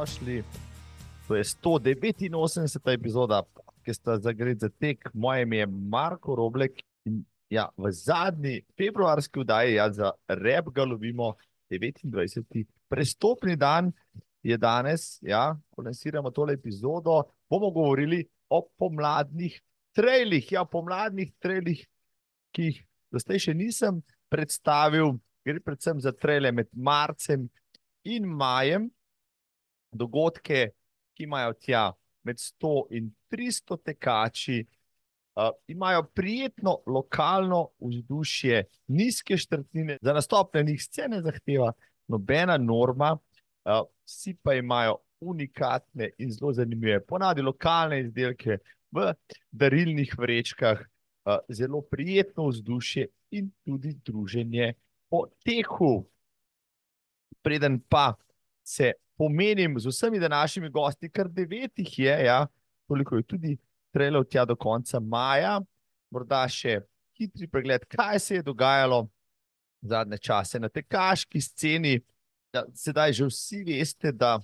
dobrodošli. To je 189. epizoda, ki sta zagreti za tek. Moje ime je Marko Roblek in ja, v zadnji februarski vdaji ja, za rep ga lovimo 29. prestopni dan je danes, ja, ko lansiramo tole epizodo, bomo govorili o pomladnih trailih. Ja, pomladnih trailih, ki jih zdaj še nisem predstavil, gre predvsem za traile med marcem in majem, dogodke, ki imajo tja med 100 in 300 tekači, uh, imajo prijetno lokalno vzdušje, nizke štrtnine, za nastop na njih scene zahteva nobena norma, uh, vsi pa imajo unikatne in zelo zanimive, ponadi lokalne izdelke v darilnih vrečkah, uh, zelo prijetno vzdušje in tudi druženje po tehu. Preden pa se pomenim z vsemi današnjimi gosti, kar devet jih je, ja, toliko je tudi trajalo tja do konca maja, morda še hitri pregled, kaj se je dogajalo zadnje čase na tekaški sceni. Ja, sedaj že vsi veste, da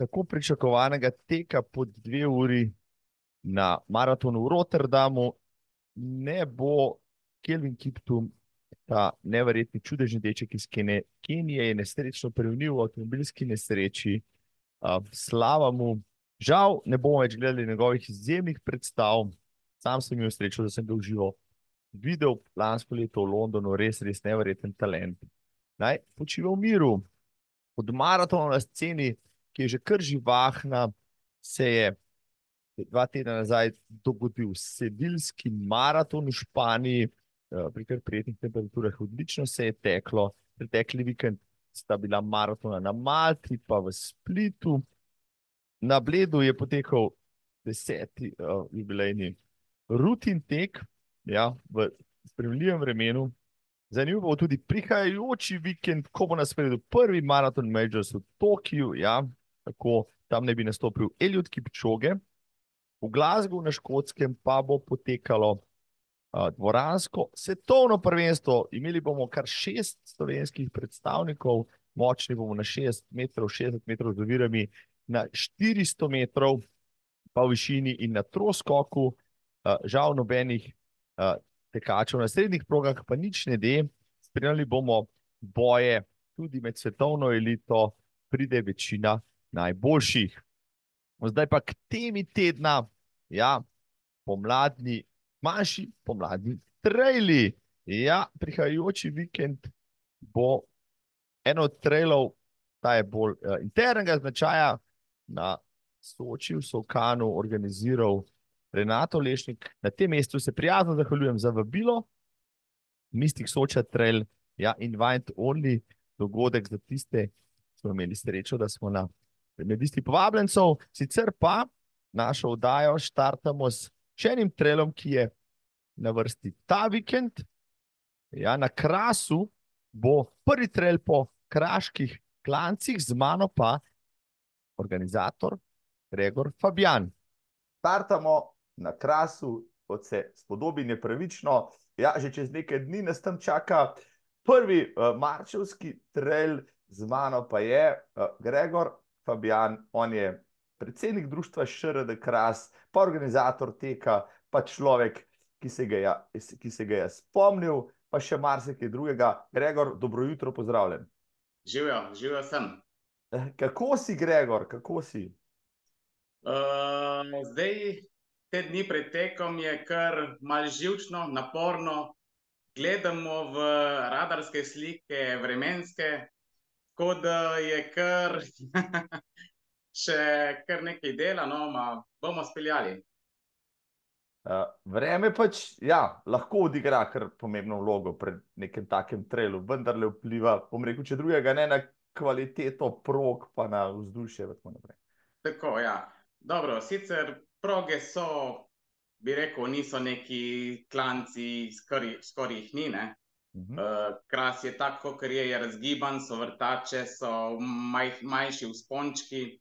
tako pričakovanega teka pod dve uri na maratonu v Rotterdamu ne bo Kelvin Kiptum ta neverjetni čudežni deček iz Kenije je nesrečno preunil v avtomobilski nesreči. Uh, slava mu. Žal ne bomo več gledali njegovih izjemnih predstav. Sam sem imel srečo, da sem ga užival. Videl lansko leto v Londonu, res, res neverjeten talent. Naj počiva v miru. Od maratona na sceni, ki je že kar živahna, se je dva tedna nazaj dogodil sevilski maraton v Španiji. Eh, pri kar prijetnih temperaturah, odlično se je teklo. Pretekli vikend sta bila maratona na Malti, pa v Splitu. Na Bledu je potekal deseti uh, jubilejni rutin tek, ja, v spremljivem vremenu. Zanimivo bo tudi prihajajoči vikend, ko bo na sporedu prvi maraton Majors v Tokiu, ja, tako tam ne bi nastopil Eliot Kipčoge. V Glasgow na Škotskem pa bo potekalo dvoransko svetovno prvenstvo. Imeli bomo kar šest slovenskih predstavnikov, močni bomo na 6 metrov, 60 metrov z ovirami, na 400 metrov, pa v višini in na troskoku. Žal, nobenih tekačev na srednjih progah, pa nič ne de. Spremljali bomo boje tudi med svetovno elito, pride večina najboljših. Zdaj pa k temi tedna, ja, pomladni manjši pomladni traili. Ja, prihajajoči vikend bo eno od trailov, ta je bolj uh, internega značaja, na Sočiju, Sovkanu, organiziral Renato Lešnik. Na tem mestu se prijazno zahvaljujem za vabilo, Mistik Soča Trail, ja, invite only dogodek za tiste, ki smo imeli srečo, da smo na medisti povabljencev. Sicer pa našo vdajo štartamo s še enim trailom, ki je na vrsti ta vikend. Ja, na Krasu bo prvi trail po kraških klancih, z mano pa organizator Gregor Fabian. Startamo na Krasu, kot se spodobi, nepravično. Ja, že čez nekaj dni nas tam čaka prvi uh, marčevski trail, z mano pa je uh, Gregor Fabian, on je predsednik društva ŠRD Kras, pa organizator teka, pa človek, ki se ga je, ki se ga je spomnil, pa še marsikaj drugega. Gregor, dobro jutro, pozdravljen. Živijo, živijo sem. Eh, kako si, Gregor, kako si? Uh, zdaj, te dni pred tekom je kar malce živčno, naporno. Gledamo v radarske slike, vremenske, tako da je kar še kar nekaj dela, no, bomo speljali. Uh, vreme pač ja, lahko odigra kar pomembno vlogo pri nekem takem trailu, vendar le vpliva, bom rekel, če drugega ne na kvaliteto prog, pa na vzdušje. Tako, ja. Dobro, sicer proge so, bi rekel, niso neki klanci, skoraj jih ni. Uh -huh. uh, kras je tako, ker je, je razgiban, so vrtače, so maj, manjši vzpončki,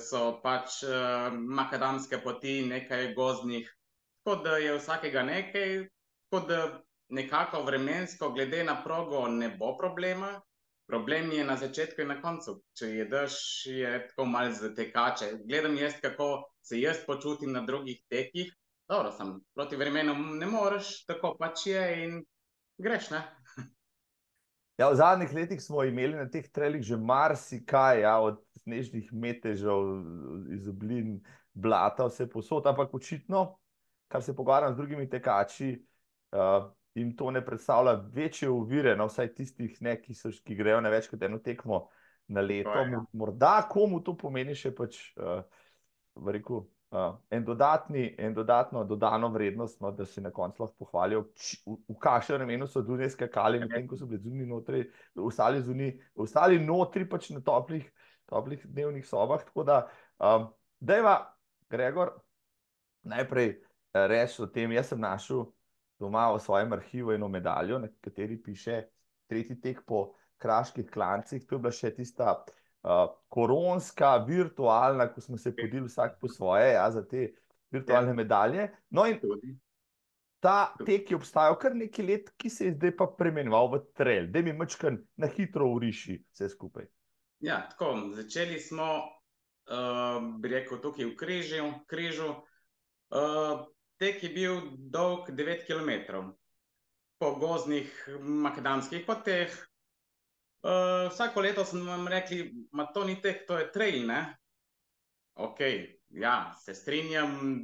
so pač uh, makadamske poti, nekaj gozdnih kot da je vsakega nekaj, kot da nekako vremensko, glede na progo, ne bo problema. Problem je na začetku in na koncu. Če jedeš, je tako malce za tekače. Gledam jaz, kako se jaz počutim na drugih tekih. Dobro, sem proti vremenu, ne moreš, tako pač je in greš. Ja, v zadnjih letih smo imeli na teh trelih že marsikaj, ja, od snežnih metežev, iz oblin, blata, vse posod, ampak očitno, kar se pogovarjam z drugimi tekači, uh, jim to ne predstavlja večje uvire, no, vsaj tistih, ne, ki, so, ki grejo na več kot eno tekmo na leto. Ja. Morda komu to pomeni še pač, uh, rekel, uh, en, dodatni, en dodatno dodano vrednost, no, da se na koncu lahko pohvalijo, č, v, v kakšnem imenu so dunaj skakali, medtem ko so bili zunaj notri, ostali zunaj, ostali notri pač na toplih, toplih dnevnih sobah. Tako da, um, dejva, Gregor, najprej reči o tem, jaz sem našel doma v svojem arhivu eno medaljo, na kateri piše tretji tek po kraških klancih. To je bila še tista uh, koronska, virtualna, ko smo se podili vsak po svoje, ja, za te virtualne ja. medalje. No, in ta tek je obstajal kar nekaj let, ki se je zdaj pa premenoval v trail, da mi mačkan na hitro uriši vse skupaj. Ja, tako, začeli smo, uh, bi rekel, tukaj v križu. križu. Uh, tek je bil dolg 9 km po gozdnih makadamskih poteh. Uh, vsako leto sem vam rekel, da to ni tek, to je trail. Ne? Ok, ja, se strinjam,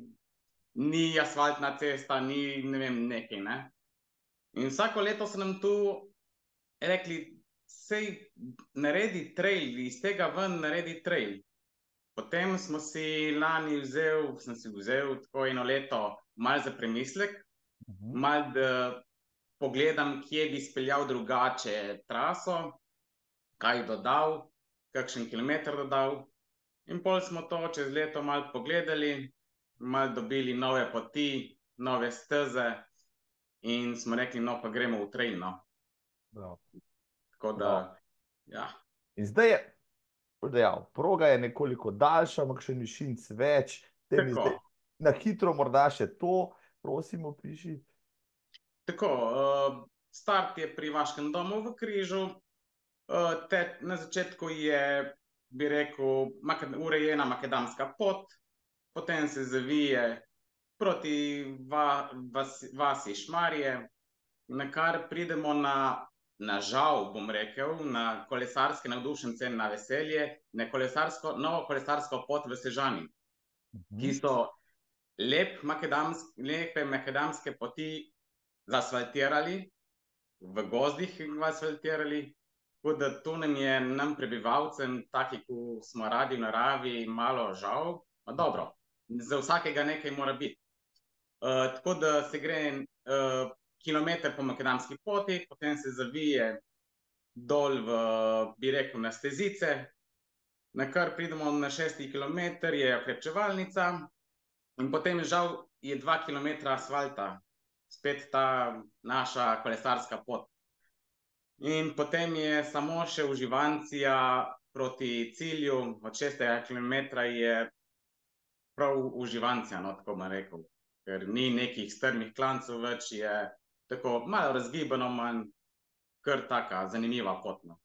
ni asfaltna cesta, ni ne vem, nekaj. Ne? In vsako leto sem nam tu rekli, sej naredi trail, iz tega ven naredi trail. Potem smo si lani vzel, sem si vzel tako eno leto, malo za premislek, uh mhm. -huh. malo da pogledam, kje bi speljal drugače traso, kaj dodal, kakšen kilometr dodal. In pol smo to čez leto malo pogledali, malo dobili nove poti, nove steze, in smo rekli, no, pa gremo v trajno. Tako da, ja. In zdaj je dejal, proga je nekoliko daljša, ampak še ni šinc več. Zdaj, na hitro, morda še to, prosim, opiši. Tako, uh, start je pri vašem domu v Križu. Uh, te, na začetku je, bi rekel, urejena makedamska pot, potem se zavije proti va, vas, vasi Šmarje, na kar pridemo na na žal, bom rekel, na kolesarske navdušence na veselje, na kolesarsko, novo kolesarsko pot v Sežani, -huh. ki mhm. so lep makedamsk, lepe makedamske poti zasfaltirali, v gozdih asfaltirali. Tako da to nam je, nam prebivalcem, taki, ki smo radi v naravi, malo žal. Ma dobro, za vsakega nekaj mora biti. Uh, tako da se gre uh, kilometr po makadamski poti, potem se zavije dol v, bi rekel, na stezice, na kar pridemo na šesti kilometr, je okrepčevalnica in potem žal je dva kilometra asfalta, spet ta naša kolesarska pot. In potem je samo še uživancija proti cilju, od šestega kilometra je prav uživancija, no, tako bom rekel, ker ni nekih strmih klancov več, je tako malo razgibano, manj kar taka zanimiva potna.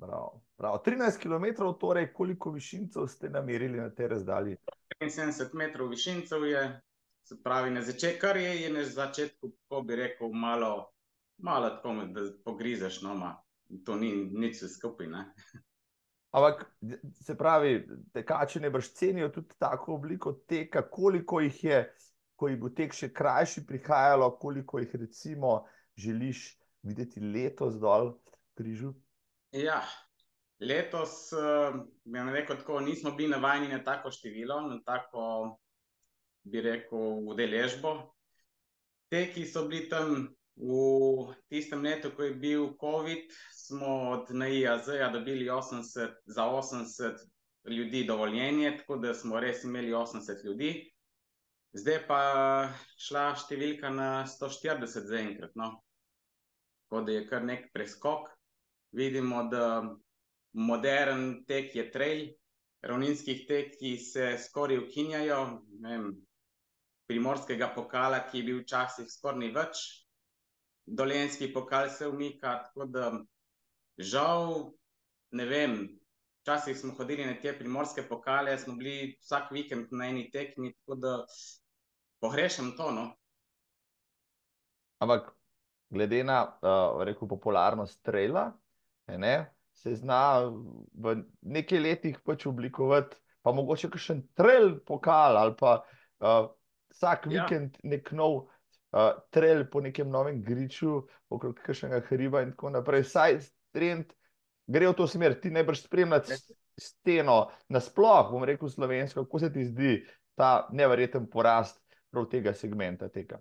Prav, prav. 13 km, torej koliko višincev ste namerili na te razdalji? 75 metrov višincev je, se pravi, na začetku, kar je, je na začetku, ko bi rekel, malo, malo tako, da pogrizeš, no, ma. to ni nič skupaj. Ampak, se pravi, tekači ne brž cenijo tudi tako obliko teka, koliko jih je ko jih bo tek še krajši prihajalo, koliko jih recimo želiš videti letos dol v križu? Ja, letos, uh, bi rekel tako, nismo bili navajeni na tako število, na tako, bi rekel, udeležbo. Te, ki so bili tam v tistem letu, ko je bil COVID, smo od NIAZ-ja dobili 80, za 80 ljudi dovoljenje, tako da smo res imeli 80 ljudi. Zdaj pa šla številka na 140 zaenkrat. No. Tako da je kar nek preskok. Vidimo, da modern tek je trail, ravninskih tek, ki se skoraj ukinjajo. Primorskega pokala, ki je bil včasih skoraj ni več, dolenski pokal se umika. Tako da žal, ne vem, včasih smo hodili na te primorske pokale, smo bili vsak vikend na eni tekmi, tako da pogrešam to. No? Ampak, glede na uh, rekel, popularnost trela, ne, se zna v nekaj letih pač oblikovati, pa mogoče še en trail pokal ali pa uh, vsak ja. vikend nek nov uh, trail po nekem novem griču, okrog kakšnega hriba in tako naprej. Saj trend gre v to smer, ti najbrž spremljati steno nasploh, bom rekel slovensko, kako se ti zdi ta neverjeten porast prav tega segmenta tega.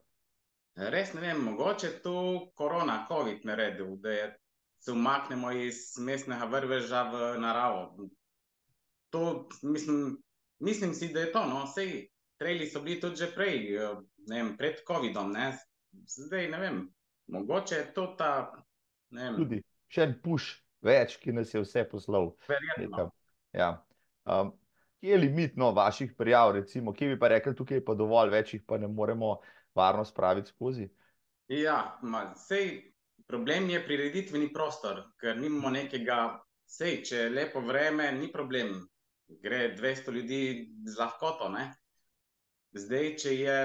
Res ne vem, mogoče tu korona, COVID naredil, da je, se umaknemo iz mestnega vrveža v naravo. To, mislim, mislim si, da je to, no, sej, treli so bili tudi že prej, ne vem, pred COVID-om, ne, zdaj ne vem, mogoče je to ta, vem. Tudi, še en puš več, ki nas je vse poslal. Verjetno. Ja. Um, kje je limit no, vaših prijav, recimo, kje bi pa rekli, tukaj je pa dovolj večjih, pa ne moremo varno spraviti skozi. Ja, ma, sej, problem je prireditveni prostor, ker nimamo nekega, sej, če je lepo vreme, ni problem. Gre 200 ljudi z lahkoto. Ne? Zdaj, če je,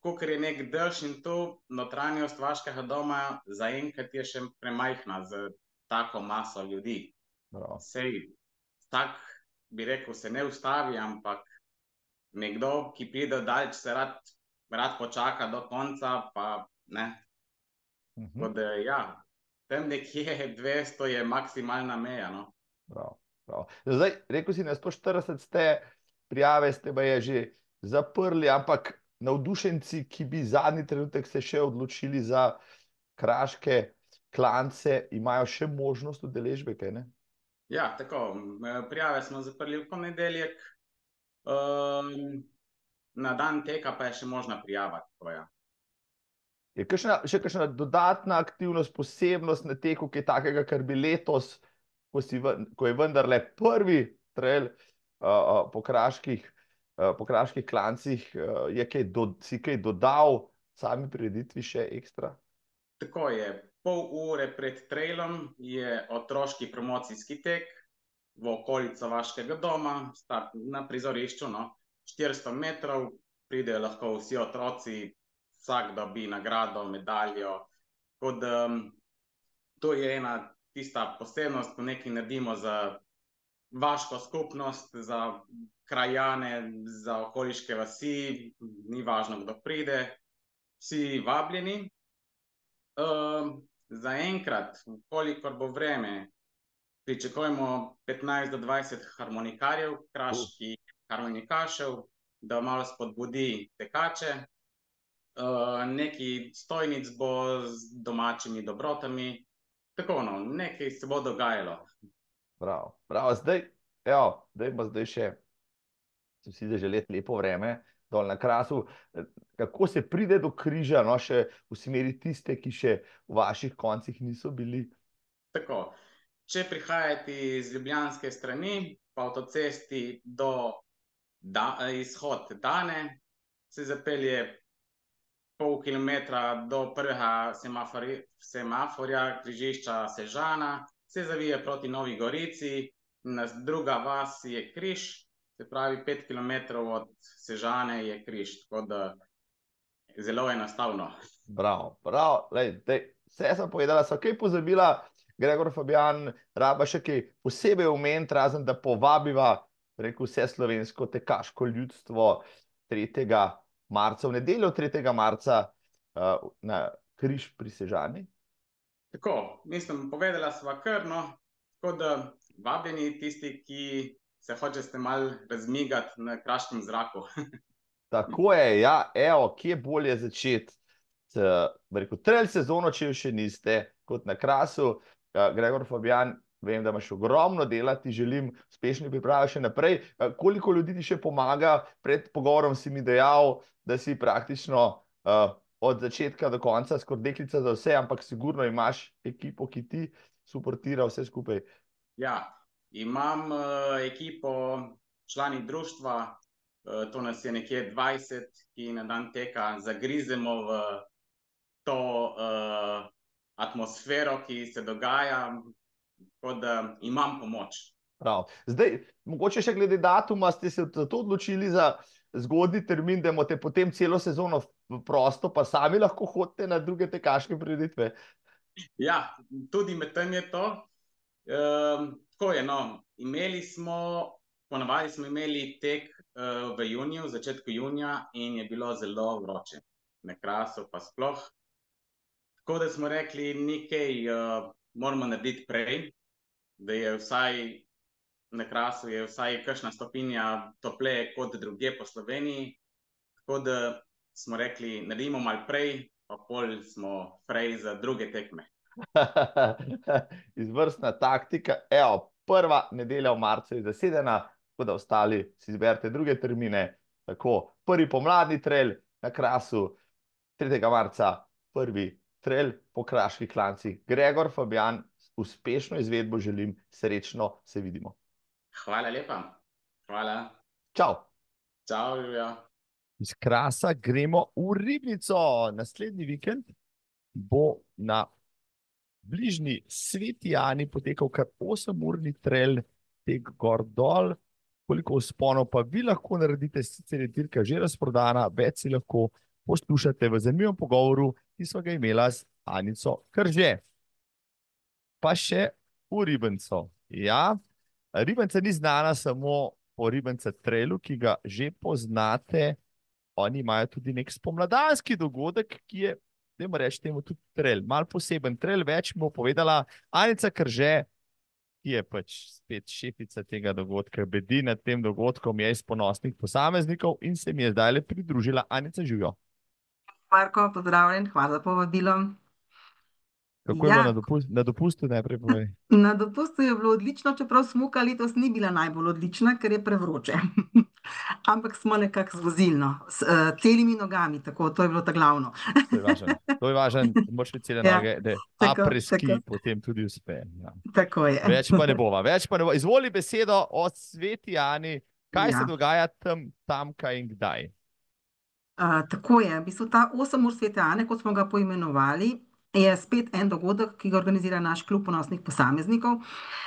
kot je nek dež in to notranjost vaškega doma, zaenkrat je še premajhna za tako maso ljudi. Bravo. Sej, tak bi rekel, se ne ustavi, ampak nekdo, ki pride dalj, se rad rad počaka do konca. Pa, uh -huh. da, ja, tam nekje 200 je maksimalna meja. No. Prav, prav. Zdaj, rekel si, da 140 ste prijave, ste pa je že zaprli, ampak navdušenci, ki bi zadnji trenutek se še odločili za kraške klance, imajo še možnost udeležbe. Ja, tako. Prijave smo zaprli v ponedeljek. Um, na dan teka pa je še možna prijava. Ja. Je kakšna, še kakšna dodatna aktivnost, posebnost na teku, ki je takega, kar bi letos, ko, v, ko je vendarle prvi trail uh, uh, po, kraških, uh, po kraških klancih, uh, je kaj, do, si kaj dodal sami prireditvi še ekstra? Tako je. Pol ure pred trailom je otroški promocijski tek v okolico vaškega doma, na prizorišču. No. 400 metrov, pridejo lahko vsi otroci, vsak dobi nagrado, medaljo. Kod, um, to je ena tista posebnost, ko nekaj naredimo za vaško skupnost, za krajane, za okoliške vasi, ni važno, kdo pride, vsi vabljeni. Um, za enkrat, kolikor bo vreme, pričakujemo 15 do 20 harmonikarjev, kraških harmonikašev, da malo spodbudi tekače. Uh, nekaj stojnic bo z domačimi dobrotami, tako no, nekaj se bo dogajalo. Prav, prav. zdaj, evo, zdaj pa zdaj še, če si že let lepo vreme, dol na krasu. Kako se pride do križa, no, še v smeri tiste, ki še v vaših koncih niso bili? Tako, če prihajate iz ljubljanske strani, po avtocesti do da, izhod Dane, se zapelje pol kilometra do prvega semaforja, križišča Sežana, se zavije proti Novi Gorici, druga vas je križ, se pravi, pet kilometrov od Sežane je križ, tako da zelo enostavno. Bravo, bravo, Lej, dej, vse sem povedala, so kaj pozabila, Gregor Fabian, raba še kaj posebej omeniti, razen da povabiva rekel, vse slovensko tekaško ljudstvo 3. marca, v nedeljo 3. marca uh, na Križ pri Sežani. Tako, mislim, povedala sva krno, tako da vabljeni tisti, ki se hočete malo razmigati na kraškem zraku. tako je, ja, evo, kje bolje začeti. Rekel, trelj sezono, če jo še niste, kot na krasu, Gregor Fabian, vem, da imaš ogromno dela, ti želim uspešne priprave še naprej. Koliko ljudi ti še pomaga, pred pogovorom si mi dejal, da si praktično uh, od začetka do konca skoraj deklica za vse, ampak sigurno imaš ekipo, ki ti suportira vse skupaj. Ja, imam uh, ekipo člani društva, uh, to nas je nekje 20, ki na dan teka zagrizemo v to uh, atmosfero, ki se dogaja, tako da imam pomoč. Prav. Zdaj, mogoče še glede datuma, ste se zato odločili za zgodni termin, da imate potem celo sezono prosto, pa sami lahko hodite na druge tekaške prireditve. Ja, tudi med tem je to. Um, tako je. No. Imeli smo, ponavadi smo imeli tek uh, v juniju, v začetku junija, in je bilo zelo vroče, na krasu, pa sploh. Tako da smo rekli, nekaj uh, moramo narediti prej, da je vsaj na krasu, je vsaj kakšna stopinja topleje kot druge po Sloveniji. Tako da smo rekli, naredimo malo prej, pa pol smo prej za druge tekme. Izvrstna taktika. Evo, prva nedelja v marcu je zasedena, tako da ostali si izberete druge termine. Tako, prvi pomladni trail na krasu, 3. marca, prvi trail po kraških klancih. Gregor, Fabian, uspešno izvedbo želim, srečno se vidimo. Hvala lepa. Hvala. Čau. Čau, Julija. Iz krasa gremo v ribnico. Naslednji vikend bo na bližnji Sveti Ani potekal kar 8-urni trail tek gor dol. Koliko usponov pa vi lahko naredite, sicer je dirka že razprodana, več si lahko poslušate v zanimivem pogovoru, ki smo ga imela z Anico Krže. Pa še v Ribenco. Ja, Ribenca ni znana samo po Ribenca trailu, ki ga že poznate. Oni imajo tudi nek spomladanski dogodek, ki je, moramo reči, temu tudi trail, mal poseben trail, več bo povedala Anica Krže, ki je pač spet šefica tega dogodka, bedi nad tem dogodkom, je iz ponosnih posameznikov in se mi je zdaj le pridružila Anica Živijo. Marko, pozdravljen, hvala za povabilo. Kako je Ja. bilo na, dopust, na dopustu najprej povej? Na dopustu je bilo odlično, čeprav smuka letos ni bila najbolj odlična, ker je prevroče. Ampak smo nekako zvozili, no, s uh, celimi nogami, tako, to je bilo ta glavno. To je važno. To je važno, imeti cele Ja, noge, da apreski potem tudi uspe. Ja. Tako je. Več pa ne bova, več pa ne bova. Izvoli besedo o Sveti Ani, kaj Ja. se dogaja tam, tam, kaj in kdaj. Uh, tako je, v bistvu ta 8 ur svete Ane, kot smo ga poimenovali, je spet en dogodek, ki ga organizira naš klub ponosnih posameznikov.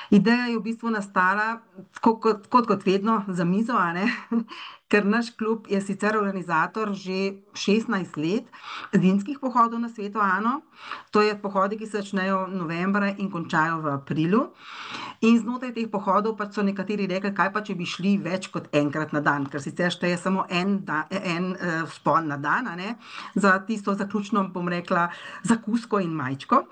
Ideja je v bistvu nastala, tako kot, kot, kot vedno, za mizo, a ne? Ker naš klub je sicer organizator že 16 let zimskih pohodov na sveto Ano. To je pohodi, ki se začnejo novembra in končajo v aprilu. In znotraj teh pohodov pač so nekateri rekli, kaj pa če bi šli več kot enkrat na dan, ker sicer šteje samo en, da, en uh, vzpon na dan, za tisto zaključno, bom rekla, zakusko in majčko.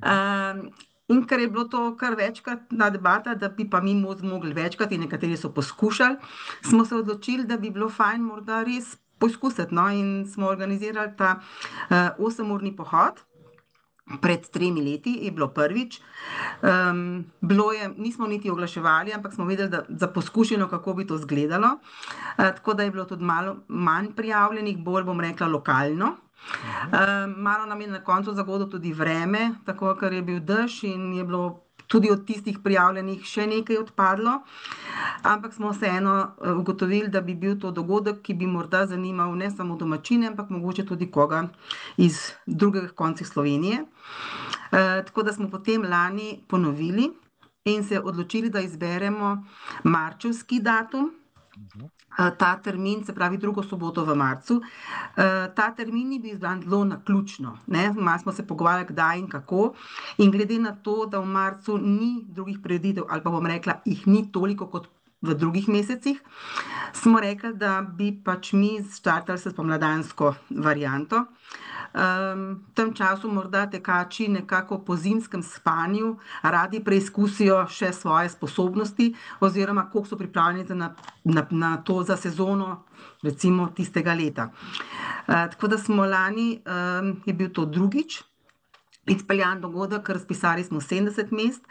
Um, In ker je bilo to kar večkrat na debata, da bi pa mi mo- zmogli večkrat, in nekateri so poskušali, smo se odločili, da bi bilo fajn morda res poskusiti. No? In smo organizirali ta uh, 8-urni pohod. Pred tremi leti je bilo prvič. Um, bilo je, nismo niti oglaševali, ampak smo vedeli, da za poskušino, kako bi to izgledalo. Uh, tako da je bilo tudi malo manj prijavljenih, bolj bom rekla lokalno. Um, malo nam je na koncu zagodilo tudi vreme, tako ker je bil dež in je bilo tudi od tistih prijavljenih še nekaj odpadlo. Ampak smo vseeno eh, ugotovili, da bi bil to dogodek, ki bi morda zanimal ne samo domačine, ampak mogoče tudi koga iz drugih koncev Slovenije. E, tako da smo potem lani ponovili in se odločili, da izberemo marčevski datum. Eh, Ta termin, se pravi drugo soboto v marcu, eh, ta termin ni bil izbran zelo naključno. ne, Malo smo se pogovarjali, kdaj in kako. In glede na to, da v marcu ni drugih prireditev, ali pa bom rekla, jih ni toliko kot v drugih mesecih, smo rekli, da bi pač mi startali s pomladansko varianto. V tem času morda tekači nekako po zimskem spanju radi preizkusijo še svoje sposobnosti, oziroma koliko so pripravljeni za na, na, na to za sezono, recimo tistega leta. Uh, tako da smo lani, je bil to drugič. Izpeljan dogodek, razpisali smo 70 mest,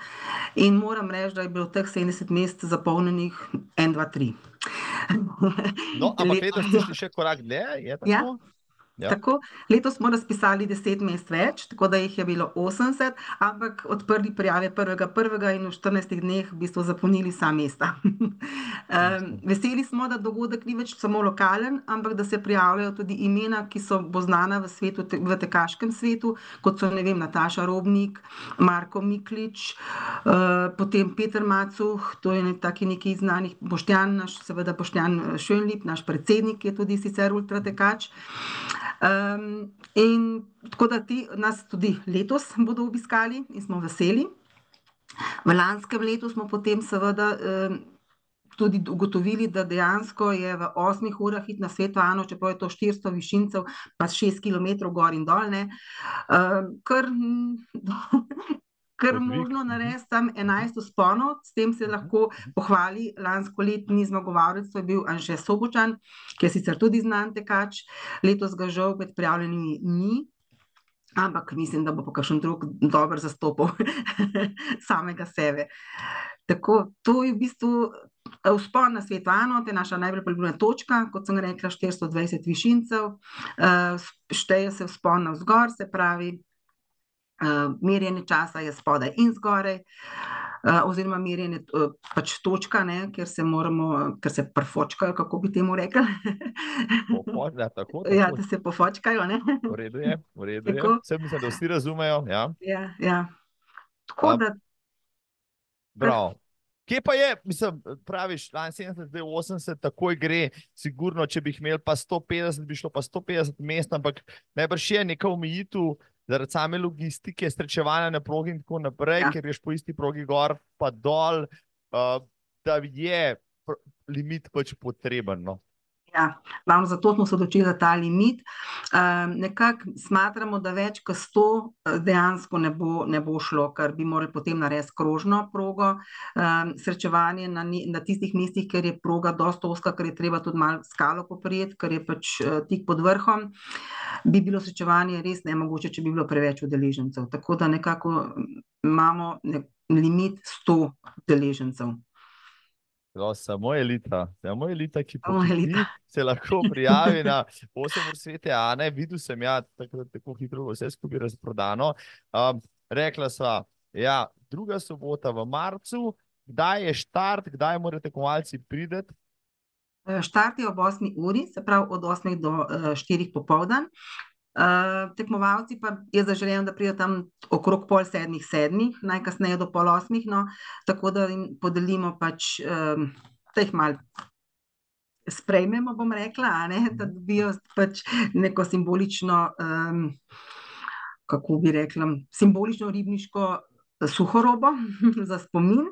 in moram reči, da je bilo teh 70 mest zapolnjenih 1, 2, 3. No, ampak letos ste šli še korak dlje, je tako? Ja. Ja. Tako, letos smo razpisali 10 mest več, tako da jih je bilo 80, ampak odprli prijave 1.1. in v 14 dneh v bistvu zapolnili vsa mesta. um, veseli smo, da dogodek ni več samo lokalen, ampak da se prijavljajo tudi imena, ki so bo znana v, svetu, v tekaškem svetu, kot so ne vem, Nataša Robnik, Marko Miklič, uh, potem Peter Macuh, to je ne, taki neki znanih, Boštjan, naš, seveda Boštjan Šönlip, naš predsednik je tudi sicer ultratekač. Um, in tako da ti nas tudi letos bodo obiskali in smo veseli. V lanskem letu smo potem seveda um, tudi ugotovili, da dejansko je v osmih urah hit na svetu, ano, čeprav je to 400 višincev, pa 6 km gor in dol, ne, um, kar kar možno narediti tam 11 usponov, s tem se lahko pohvali. Lansko letni zmagovalec, to je bil Anže Sobočan, ki je sicer tudi znan tekač, letos ga žal med prijavljenimi ni, ampak mislim, da bo pa kakšen drug dober zastopal samega sebe. Tako, to je v bistvu vzpon na svet Ano, to je naša najbolj priljubljena točka, kot sem rekla, 420 višincev, šteje se vzpon na vzgor, se pravi, uh, merjenje časa je spodaj in zgoraj, uh, oziroma merjenje uh, pač točka, ne, ker se moramo, ker se prfočkajo, kako bi temu rekli. Ja, tako, tako. ja, da se pofočkajo. V redu je, v redu je. Vse mislim, da vsi razumejo. Ja. Ja, ja. Tako da. Prav. Kje pa je, mislim, praviš, 70, 80, takoj gre, sigurno, če bi imel pa 150, bi šlo pa 150 mest, ampak najbrž je neka omejitev, zaradi same logistike, srečevanja na progi in tako naprej, ja. ker ješ po isti progi gor, pa dol, uh, da je limit pač potreben. No? Ja, ravno zato smo se odločili za ta limit. Um, nekako smatramo, da več kot 100 eh, dejansko ne bo, ne bo šlo, ker bi morali potem narediti krožno progo. Um, srečevanje na, na tistih mestih, ker je proga dosta oska, ker je treba tudi malo skalo poprijeti, ker je pač uh, tik pod vrhom, bi bilo srečevanje res nemogoče, če bi bilo preveč udeležencev. Tako da nekako imamo nek limit 100 udeležencev. No, samo elita, samo elita, ki elita. se lahko prijavi na 8 ur svete. A ne, videl sem, ja, tako, tako hitro vse skupaj razprodano. Um, rekla sva, ja, druga sobota v marcu, kdaj je štart, kdaj morate komalci prideti? Štart je ob 8 uri, se pravi od 8 do 4 popoldan. Uh, tekmovalci pa je zaželeno, da pridejo tam okrog pol sedmih, sedmih, najkasneje do pol osmih, no, tako da jim podelimo pač, um, da jih mal sprejmemo, bom rekla, ne, da dobijo pač neko simbolično, um, kako bi rekla, simbolično ribniško suhorobo za spomin.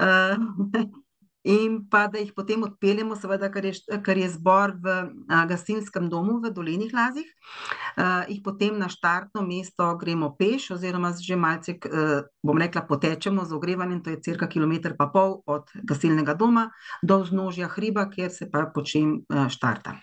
Uh, in pa da jih potem odpeljemo, seveda, ker je, ker je zbor v a, gasilskem domu v Dolenih Lazih, a, jih potem na štartno mesto gremo peš, oziroma že malce, a, bom rekla, potečemo z ogrevanjem, to je cirka kilometr pa pol od gasilnega doma do vznožja hriba, kjer se pa počem a, štarta.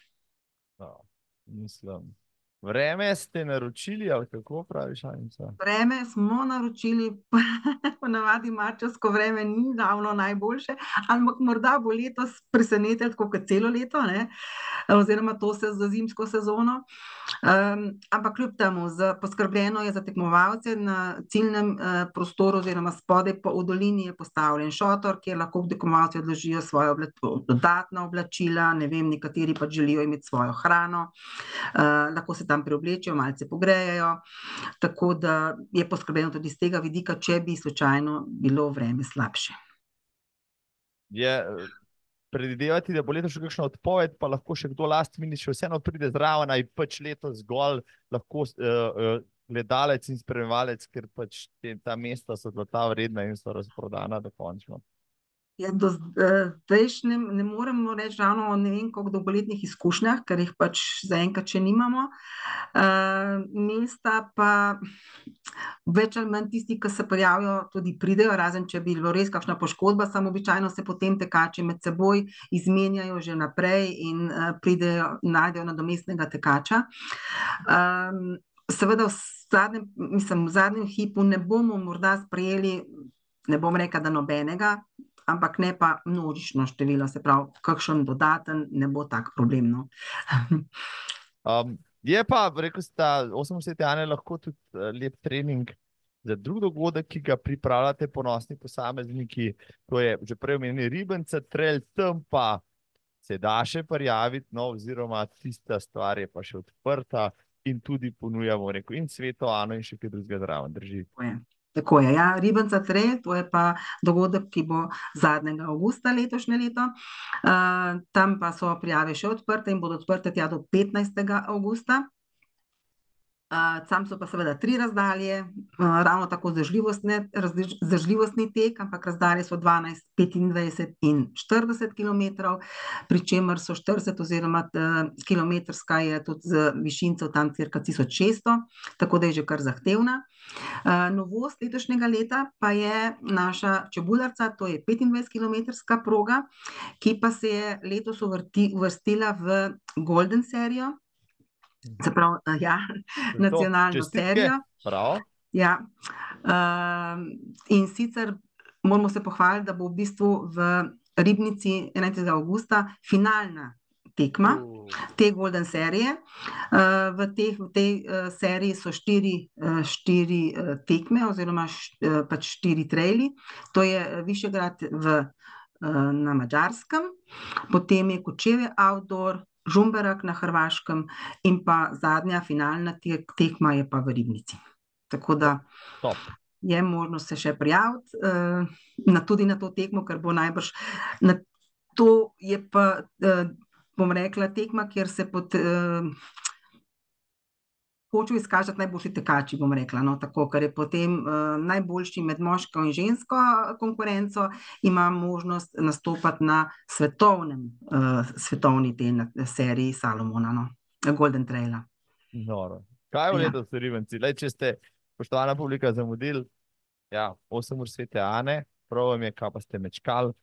No, mislim. Vreme ste naročili, ali kako praviš, Anica? Vreme smo naročili, ponavadi marčevsko vreme ni ravno najboljše, ampak morda bo letos presenetilo, kot celo leto, ne? oziroma to se za zimsko sezono. Um, ampak kljub temu, poskrbljeno je za tekmovalce na ciljnem uh, prostoru, oziroma spodaj po dolini je postavljen šotor, kjer lahko tekmovalci odložijo svoje obla dodatna oblačila, ne vem, nekateri pa želijo imeti svojo hrano. Uh, tam preoblečejo, malce pogrejejo. Tako da je poskrbljeno tudi z tega vidika, če bi slučajno bilo vreme slabše. Je predvidevati, da bo letos še kakšna odpoved, pa lahko še kdo last minus še vseeno pride zraven, naj pač letos zgolj lahko uh, uh, gledalec in spremljalec, ker pač te, ta mesta so ta vredna in so razprodana dokončno. Ja, do zdaj ne, ne moremo reči, ravno o ne vem, koliko dolgoletnih izkušnjah, ker jih pač zaenkrat še nimamo. Uh, mesta pa več ali manj tisti, ki se prijavijo, tudi pridejo, razen če bi bilo res kakšna poškodba, samo običajno se potem tekači med seboj izmenjajo že naprej in uh, pridejo, najdejo nadomestnega tekača. Um, seveda v zadnjem, mislim, v zadnjem hipu ne bomo morda sprejeli, ne bom rekel, da nobenega, ampak ne pa množično število, se pravi, kakšen dodaten ne bo tak problem. No. um, je pa, rekel si, da 80 ane lahko tudi uh, lep trening za drug dogodek, ki ga pripravljate, ponosni posamezniki. To je že prej omenjeni ribence, trelj tam pa se da še prijaviti, no, oziroma tista stvar je pa še odprta in tudi ponujamo rekel, in sveto, ano in še kaj drugega zraven drži. Tako je, ja. Ribenca Tre, to je pa dogodek, ki bo zadnjega avgusta letošnje leto. Uh, tam pa so prijave še odprte in bodo odprte tja do 15. avgusta. Sam so pa seveda tri razdalje, ravno tako zdržljivostni tek, ampak razdalje so 12, 25 in 40 km, pri čemer so 40 oziroma kilometrska je tudi z višincev tam cirka 1600, tako da je že kar zahtevna. Novost letošnjega leta pa je naša čebularca, to je 25-kilometrska proga, ki pa se je letos uvrstila v Golden serijo, Se pravi, ja, nacionalno serijo. Ja. Uh, in sicer moramo se pohvaliti, da bo v bistvu v Ribnici 11. augusta finalna tekma uh. te Golden serije. Uh, v, teh, v tej uh, seriji so štiri, uh, štiri uh, tekme, oziroma š, uh, pač štiri trajli. To je Višegrad v, uh, na Mačarskem, potem je Kočeve Outdoor, Žumberak na Hrvaškem in pa zadnja finalna tekma je pa v Ribnici. Tako da Top. je možno se še prijaviti uh, na, tudi na to tekmo, ker bo najbrž na to je pa, uh, bom rekla, tekma, kjer se pod uh, hočejo izkazati najboljši tekači, bom rekla. No, tako, ker je potem uh, najboljši med moško in žensko konkurenco, ima možnost nastopati na svetovnem, uh, svetovni tej seriji Salomona, no, Golden Trail. Kaj je letos, ja. Rivenci? Le, če ste, poštovana publika, zamudili, ja, 8 ur svete Ane, prav vam je, kaj pa ste mečkali.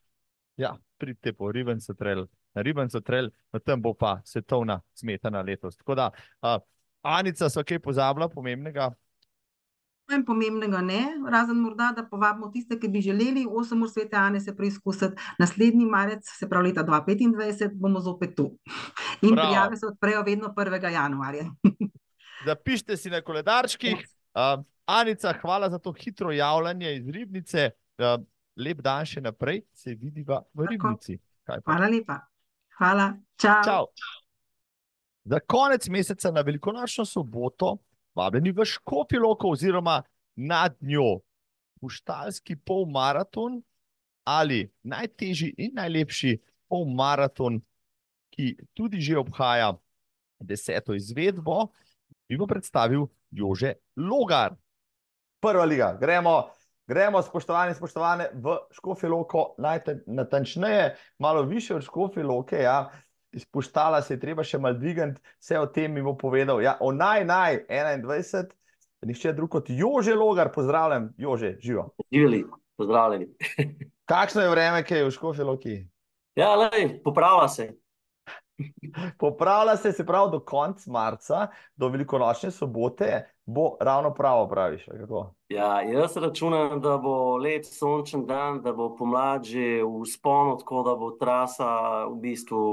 Ja, pridite po Rivencu Trail. Na Ribencu Trail, na tem bo pa svetovna smetana letos. Tako da, uh, Anica, so kaj pozabila pomembnega? Pojem pomembnega ne, razen morda, da povabimo tiste, ki bi želeli 8 ur svete Ane se preizkusiti. Naslednji marec, se pravi leta 2025, bomo zopet tu. In Prav. prijave se odprejo vedno 1. januarja. Zapišite si na koledarčkih. Uh, Anica, hvala za to hitro javljanje iz Ribnice. Uh, lep dan še naprej, se vidiva v Ribnici. Hvala lepa. Hvala. Čau. Čau. Za konec meseca na velikonočno soboto, vabljeni v Škofiloko oziroma nad njo, Puštalski polmaraton ali najtežji in najlepši polmaraton, ki tudi že obhaja deseto izvedbo, bi bo predstavil Jože Logar. Prva liga, gremo. Gremo, spoštovani, spoštovane, v Škofiloko, najnatančneje, malo više od Škofiloke. Ja izpuštala, se je treba še malo dvigati, vse o tem mi bo povedal. Ja, o naj, naj, 21, nišče drug kot Jože Logar, pozdravljen, Jože, živo. Živeli, pozdravljeni. Kakšno je vreme, ki je v Škofi Loki? Ja, lej, popravlja se. Popravlja se, se pravi, do konca marca, do velikonočne sobote, bo ravno pravo, praviš. Ja, jaz računam, da bo lep sončen dan, da bo pomlad že v sponu, tako da bo trasa v bistvu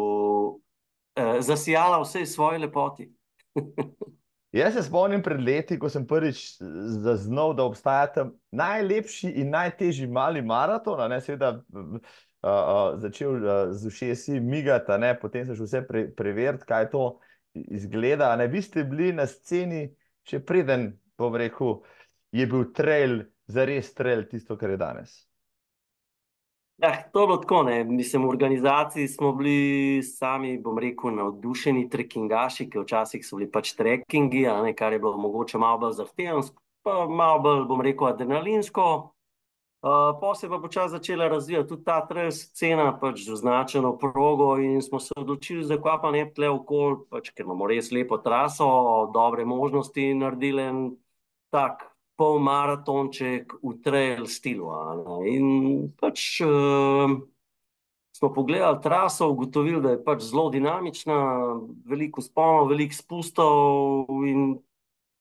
eh, zasijala vse svoje lepoti. Jaz se spomnim pred leti, ko sem prvič zaznal, da obstajata najlepši in najtežji mali maraton. Ne, seveda, uh, uh, začel uh, z ušesi migati, potem se že vse pre, preveriti, kaj to izgleda. Ne, vi ste bili na sceni še preden, bom rekel, je bil trail, za res trail, tisto, kar je danes. Ja, to je bilo tako. Ne. Mislim, v organizaciji smo bili sami, bom rekel, navdušeni trekkingaši, ki včasih so bili pač trekkingi, ne, kar je bilo mogoče malo bolj zahtevno, pa malo bolj, bom rekel, adrenalinsko. Uh, pa se je pa počasi začela razvijati tudi ta trail scena, pač z označeno progo, in smo se odločili, kva pa ne tle okol, pač, ker imamo res lepo traso, dobre možnosti naredili en tak pol maratonček v trail stilu. In pač uh, smo pogledali traso, ugotovili, da je pač zelo dinamična, veliko sponov, veliko spustov in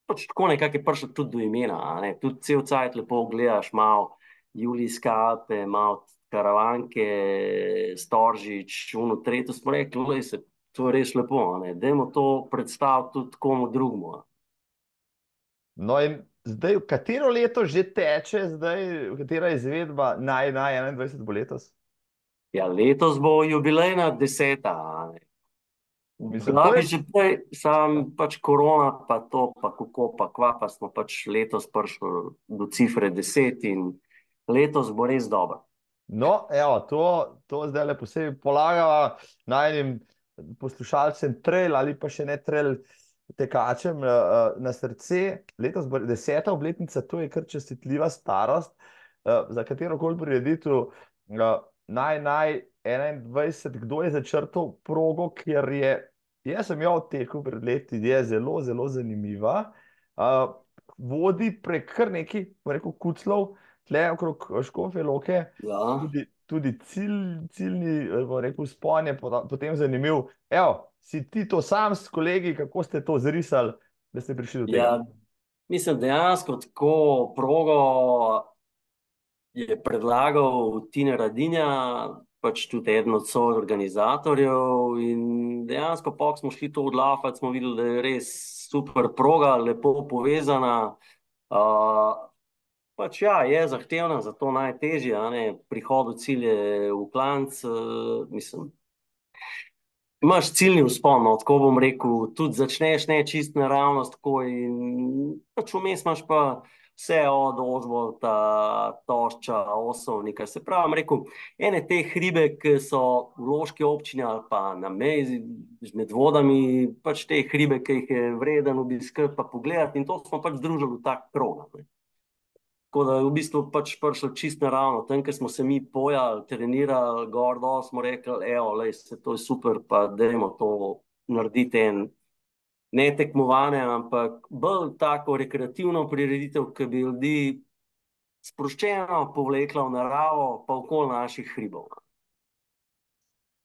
pač tako nekako je prišlo tudi do imena. Tudi cel cajt lepo gledaš malo. Julijske Alpe, malo karavanke, Storžič, uno, tretjo smo rekli, da se to je res lepo. Dajmo to predstaviti tudi komu drugemu. No, in zdaj, katero leto že teče, zdaj, katera izvedba naj, naj 21 bo letos? Ja, letos bo jubilejna deseta. Mislim, da je že prej, sam pač korona, pa to, pa kako, pa kva, pa smo pač letos prišli do cifre deset in letos bo res dobro. No, evo, to, to zdaj le posebej polagava najnim poslušalcem trail ali pa še ne trail tekačem uh, na srce. Letos bo deseta obletnica, to je kar čestitljiva starost, uh, za katero koli prireditev uh, naj, naj 21, kdo je začrtal progo, ker je, jaz sem jo odtekel pred leti, je zelo, zelo zanimiva. Uh, vodi prek kar nekaj, rekel, kuclov, tle okrog Škofe Loke, ja. tudi, tudi cilj, ciljni, rekel, spon je potem zanimiv. Evo, si ti to sam s kolegi, kako ste to zrisali, da ste prišli do tega? Ja, mislim, dejansko tako progo je predlagal Tina Radinja, pač tudi eden od soorganizatorjev in dejansko pa smo šli to odlafati, smo videli, da je res super proga, lepo povezana. Uh, pač ja, je zahtevna, zato najtežje, prihod v cilje v klanc, uh, mislim, imaš ciljni vzpon, no, tako bom rekel, tudi začneš ne čist naravno, tako in pač vmes imaš pa vse od ozvolta, tošča, osovnika. Se pravi, rekel, ene te hribe, ki so v loški občini ali pa na meji med vodami, pač te hribe, ki jih je vreden obiskati pa pogledati in to smo pač združili v tak program. Tako da je v bistvu pač prišlo čisto naravno. Tam, kjer smo se mi pojali, trenirali, gor dol, smo rekli, da je to super, pa da je to narediti en ne tekmovanje, ampak bolj tako rekreativno prireditev, ki bi ljudi sproščeno povlekla v naravo, pa okoli naših hribov.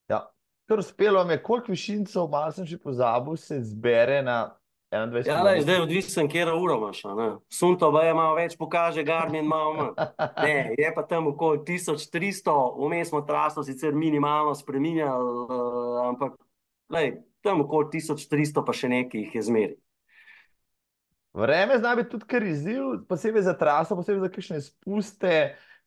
Ja, kar uspelo mi je, koliko višincev, malo sem že pozabil, se zbere na 21. Ja, lej, zdaj odvisen, kje uro imaš. Sunto je malo več, pokaže Garmin malo manj. Ne, je pa tam okoli 1300, vmes smo traso sicer minimalno spreminjali, uh, ampak lej, tam okoli 1300 pa še nekaj jih je zmeri. Vreme zna biti tudi kar izziv, posebej za traso, posebej za kakšne spuste,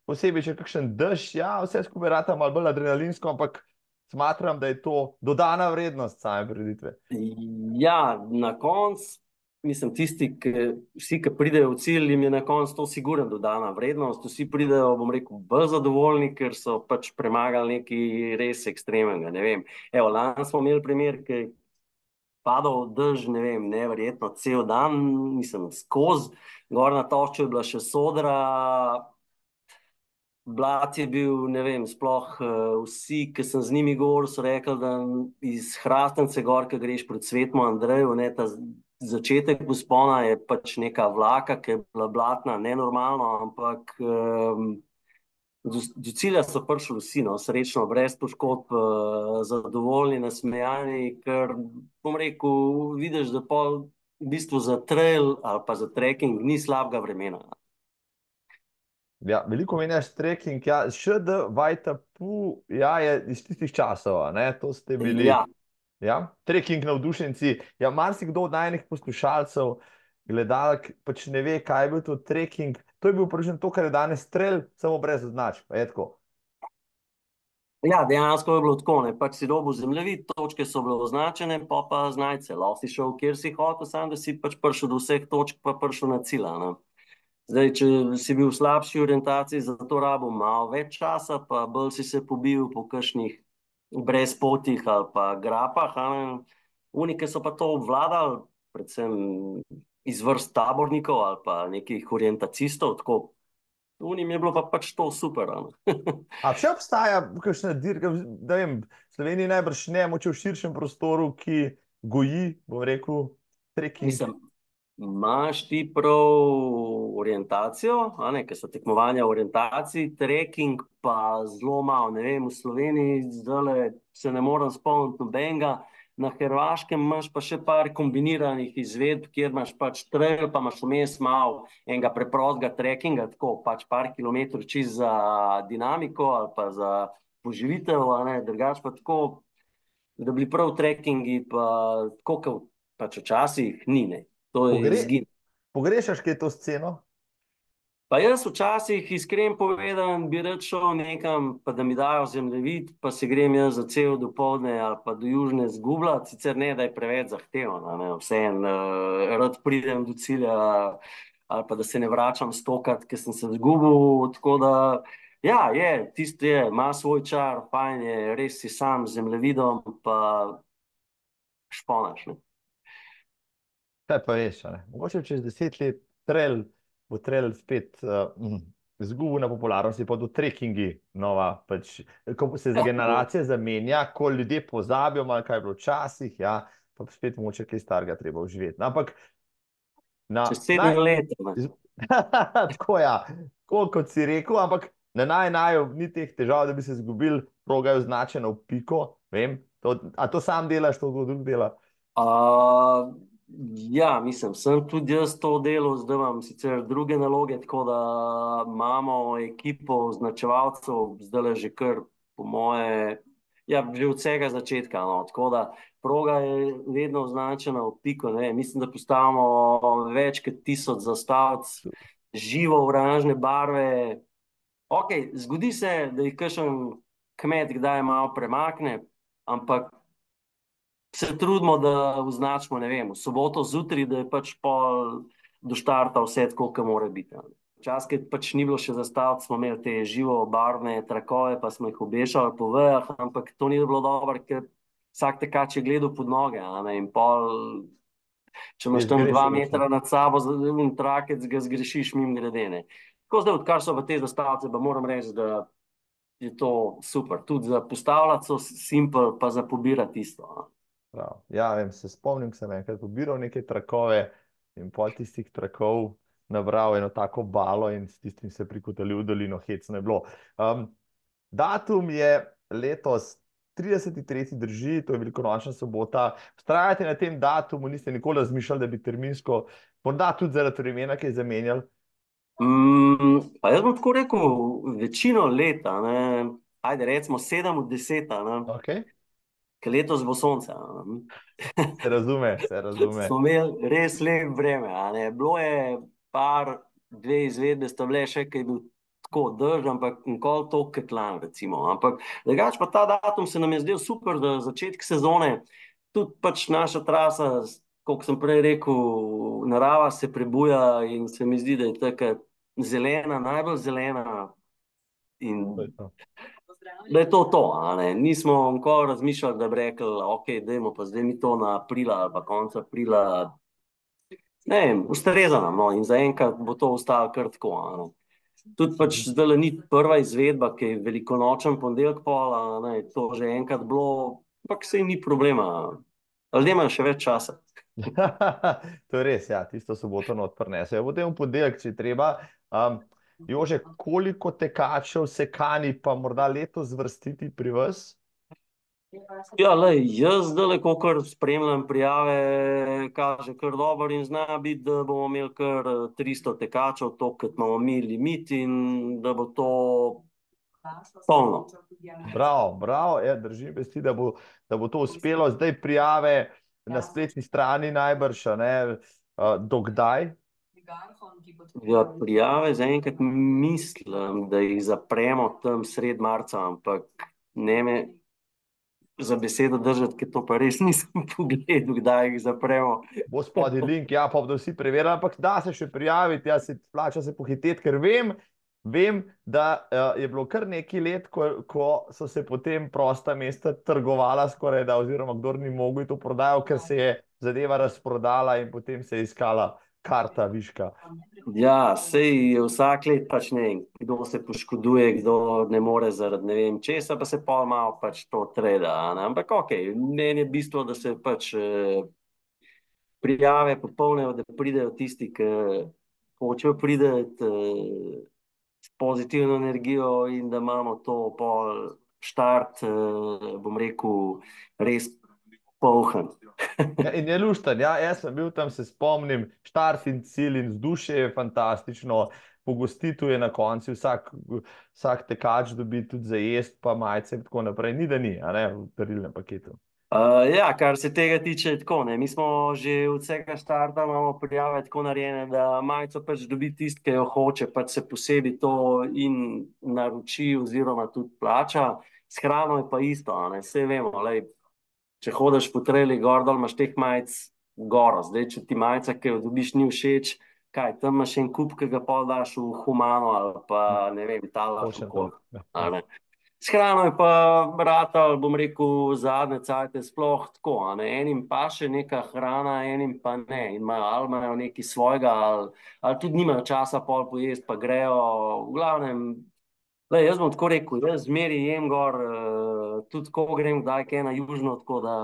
posebej če kakšen dež, ja, vse skupaj rata malo bolj adrenalinsko, ampak smatram, da je to dodana vrednost same preditve. Ja, na koncu, mislim, tisti, ki, vsi, ki pridejo v cilj, jim je na koncu to sigurno dodana vrednost. Vsi pridejo, bom rekel, bolj zadovoljni, ker so pač premagali nekaj res ekstremnega. Ne vem. Evo, lani smo imeli primer, ki je padal dež, ne vem, neverjetno, cel dan, mislim, skozi. Gor na točju je bila še sodra, Blat je bil, ne vem, sploh uh, vsi, ki sem z njimi govoril, so rekli, da iz Hrastnice gor, ki greš pred svetom Andreju, ne, ta začetek uspona je pač neka vlaka, ki je bila blatna, nenormalno, ampak um, do, do cilja so prišli vsi, no, srečno, brez poškodb, uh, zadovoljni, nasmejani, ker, bom rekel, vidiš, da pa v bistvu za trail ali pa za trekking ni slabega vremena. Ja, veliko meniš trekking, ja, še da vajta pu, ja, je iz tistih časov, ne, to ste bili. Ja. Ja, trekking navdušenci. Ja, marsikdo od najnih poslušalcev, gledalk, pač ne ve, kaj je bil to trekking. To je bil prvič to, kar je danes strel, samo brez označb. Ja, dejansko je bilo tako, ne, pač si dobil zemljevid, točke so bile označene, pa pa znajce, lahko si šel, kjer si hotel, sam da si pač prišel do vseh točk, pa prišel na cilj. Zdaj, če si bil v slabši orientaciji, za to rabo malo več časa, pa bolj si se pobil po kakšnih brezpotih ali pa grapah. Unike so pa to obvladali, predvsem iz vrst tabornikov ali pa nekih orientacistov. Tako. Unim je bilo pa pač to super. A še obstaja kakšna dirka, da vem, Sloveniji najbrž ne, moče v širšem prostoru, ki goji, bom rekel, trekking? Mislim, imaš ti prav orientacijo, ker so tekmovanja v orientaciji, trekking pa zelo malo. Ne vem, v Sloveniji zdaj se ne morem spomniti nobenega. Na Hrvaškem imaš pa še par kombiniranih izvedb, kjer imaš pač trail, pa imaš vmes malo enega preprostega trekkinga, tako pač par kilometrov čez za dinamiko ali pa za poživitev, drugač pa tako da bi bili prav trekkingi, pa tako kot pač včasih ni. Ne. To je Pogre- izgin. Pogrešaš kaj to sceno? Pa jaz včasih, iskreno povedan, bi rad šel nekam, pa da mi dajo zemljevid, pa se grem jaz za cel dopoledne ali pa do južne zgubljati, sicer ne, da je preveč zahtevno, vseeno, uh, rad pridem do cilja, ali pa da se ne vračam stokrat, ker sem se zgubil. Tako da, ja, je, tisto je, ima svoj čar, fajn je, res si sam z zemljevidom, pa šponaš. Ne? Kaj pa veš? Mogoče čez deset let trail bo trail spet uh, izgubil na popularnosti, pa do trekkingi nova, pač, ko se Ja. generacije zamenja, ko ljudje pozabijo, malo kaj je bilo včasih, ja, pa spet moče kaj starega treba uživeti. No, Ampak na, sedem let. Tako ja, tako kot si rekel, ampak na naj naj ni teh težav, da bi se izgubil, proga je označena v piko. Vem, to, a to sam delaš, to kdo drug dela? Uh, ja, mislim, sem tudi jaz to delal, zdaj imam sicer druge naloge, tako da imamo ekipo označevalcev, zdaj le že kar, po moje, ja, že od vsega začetka. No, tako da proga je vedno označena v piko. Ne. Mislim, da postavimo več kot tisoč zastavic, živo oranžne barve. Okay, zgodi se, da jih kakšen kmet kdaj malo premakne, ampak se trudimo, da označimo, ne vem, v soboto zjutraj, da je pač pol do štarta vse tako, kot mora biti. Včasih, ki pač ni bilo še zastaviti, smo imeli te živo barvne trakove, pa smo jih obešali po vejah, ampak to ni bilo dobro, ker vsak tekač je gledal pod noge. In pol, če imaš tam dva metra nad sabo, in trakec ga zgrešiš mimo gredene. Tako zdaj, odkar so v te zastavice, pa moram reči, da je to super. Tudi za postavljati so simpel, pa za pobirati isto. Prav. Ja, vem, se spomnim, sem enkrat pobiral neke trakove in pol tistih trakov nabral eno tako balo in s tistim se prikotali v dolino, hecno je bilo. Um, datum je letos 33. drži, to je velikonočna sobota. Vztrajate na tem datumu, niste nikoli razmišljali, da bi terminsko, morda tudi zaradi vremena, ki je zamenjal. Mm, pa jaz bom tako rekel, večino leta, ne, ajde, recimo sedem od deseta, ne, Okay. Ker letos bo sonce. a ne. Se razume, se razume. Smo imeli res lep vreme. Bilo je par, dve izvedbe, sta bile še, ki je bil tako dež, ampak nikoli toliko kot recimo. Ampak drugače pa ta datum se nam je zdel super, da začetek sezone, tudi pač naša trasa, kot sem prej rekel, narava se prebuja in se mi zdi, da je taka zelena, najbolj zelena. In To je to. Da je to to. ne. Nismo nikoli razmišljali, da bi rekli, ok, dajmo pa zdaj mi to na aprila ali pa konec aprila. Ne ustreza nam, no, in zaenkrat bo to ostalo ne. Tudi pač zdaj ni prva izvedba, ki je velikonočen ponedeljek pol, a ne, to že enkrat bilo, ampak sej ni problema. Ljudje imajo še več časa. to je res, ja, tisto soboto not prinesejo. Potem v ponedeljek, če je treba. Um, Jože, koliko tekačev se kani pa morda letos zvrstiti pri vas? Ja, lej, jaz zdaj, ko spremljam prijave, kaže kar dobro in zna biti, da bomo imeli kar eh, 300 tekačev, to, kot imamo mi limit in da bo to polno. Bravo, bravo, ja, držim vesti, da bo, da bo to uspelo. Zdaj prijave na spletni strani najbrž, ne, uh, dokdaj? Ja, prijave zaenkrat mislim, da jih zapremo tam sred marca, ampak ne me za besedo držati, ker to pa res nisem pogledal, kdaj jih zapremo. Bo spodaj link, ja, pa bodo vsi preverili, ampak da se še prijaviti, ja, se plača se pohiteti, ker vem, vem, da uh, je bilo kar nekaj let, ko, ko so se potem prosta mesta trgovala skoraj da, oziroma kdor ni mogel to prodajal, ker se je zadeva razprodala in potem se je iskala karta viška. Ja, sej vsak let pač ne vem, kdo se poškoduje, kdo ne more zaradi ne vem česa, pa se pol malo pač to treda. ne. Ampak ok, meni je bistvo, da se pač eh, prijave popolnejo, da pridejo tisti, ki hočejo priti eh, s pozitivno energijo in da imamo to pol štart, eh, bom rekel, res polhen. Ja, in je lušten, ja, jaz sem bil tam, se spomnim, štart in cilj in vzdušje je fantastično. Pogostitev je na koncu, vsak, vsak tekač dobi tudi za jesti, pa majice in tako naprej. Ni da ni, a ne v darilnem paketu. Uh, ja, kar se tega tiče, tako ne. Mi smo že od vsega starta imamo prijave tako narejene, da majico pač dobi tisti, ki jo hoče, pač se posebej to in naroči oziroma tudi plača. S hrano je pa isto, ne. Vse vemo, lej, če hodeš po treli gor dol, imaš teh majic goro. Zdaj, če ti majica, ki jo dobiš, ni všeč, kaj, tam imaš en kup, ki ga pa daš v humano ali pa ne vem, talaš v kol. S hrano je pa vrata, bom rekel, zadnje cajte sploh tako. Enim pa še neka hrana, enim pa ne. In imajo, ali imajo nekaj svojega, ali, ali tudi nimajo časa pol pojesti, pa grejo. V glavnem, le, jaz bom tako rekel, jaz zmeri jem gor, uh, tudi ko grem kdaj kaj na južno, tako da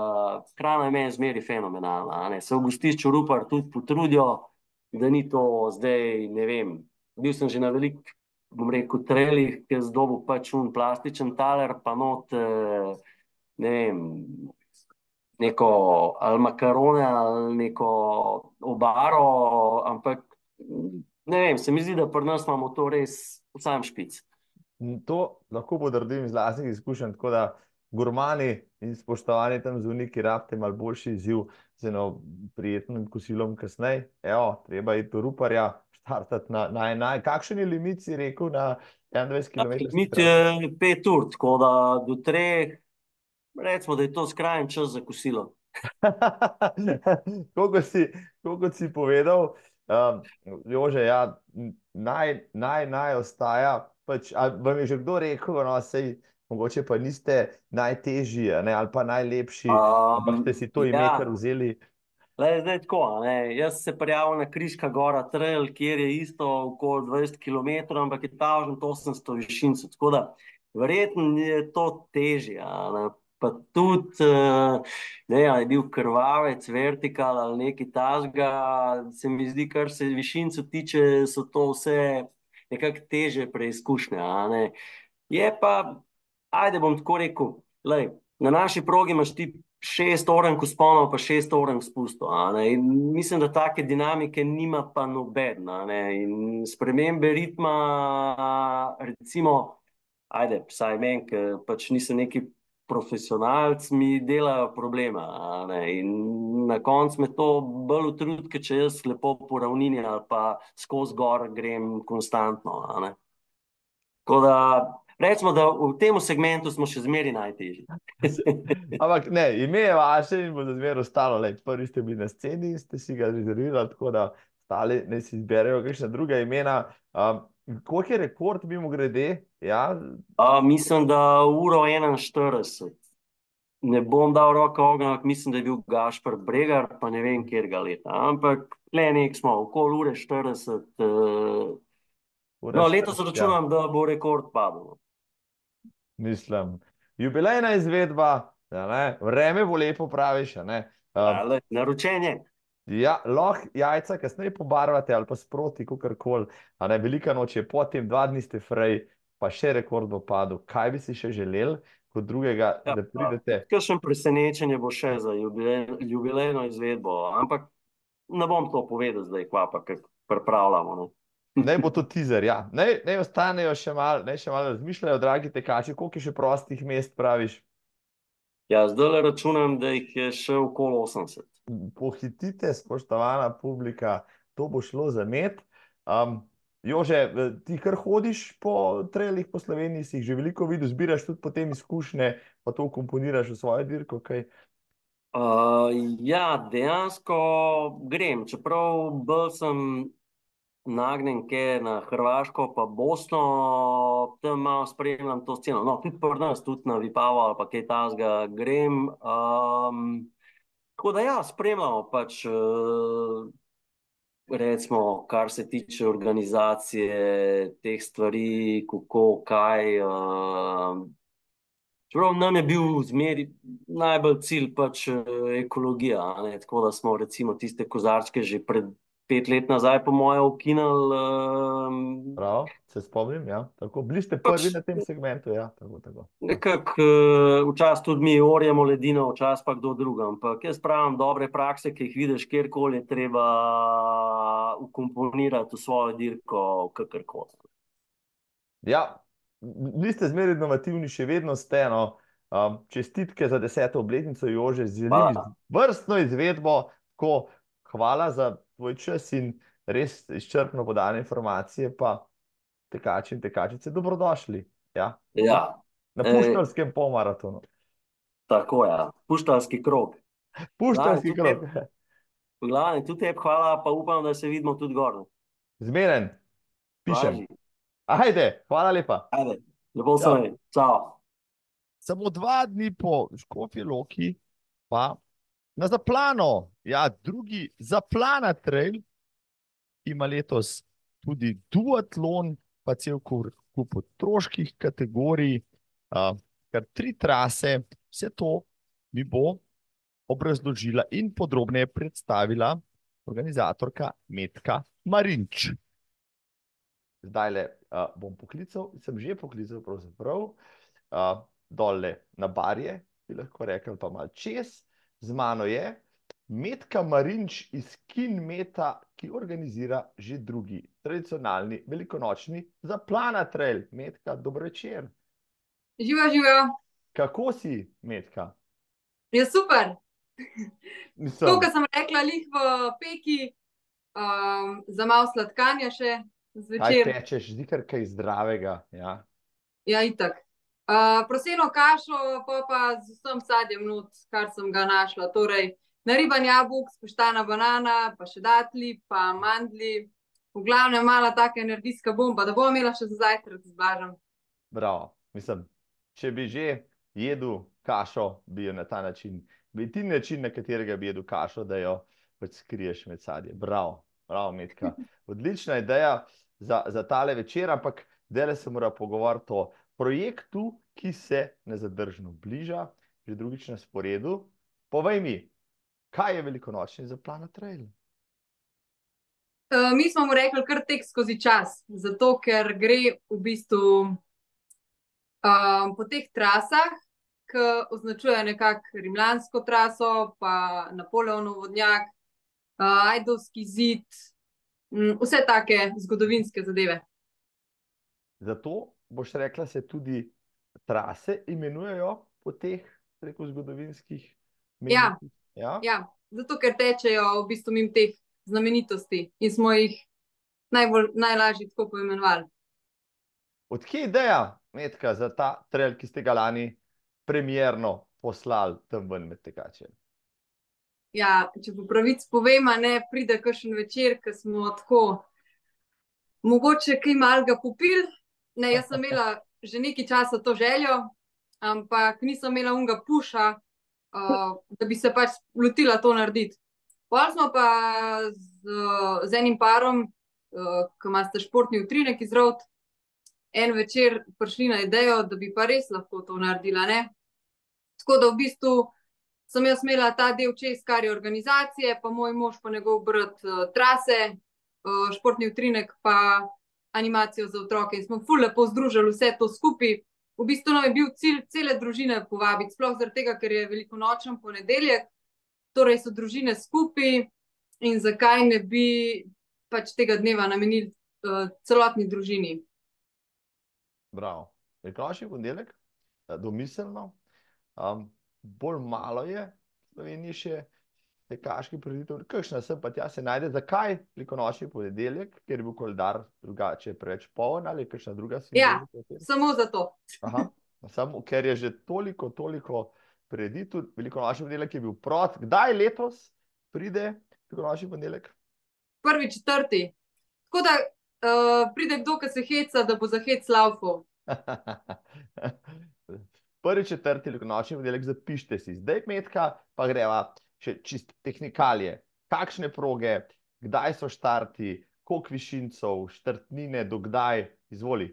hrana je meni zmeri fenomenalna. Se v gostišču Rupar tudi potrudijo, da ni to zdaj, ne vem, bil sem že na velik bom rekel, trelih, ki je zdobil pač un plastičen taler, pa not, eh, ne vem, neko ali makarone ali neko obaro, ampak ne vem, se mi zdi, da pri nas imamo to res sam špic. To lahko potrdim iz vlastnih izkušenj, tako da gurmani in spoštovani tam zuniki rabite malo boljši izziv z eno prijetnim kosilom kasneje. Evo, treba je to ruparja, startati na, na enaj. Kakšen je limit, si rekel, na 21 km? Limit je 5 ur, tako da do 3, recimo, da je to skrajen čas za kosilo. Kot si, si povedal, um, Jože, ja, naj, naj, naj ostaja. Pač, vam je že kdo rekel, no, sej, mogoče pa niste najtežji ne, ali pa najlepši, um, ampak ste si to ime ja. kar vzeli. Le, zdaj tako, ne? jaz se prijavim na Križka gora trail, kjer je isto okoli 20 km, ampak je ta že 800 višincev. Tako da verjetno je to težje. Pa tudi, eh, ne, je bil krvavec, vertikal ali nekaj tasga, se mi zdi, kar se višincev tiče, so to vse nekako teže preizkušnje. Je pa, ajde bom tako rekel, lej, na naši progi imaš ti šest orenk usponov, pa šest orenk spustov. Mislim, da take dinamike nima pa nobena. In spremembe ritma, recimo, ajde, vsaj meni, ki pač nisem neki profesionalc, mi delajo problema. In na koncu me to bolj utrudi, če jaz lepo po ravnini ali pa skozi gor grem konstantno. Tako da Recimo, da v tem segmentu smo še zmeraj najtežji. Ampak ne, ime je vaše in bo zmeraj ostalo. Lej, prvi ste bili na sceni ste si ga rezervirali, tako da stali ne si izberejo kakšna druga imena. Um, koliko je rekord, bi mu grede? Ja? Uh, mislim, da uro 41. Ne bom dal roko ognja, mislim, da je bil Gašpor Bregar, pa ne vem, kjer ga leta. Ampak le nek smo, okoli ure 40. Uh, no, letos računam, ja. da bo rekord padel. No mislim, jubilejna izvedba, vreme bo lepo, praviš. Um, naročenje. Ja, lahko jajca, kasneje pobarvate ali pa sproti, kako koli. Velika noč je, potem dva dni ste frej, pa še rekord bo padel. Kaj bi si še želel, kot drugega, ja, da pridete? Kakšen presenečenje bo še za jubilejno izvedbo, ampak ne bom to povedal zdaj, kva pa, kako pripravljamo. Ne? Naj bo to teaser. Ja. Naj, naj ostanejo še malo, naj še malo razmišljajo, dragi tekači, koliko je še prostih mest, praviš. Ja, zdaj le računam, da jih je še okoli 80. Pohitite, spoštovana publika, to bo šlo za med. Um, Jože, ti kar hodiš po trelih po Sloveniji, si jih že veliko videl, zbiraš tudi potem izkušnje, pa to komponiraš v svojo dirko. Okay? Uh, ja, dejansko grem, čeprav bolj sem nagnjenke na Hrvaško, pa Bosno, tam malo spremljam to sceno. No, tudi pri nas, tudi na Vipavo ali pa kaj tasga grem. Um, tako da ja, spremljamo pač, uh, recimo, kar se tiče organizacije teh stvari, kako, kaj. Uh, Čeprav nam je bil zmeri najbolj cilj pač ekologija, ne? tako da smo recimo tiste kozarčke že pred pet let nazaj, po mojem, ukinili. Um, Prav, se spomnim, ja. tako bili ste prvi pač, na tem segmentu. Ja, tako, tako. Nekako uh, včasih tudi mi orjemo ledino, včasih pa kdo drug. Ampak jaz pravim, dobre prakse, ki jih vidiš kjerkoli, treba ukomponirati v svojo dirko, kakorkoli. Ja, niste zmeraj inovativni, še vedno ste eno. Um, čestitke za deseto obletnico, Jože, z vrstno izvedbo. Tako, hvala za tvoj čas in res izčrpno podane informacije. Pa tekači in tekačice, dobrodošli. Ja? Ja. Na puščarskem polmaratonu. Tako je, ja. puščarski krog. Puščarski krog. V glavnem, tudi tebi hvala, pa upam, da se vidimo tudi gor. Zmeren, pišem. Ajde, hvala lepa. Ajde, lepo se čau. Samo dva dni po Škofi Loki, pa na zaplano, ja, drugi zaplana trail, ima letos tudi duatlon, pa cel kup otroških kategorij, uh, kar tri trase, vse to mi bo obrazložila in podrobneje predstavila organizatorka Metka Marinč. Zdaj le uh, bom poklical, sem že poklical, pravzaprav uh, dole na barje, bi lahko rekel, pa malo čez. Z mano je Metka Marinč iz Kinmeta, ki organizira že drugi tradicionalni velikonočni zaplana trail. Metka, dobro večer. Živa, živa. Kako si, Metka? Je super. To, kar sem rekla, lih v peki, um, za malo sladkanja še zvečer. Kaj pečeš, zdi kaj zdravega. Ja, ja itak. Uh, proseno kašo, pa, pa z vsem sadjem not, kar sem ga našla. Torej, nariban jabolk, spoštana banana, pa še datli, pa mandli. V glavnem, mala taka energijska bomba, da bom imela še za zajtrk z blažem. Bravo, mislim, če bi že jedel kašo, bi jo na ta način bi ti način, na katerega bi jedel kašo, da jo pač skriješ med sadje. Bravo, bravo, Metka. Odlična ideja za, za tale večer, ampak dele se mora pogovarjati o projektu, ki se nezadržno bliža, že drugič na sporedu. Povej mi, kaj je velikonočni za Planet Trail? Uh, mi smo mu rekli kar tek skozi čas, zato ker gre v bistvu uh, po teh trasah, ki označuje nekako rimljansko traso, pa Napoleonov vodnjak, uh, Ajdovski zid, um, vse take zgodovinske zadeve. Zato boš rekla, se tudi trase imenujejo po teh preko zgodovinskih ja. ja, ja, zato ker tečejo v bistvu mimo teh znamenitosti in smo jih najbolj, najlažje tako poimenovali. Odkje je ideja, Metka, za ta trail, ki ste ga lani premjerno poslali tam ven med tekačem. Ja, če po pravici povem, ne pride kakšen večer, ki smo tako, mogoče kaj malega popil. Ne, jaz sem imela že nekaj časa to željo, ampak nisem imela unga puša, uh, da bi se pač lotila to narediti. Pa smo pa z, z enim parom, uh, ki imate športni utrinek iz rot, en večer prišli na idejo, da bi pa res lahko to naredila. Ne? Tako da v bistvu sem jaz imela ta del čez, kar je organizacije, pa moj mož, pa njegov brat, uh, trase, uh, športni utrinek, pa animacijo za otroke. In smo lepo združili vse to skupaj. V bistvu nam je bil cilj cele družine povabiti, sploh zaradi tega, ker je veliko nočen ponedeljek, torej so družine skupaj in zakaj ne bi pač tega dneva namenili uh, celotni družini. Bravo. Je kašni ponedeljek, domiselno, Um, bolj malo je, Slovenija še tekaški preditev, kakšna se pa tja se najde, zakaj velikonočni ponedeljek, ker je bil koledar drugače preveč poln ali kakšna druga simbolika? Ja, samo zato. Aha, samo, ker je že toliko, toliko preditev, velikonočni ponedeljek je bil prot. Kdaj letos pride velikonočni ponedeljek? Prvi četrti. Tako da uh, pride kdo, ki se heca, da bo za hec laufo. prvi četrti nočni ponedeljek zapišite si, zdaj metka, pa greva še čist tehnikalije. Kakšne proge, kdaj so štarti, koliko višincev, štartnine, dokdaj, izvoli.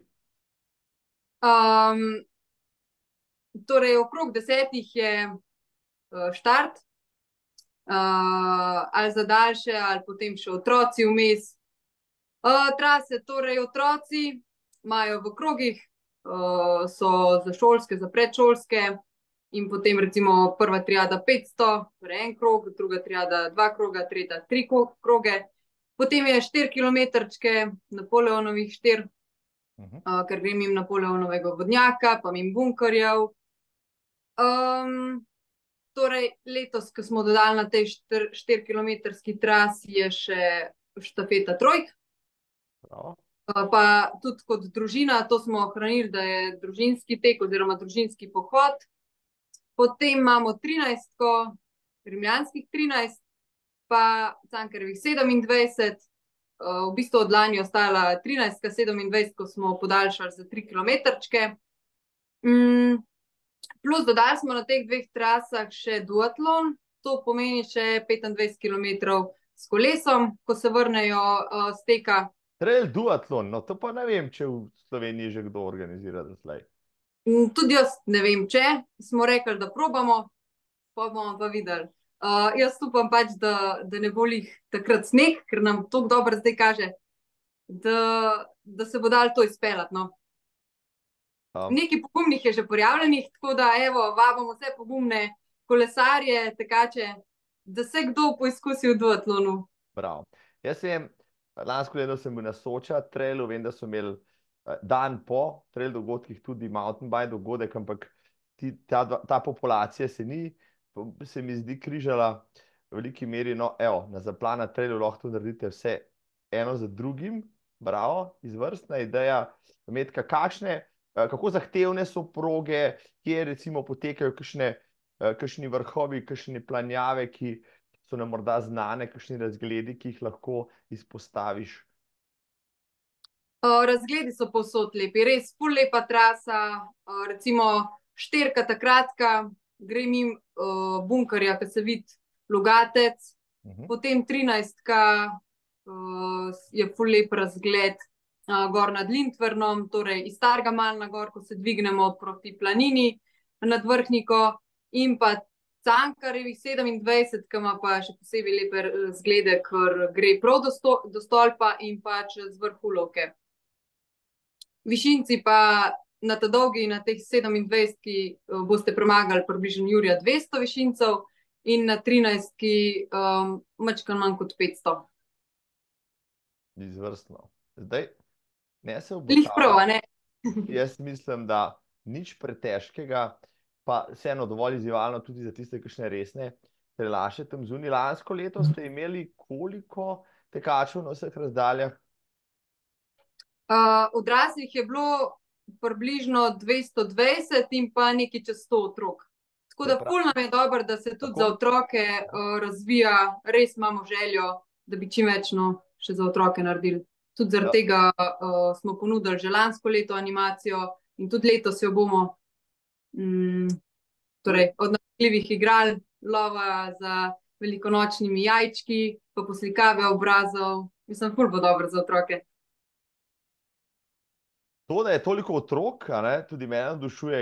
Um, torej, okrog desetih je uh, štart, uh, ali za daljše, ali potem še otroci vmes. Uh, trase, torej otroci imajo v krogih uh, so za šolske, za predšolske, in potem recimo prva triada 500, torej en krog, druga triada dva kroga, tretja tri kroge. Potem je 4 km, Napoleonovih 4, uh -huh. uh, ker grem jim Napoleonovega vodnjaka, pa jim bunkerjev. Um, torej, letos, ko smo dodali na tej 4-kilometrski trasi, je še štafeta Trojk. Prav. Pa tudi kot družina, to smo ohranili, da je družinski tek oziroma družinski pohod. Potem imamo 13, rimljanskih 13, pa Cankarjevih 27, v bistvu od lani ostala 13, 27, ko smo podaljšali za 3 km. Mm, plus dodali smo na teh dveh trasah še duatlon, to pomeni še 25 km s kolesom, ko se vrnejo uh, z teka. Trail duatlon, no to pa ne vem, če v Sloveniji že kdo organizira doslej. Tudi jaz ne vem, če smo rekli, da probamo, pa bomo pa videli. Uh, jaz upam pač, da, da ne bo jih takrat sneg, ker nam to dobro zdaj kaže, da, da se bo dal to izpeljati. No. Um. Nekaj pogumnih je že prijavljenih, tako da evo, vabimo vse pogumne kolesarje, tekače, da se kdo poizkusi v duatlonu. Prav. Jaz sem lansko leto sem bil na Soča, trailu, vem, da so imeli dan po trail dogodkih tudi mountain bike dogodek, ampak ti, ta, ta populacija se ni se mi zdi križala v veliki meri. No, evo, na zaplana trailu lahko naredite vse eno za drugim, bravo, izvrstna ideja. Metka, kakšne, eh, kako zahtevne so proge, kje recimo potekajo kakšne, eh, kakšni vrhovi, kakšne planjave, ki so nam morda znane, kakšni razgledi, ki jih lahko izpostaviš. Razgledi so povsod lepi, res pol lepa trasa, recimo štirka takratka, gre jim uh, bunkerja, ki se vidi Lugatec, uh mhm. -huh. potem 13, ki uh, je full lep razgled uh, gor nad Lindvrnom, torej iz Starga Malna gor, ko se dvignemo proti planini nad Vrhniko in pa Cankarjevih 27, ki ima pa še posebej lepe zglede, ker gre prav do, sto, do stolpa in pa čez vrhulovke. Višinci pa na ta dolgi, na teh 27, ki uh, boste premagali približno Jurija 200 višincev, in na 13, ki um, mačka manj kot 500. Izvrstno. Zdaj, ne se obojim. Jaz mislim, da nič pretežkega, pa vseeno dovolj izzivalno tudi za tiste, ki še ne resne. Prelaše tam zunaj. Lansko leto ste imeli koliko tekačev na vseh razdaljah? Uh, odraslih je bilo približno 220 in pa nekaj čez 100 otrok. Tako da pol nam je dobro, da se tudi Tako. za otroke uh, razvija, res imamo željo, da bi čim več no, še za otroke naredili. Tudi zaradi ja. tega uh, smo ponudili že lansko leto animacijo in tudi letos jo bomo mm, torej, od napljivih igral, lova za velikonočnimi jajčki, pa poslikave obrazov. Mislim, pol bo dobro za otroke. To, da je toliko otrok, ne, tudi meni navdušuje,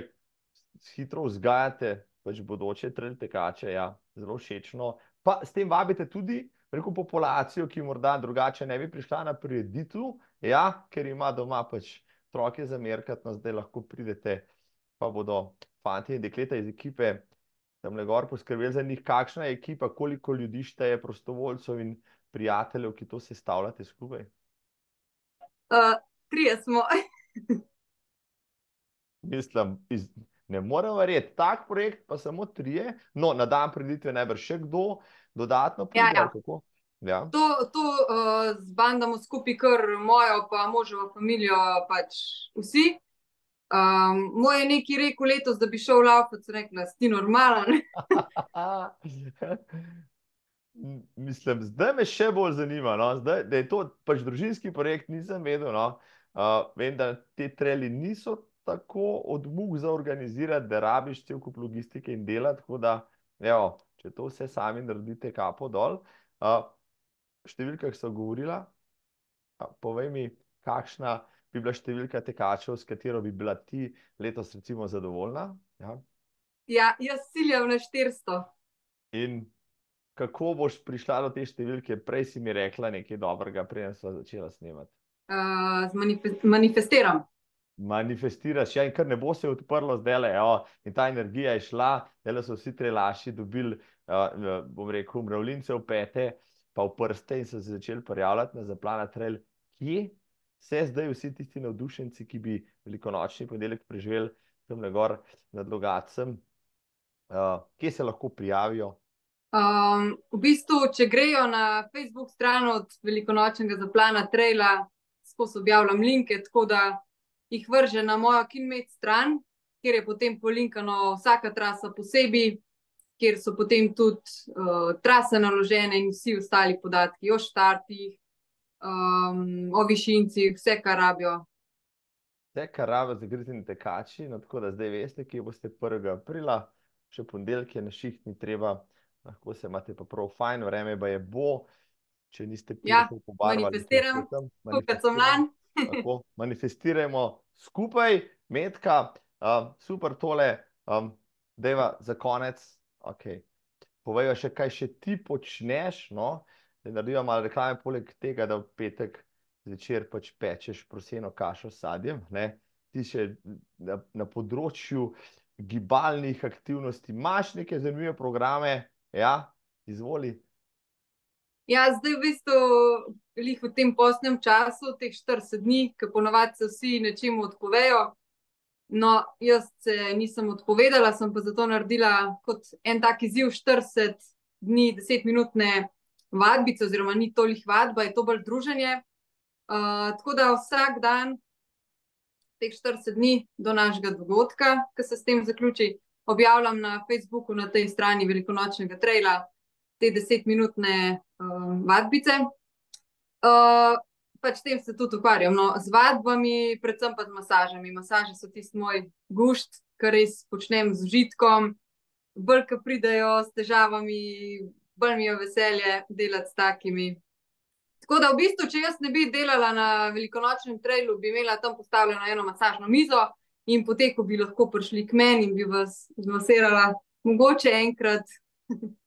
hitro vzgajate pač bodoče tekače, ja, zelo všečno. Pa s tem vabite tudi preko populacijo, ki morda drugače ne bi prišla na prireditev, ja, ker ima doma pač otroke za merkat, no zdaj lahko pridete, pa bodo fanti in dekleta iz ekipe tam le gor poskrbeli za njih, kakšna je ekipa, koliko ljudi šteje prostovoljcev in prijateljev, ki to sestavljate skupaj. Uh, trije smo. Mislim, iz, ne morem verjeti, tak projekt, pa samo trije, no, na dan preditve najbrž še kdo dodatno. Ja, ja. Ja. To, to uh, zbandamo skupaj, kar mojo, pa možovo familijo, pač vsi. Um, moj je neki rekel letos, da bi šel v Lauf, da se rekla, sti normalen. Mislim, zdaj me še bolj zanima, no? zdaj, da je to pač družinski projekt, nisem vedel. No? Uh, vem, da te treli niso tako od mug za organizirati, da rabiš cel kup logistike in dela. Tako da, evo, če to vse sami naredite, kapo dol. Uh, številka, ki so govorila, uh, povej mi, kakšna bi bila številka tekačev, s katero bi bila ti letos, recimo, zadovoljna? Ja, ja jaz ciljam na 400. In kako boš prišla do te številke? Prej si mi rekla nekaj dobrega, preden smo začela snemati uh, manifestiram. Manifestiraš, ja, in kar ne bo se odprlo zdaj, le, in ta energija je šla, da so vsi trelaši dobili, uh, bom rekel, mravljince v pete, pa v prste in so se začeli prijavljati na zaplana trail. Kje se zdaj vsi tisti navdušenci, ki bi velikonočni ponedeljek preživeli tam le gor nad Logacem, uh, kje se lahko prijavijo? Um, v bistvu, če grejo na Facebook stran od velikonočnega zaplana Traila, skozi objavljam linke, tako da jih vrže na mojo Kinmet stran, kjer je potem polinkano vsaka trasa posebej, kjer so potem tudi uh, trase naložene in vsi ostali podatki o štartih, um, o višincih, vse, kar rabijo. Vse, kar rabijo za gritini tekači, no, tako da zdaj veste, kje boste 1. aprila, še ponedeljke na ših ni treba, lahko se imate pa prav fajn, vreme pa je bo. Če niste Ja, pirhov pobarvali, manifestiram, čestitam, Kot so mlani. Tako, manifestirajmo skupaj, medka, um, super tole, um, deva za konec. Okay. Povejo še, kaj še ti počneš. No? Da naredijo malo reklame, poleg tega, da v petek zvečer pač pečeš proseno kašo s sadjem. Ne? Ti še na, na področju gibalnih aktivnosti imaš neke zanimive programe, ja, izvoli. Ja, zdaj v bistvu lih v tem postnem času, teh 40 dni, ki ponovadi se vsi nečemu odpovejo. No, jaz se nisem odpovedala, sem pa zato naredila kot en tak izziv 40 dni, 10-minutne vadbice, oziroma ni toliko vadba, je to bolj druženje. Uh, tako da vsak dan, teh 40 dni do našega dogodka, ki se s tem zaključi, objavljam na Facebooku na tej strani velikonočnega traila te 10-minutne uh, vadbice. Uh, pač tem se tudi ukvarjam. No, z vadbami, predvsem pa z masažami. Masaže so tisti moj gušt, kar res počnem z užitkom. Bolj, ki pridejo s težavami, bolj mi je veselje delati s takimi. Tako da, v bistvu, če jaz ne bi delala na velikonočnem trailu, bi imela tam postavljeno eno masažno mizo in potem, ko bi lahko prišli k meni in bi vas zmasirala, mogoče enkrat.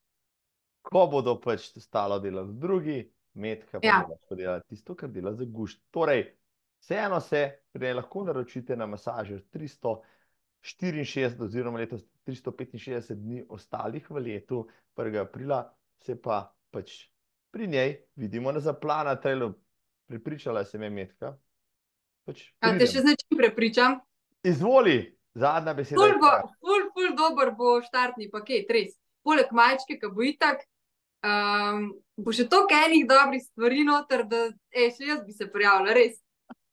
Ko bodo pač stalo delati drugi, medka pa Ja. ja. lahko dela tisto, kar dela za gušt. Torej, vseeno se prej lahko naročite na masažer 364 oziroma letos 365 dni ostalih v letu, 1. aprila, se pa pač pri njej vidimo na zaplana trailu. Pripričala se me metka. Pač A te še z nečim prepričam? Izvoli, zadnja beseda. Ful je bo, ful, ful dober bo štartni paket, res. Poleg majčke, ki bo itak, um, bo še toliko enih dobrih stvari noter, da ej, še jaz bi se prijavila, res.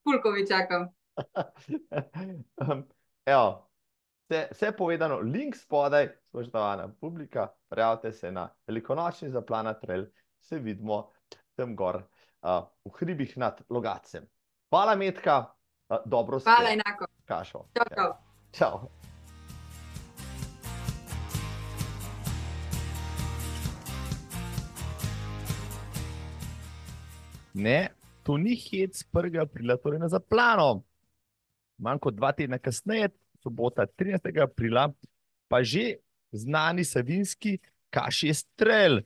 Fulkovi čakam. Um, Evo, vse, vse povedano, link spodaj, spoštovana publika, prijavite se na velikonočni zaplana trail, se vidimo tam gor uh, v hribih nad Logacem. Hvala, Metka, uh, dobro se Hvala enako. kašo. Čau, čau. Čau. Ne, to ni hec 1. aprila, torej na zaplano. Manj kot dva tedna kasneje, sobota 13. aprila, pa že znani savinski kašje strel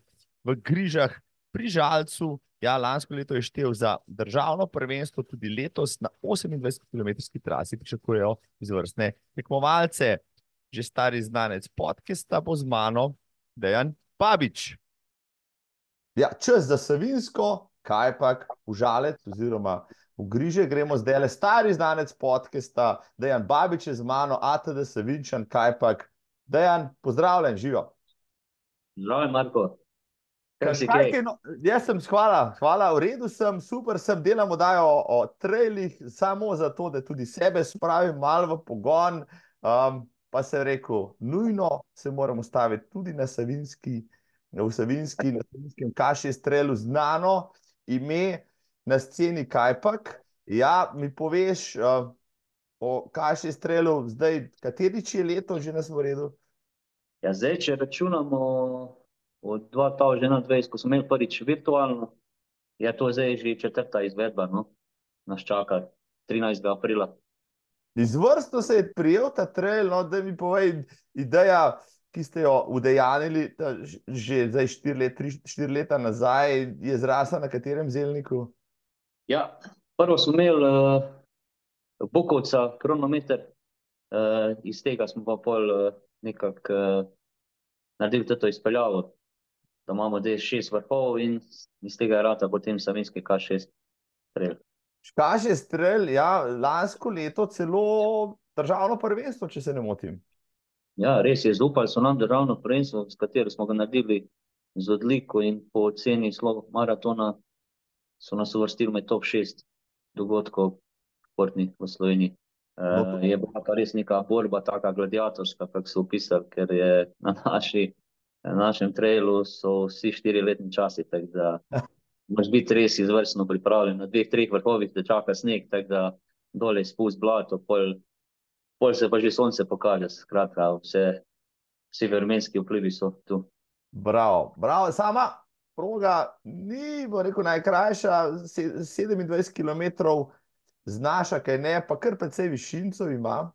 v Grižah pri Žalcu. Ja, lansko leto je štev za državno prvenstvo, tudi letos na 28 km trasi pričakujejo izvrstne tekmovalce. Že stari znanec podcasta bo z mano, Dejan Pabič. Ja, čas za Savinsko, kaj pa v Žalec oziroma v Griže gremo zdaj le stari znanec podcasta, Dejan Babič je z mano, ATD Savinčan, kaj pa. Dejan, pozdravljen, živo. Zdravo, Marko. Kaj Kaj kaj? kaj, no, jaz sem, hvala, hvala, v redu sem, super sem, delamo dajo o, o trailih, samo zato, da tudi sebe spravim malo v pogon. Um, pa sem rekel, nujno se moramo staviti tudi na Savinski, v Savinski, na Savinskem kaši strelu znano ime na sceni Kajpak. Ja, mi poveš uh, o kaši strelu zdaj, kateri je leto že na sporedu? Ja, zdaj, če računamo od 2021, ko smo imeli prvič virtualno, je to zdaj že četrta izvedba, no? nas čaka 13. aprila. Izvrstno se je prijel ta trail, no, da mi povej, ideja, ki ste jo udejanili ta, že zdaj štiri, let, tri, štiri leta nazaj, je zrasla na katerem zelniku? Ja, prvo smo imeli uh, Bukovca, kronometer, uh, iz tega smo pa pol uh, nekako uh, naredili to izpeljavo, da imamo zdaj šest vrhov in iz tega rata potem savinski K6 trail. Škaže strel, ja, lansko leto celo državno prvenstvo, če se ne motim. Ja, res je, zaupali so nam državno prvenstvo, s katero smo ga naredili z odliko in po oceni slovo maratona so nas uvrstili med top šest dogodkov športnih v Sloveniji. Uh, je bila pa res neka borba, taka gladiatorska, kako so opisali, ker je na, naši, na našem trailu so vsi štiri letni časi, tako da moraš biti res izvrstno pripravljen. Na dveh, treh vrhovih te čaka sneg, tako da dole spust blato, pol pol se pa že sonce pokaže, skratka, vse, vsi vremenski vplivi so tu. Bravo, bravo, sama proga ni, bo rekel, najkrajša, 27 km znaša, kaj ne, pa kar precej višincev ima.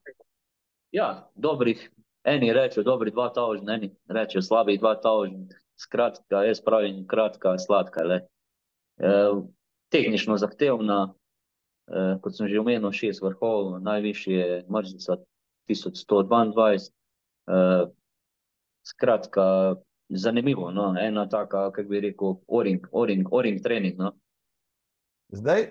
Ja, dobrih, eni rečejo, dobri dva tavžen, eni rečejo, slabih dva tavžen. Skratka, jaz pravim, kratka, sladka. E, tehnično zahtevna, Eh, kot sem že omenil, šest vrhov, najvišji je mrzlica 1122. Eh, skratka, zanimivo, no? ena taka, kako bi rekel, oring, oring, oring trening. No? Zdaj,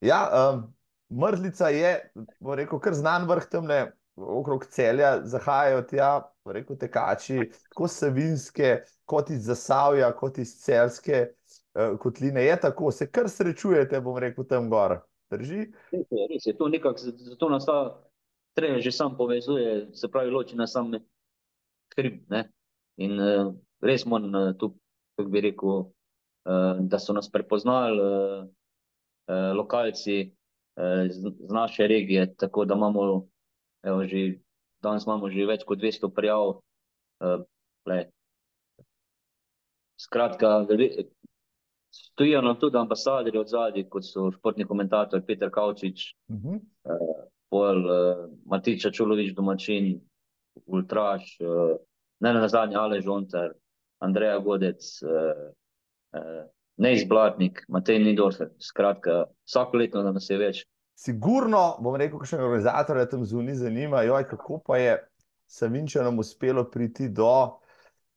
ja, um, mrzlica je, rekel, kar znan vrh temne. Okrog celja zahajajo tja, rekel tekači, tako savinske, kot iz Zasavja, kot iz celske uh, kotline. Je tako, se kar srečujete, bom rekel, tam gor. Drži? Res je, res je. To nekako, zato nas ta trener že sam povezuje, se pravi, loči nas sam hrib. Ne? In uh, res moram uh, tu, kako bi rekel, uh, da so nas prepoznali uh, uh, lokalci uh, z, z naše regije, tako da imamo, evo, že, danes imamo že več kot 200 prijav. Uh, Skratka, Stojijo nam tudi ambasadori od zadaj, kot so športni komentator Peter Kavčič, uh -huh. uh, Pol, uh, Matiča Čulovič, domačin, Ultraš, uh, ne na zadnje Alež Ontar, Andreja Godec, uh, uh, Nejs Blatnik, Matej Nidorfer. Skratka, vsako leto nas je več. Sigurno bom rekel, kakšen organizator je tam zunaj zanima, joj, kako pa je Savinčanom uspelo priti do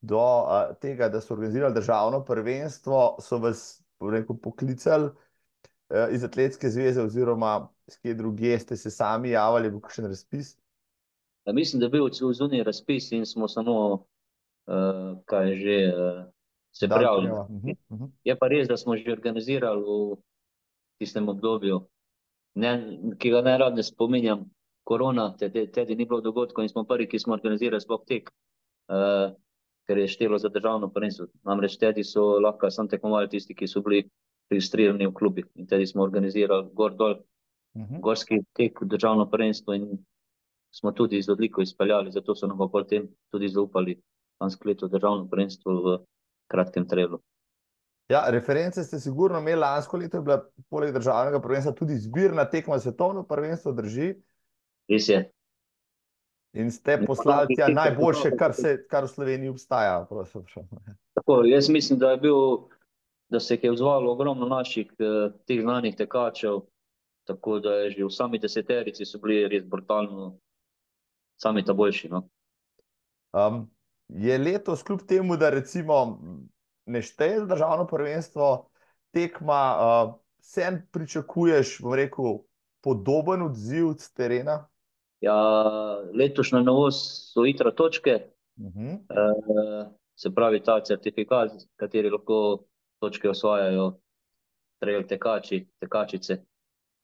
do uh, tega, da so organizirali državno prvenstvo, so vas rekel, poklicali uh, iz Atletske zveze, oziroma iz kje druge ste se sami javili, v kakšen razpis? Ja, mislim, da je bil zunaj razpis in smo samo, uh, kaj že, uh, se prijavili. Uh -huh, uh -huh. Je pa res, da smo že organizirali v tistem obdobju, ne, ki ga najrad ne spominjam. Korona, tedi te, te ni bilo dogodkov in smo prvi, ki smo organizirali sploh tek. Uh, ker je štelo za državno prvenstvo. Namreč tedi so lahko samo tekmovali tisti, ki so bili registrirani v klubih. In tedi smo organizirali gor dol, uh mhm. -huh. gorski tek v državno prvenstvo in smo tudi z odliko izpeljali, zato so nam pa potem tudi zaupali lansko leto državno prvenstvo v kratkem trelu. Ja, reference ste sigurno imeli lansko leto, je bila poleg državnega prvenstva tudi zbirna tekma svetovno prvenstvo, drži? Res je. In ste poslali tja najboljše, kar, se, kar v Sloveniji obstaja. Tako, jaz mislim, da, bil, da se je odzvalo ogromno naših eh, teh znanih tekačev, tako da je že v sami deseterici so bili res brutalno, sami ta boljši. No. Um, je letos, kljub temu, da recimo ne šteje za državno prvenstvo, tekma, uh, sem pričakuješ, bom rekel, podoben odziv z terena? Ja, letošnja novost so itra točke, uh -huh. e, se pravi ta certifikat, kateri lahko točke osvajajo trail tekači, tekačice.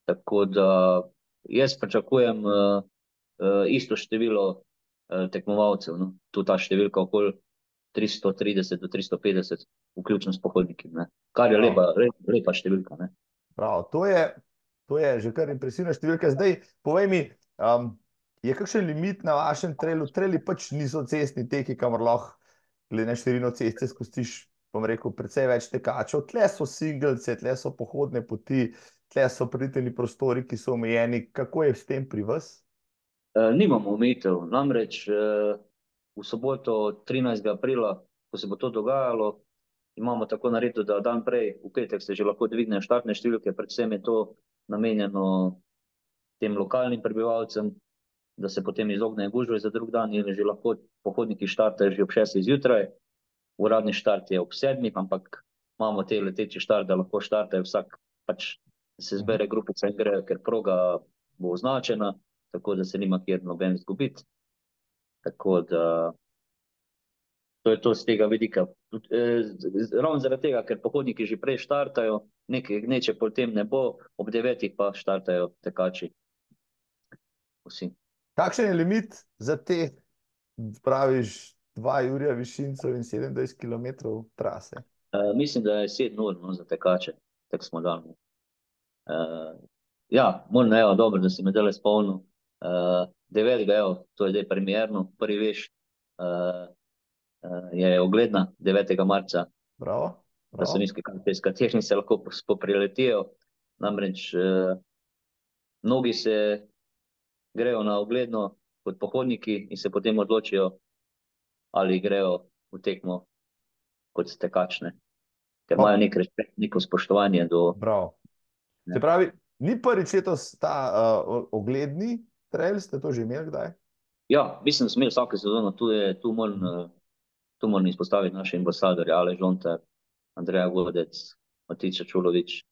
Tako da jaz pričakujem uh, uh, isto število uh, tekmovalcev, no? tu ta številka okoli 330 do 350, vključno s pohodniki, ne? kar je lepa, lepa številka. Prav, to je, to je že kar impresivna številka. Zdaj, povej mi, um, Je kakšen limit na vašem trelu? Treli pač niso cestni teki, kamor lahko, glede na širino ceste, spustiš, bom rekel, precej več tekačev. Tle so singlece, tle so pohodne poti, tle so priteljni prostori, ki so omejeni. Kako je s tem pri vas? E, nimamo omejitev. Namreč e, v soboto, 13. aprila, ko se bo to dogajalo, imamo tako narediti, da dan prej, v petek, se že lahko dvignejo štartne številke, predvsem je to namenjeno tem lokalnim prebivalcem, da se potem izognejo gužve za drug dan, in že lahko pohodniki štartajo že ob 6. zjutraj. Uradni štart je ob 7. ampak imamo te leteče štart, da lahko štartajo vsak, pač se zbere mhm. grupica in grejo, ker proga bo označena, tako da se nima kjer noben izgubiti. Tako da to je to z tega vidika. Eh, ravno zaradi tega, ker pohodniki že prej štartajo, nekaj gneče potem ne bo, ob devetih pa štartajo tekači. Vsi. Kakšen je limit za te, praviš, 2 Jurija Višincev in 27 km trase? Uh, mislim, da je 7 ur no, za tekače, tako smo dali. Uh, ja, moram reči, dobro, da si me dale spomnil. Uh, 9. evo, to je zdaj premjerno, prvi veš, uh, uh, je ogledna 9. marca. Bravo. Da so nizke katerimi se lahko popriletijo. Namreč uh, mnogi se grejo na ogledno kot pohodniki in se potem odločijo, ali grejo v tekmo kot tekačne, ker imajo nek respekt, neko spoštovanje do. Bravo. Se pravi, ni prvič letos ta uh, ogledni trail, ste to že imeli kdaj? Ja, mislim, da smo imeli vsake sezone, tu, je, tu, moram, uh, tu moram izpostaviti naše ambasadorje, Ale Žontar, Andreja Vodec, Matica Čulovič,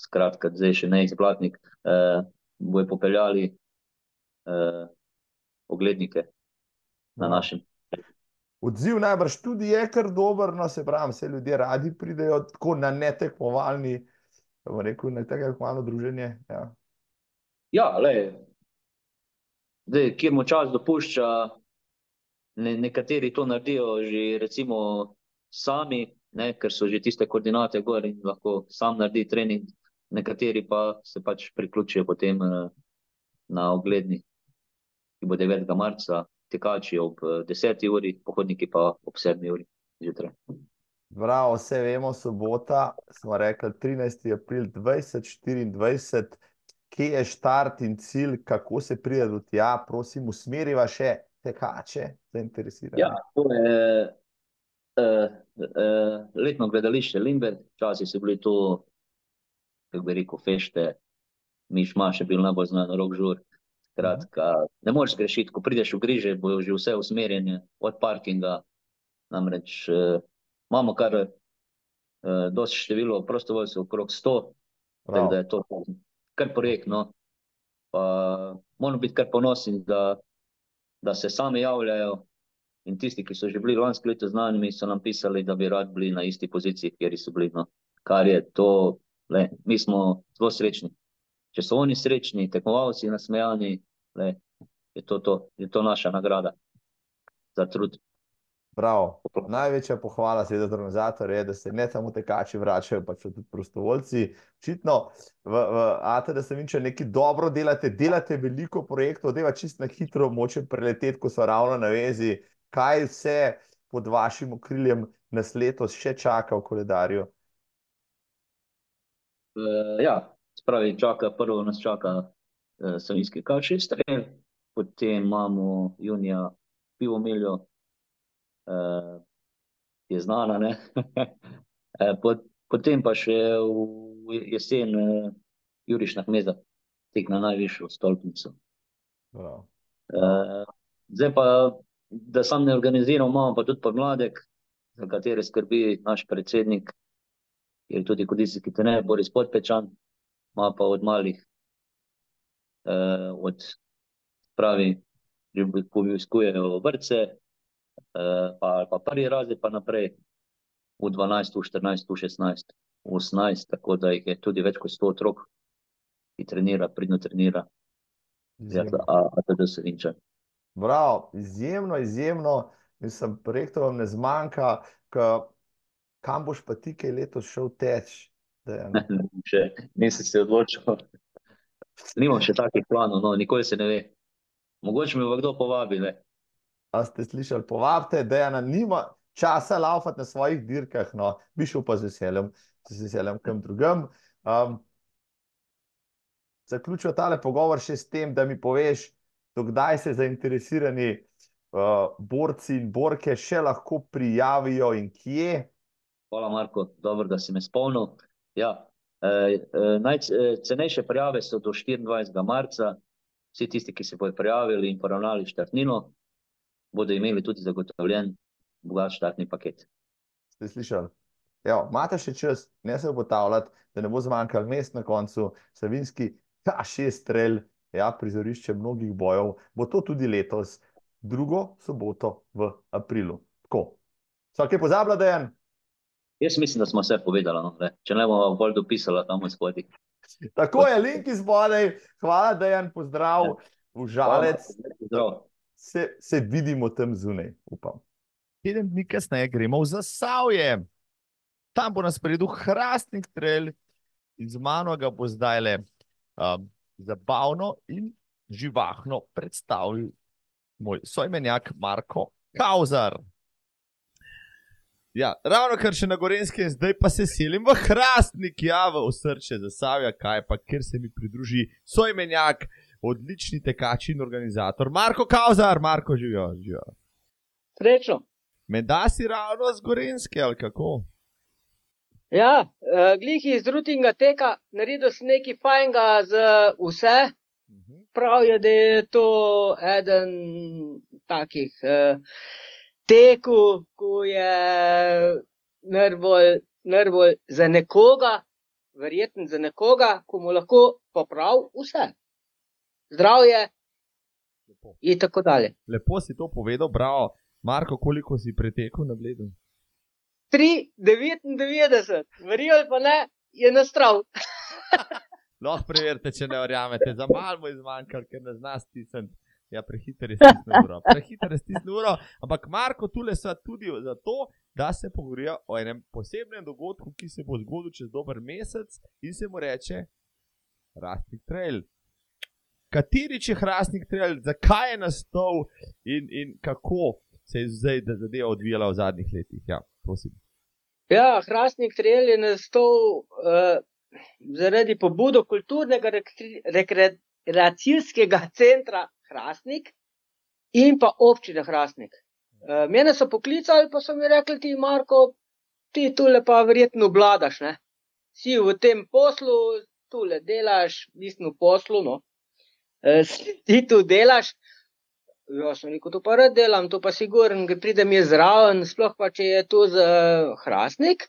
skratka, zdaj še ne izplatnik, uh, bojo popeljali uh, oglednike na no. našem. Odziv najbrž tudi je kar dober, no se pravi, vse ljudje radi pridejo tako na netekmovalni, bomo rekel, na tekmovalno druženje. Ja, ja le, zdaj, kjer mu čas dopušča, ne, nekateri to naredijo že recimo sami, ne, ker so že tiste koordinate gor in lahko sam naredi trening, nekateri pa se pač priključijo potem uh, na ogledni ki bo 9. marca, tekači ob 10. uri, pohodniki pa ob 7. uri zjutraj. Bravo, vse vemo, sobota, smo rekli 13. april 2024, kje je štart in cilj, kako se pride do tja, prosim, usmeriva še tekače, zainteresirane. Ja, to je uh, uh, letno gledališče Limber, včasih so bili to, kako bi rekel, fešte, miš maš je bil najbolj znan rok žur. Kratka, ne moreš grešiti, ko prideš v griže, bojo že vse usmerjene od parkinga. Namreč eh, imamo kar eh, dosti število prostovoljcev, okrog 100, tako da je to kar projektno. Pa moramo biti kar ponosni, da, da se sami javljajo. In tisti, ki so že bili lansko leto z nami, so nam pisali, da bi radi bili na isti poziciji, kjer so bili. No. Kar je to, le, mi smo zelo srečni če so oni srečni, tekmovalci nasmejani, le, je, to to, je to naša nagrada za trud. Prav. Največja pohvala za organizatorje je, da se ne samo tekači vračajo, pač tudi prostovoljci. Očitno, v, v ATD se vinče nekaj dobro delate, delate veliko projektov, deva čist na hitro moče preleteti, ko so ravno na vezi. Kaj vse pod vašim okriljem nas letos še čaka v koledarju? Uh, ja, Spravi, čaka, prvo nas čaka uh, Savinski kači strel, potem imamo junija pivo miljo, uh, je znana, uh, pot, potem pa še v jesen uh, Jurišna kmeza, tek na najvišjo stolpnico. Wow. Uh, zdaj pa, da sam ne organiziram, imamo pa tudi podmladek, za katere skrbi naš predsednik, je tudi kodijski trener Boris Podpečan, ima pa od malih, uh, od pravi, že obiskujejo vrtce, uh, pa, pa prvi razred, pa naprej v 12, v 14, v 16, v 18, tako da jih je tudi več kot 100 otrok, ki trenira, pridno trenira. A tudi se vinča. Bravo, izjemno, izjemno. Mislim, projektov vam ne zmanjka. Kam boš pa ti kaj letos šel teč? Če nisi se odločil, nimam še takih planov, no, nikoli se ne ve. Mogoče me bo kdo povabil. A ste slišali, povabite, da je nima časa laufati na svojih dirkah, no, bi šel pa z veseljem, z veseljem kam drugam. Um, zaključil tale pogovor še s tem, da mi poveš, dokdaj se zainteresirani uh, borci in borke še lahko prijavijo in kje. Hvala, Marko, dobro, da si me spomnil. Ja, eh, eh, najcenejše prijave so do 24. marca. Vsi tisti, ki se bodo prijavili in poravnali štartnino, bodo imeli tudi zagotovljen bogat štartni paket. Ste slišali? Evo, imate še čas, ne se obotavljati, da ne bo zmanjkalo mest na koncu. Savinski, ta šest strelj, ja, prizorišče mnogih bojev. Bo to tudi letos. drugo soboto v aprilu. Tako. Vsak je pozabil, da je en. Jaz mislim, da smo vse povedali, no, če ne bomo bolj dopisali tam spodaj. Tako je, link iz spodaj. Hvala, da je en pozdrav, užalec. Se, se vidimo tam zunaj, upam. Teden dni kasneje gremo v Zasavje. Tam bo nas predel Hrastnik Trail in z mano ga bo zdaj le um, zabavno in živahno predstavil moj sojmenjak Marko Kauzar. Ja, ravno kar še na Gorenskem, zdaj pa se selim v Hrastnik, ja, v osrče za Savja, kaj pa, ker se mi pridruži sojmenjak, odlični tekač in organizator Marko Kauzar, Marko živijo. živijo. Srečno. Menda si ravno z Gorenske, ali kako? Ja, uh, glih iz rutinga teka, naredil si nekaj fajnega za vse. Mhm. Prav je, da je to eden takih uh, tekov, ko je najbolj, za nekoga, verjetno za nekoga, ko mu lahko popravi vse. Zdravje Lepo. in tako dalje. Lepo si to povedal, bravo. Marko, koliko si pretekel na bledu? 3,99, verjel pa ne, je nastrav. Lahko preverite, če ne verjamete, za malo bo izmanjkalo, ker ne znaš stisniti. Ja, prehiter je stisnil uro. Prehiter je stisnil uro, ampak Marko tule so tudi zato, da se pogovorijo o enem posebnem dogodku, ki se bo zgodil čez dober mesec in se mu reče Rastnik Trail. Kateri je Hrastnik Trail, zakaj je nastal in, in kako se je zdaj zadeva odvijala v zadnjih letih? Ja, prosim. Ja, Hrastnik Trail je nastal uh, zaradi pobudo kulturnega rekreacijskega centra Hrastnik in pa občine Hrastnik. Uh, mene so poklicali, pa so mi rekli, ti Marko, ti tule pa verjetno vladaš, ne? Si v tem poslu, tule delaš, v poslu, no. Uh, ti tu delaš, Jaz sem rekel, to pa rad delam, to pa sigurno, ki pridem je zraven, sploh pa če je tu z uh, Hrastnik,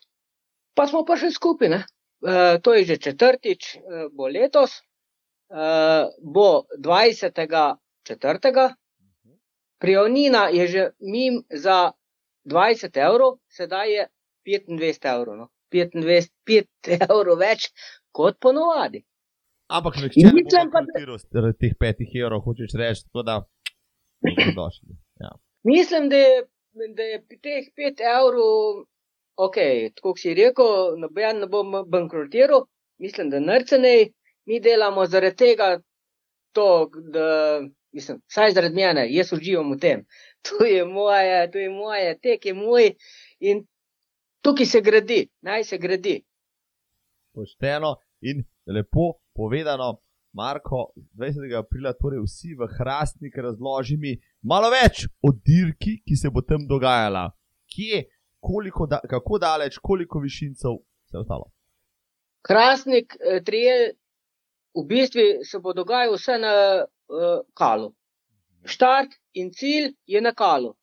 pa smo pa še skupaj. Uh, to je že četrtič, uh, bo letos, uh, bo 20. četrtega. Prijavnina je že mim za 20 evrov, sedaj je 25 evrov. No. 25, 5 evrov več kot ponovadi. Ampak če ne bi šel teh 5 evrov, hočeš reči, da dobrodošli. Ja. Mislim, da je, da je teh 5 evrov, ok, tako si rekel, noben ne bo bankrotiral, mislim, da nrcenej, mi delamo zaradi tega, to, da, mislim, saj zaradi mene, jaz uživam v tem. To je moje, to je moje, tek je moj in tukaj se gradi, naj se gradi. Pošteno in lepo povedano. Marko, 20. aprila, torej vsi v Hrastnik, razloži mi malo več o dirki, ki se bo tam dogajala. Kje, koliko, da, kako daleč, koliko višincev se je ostalo. Hrastnik, eh, trije, v bistvu se bo dogajal vse na uh, Kalu. Štart in cilj je na Kalu.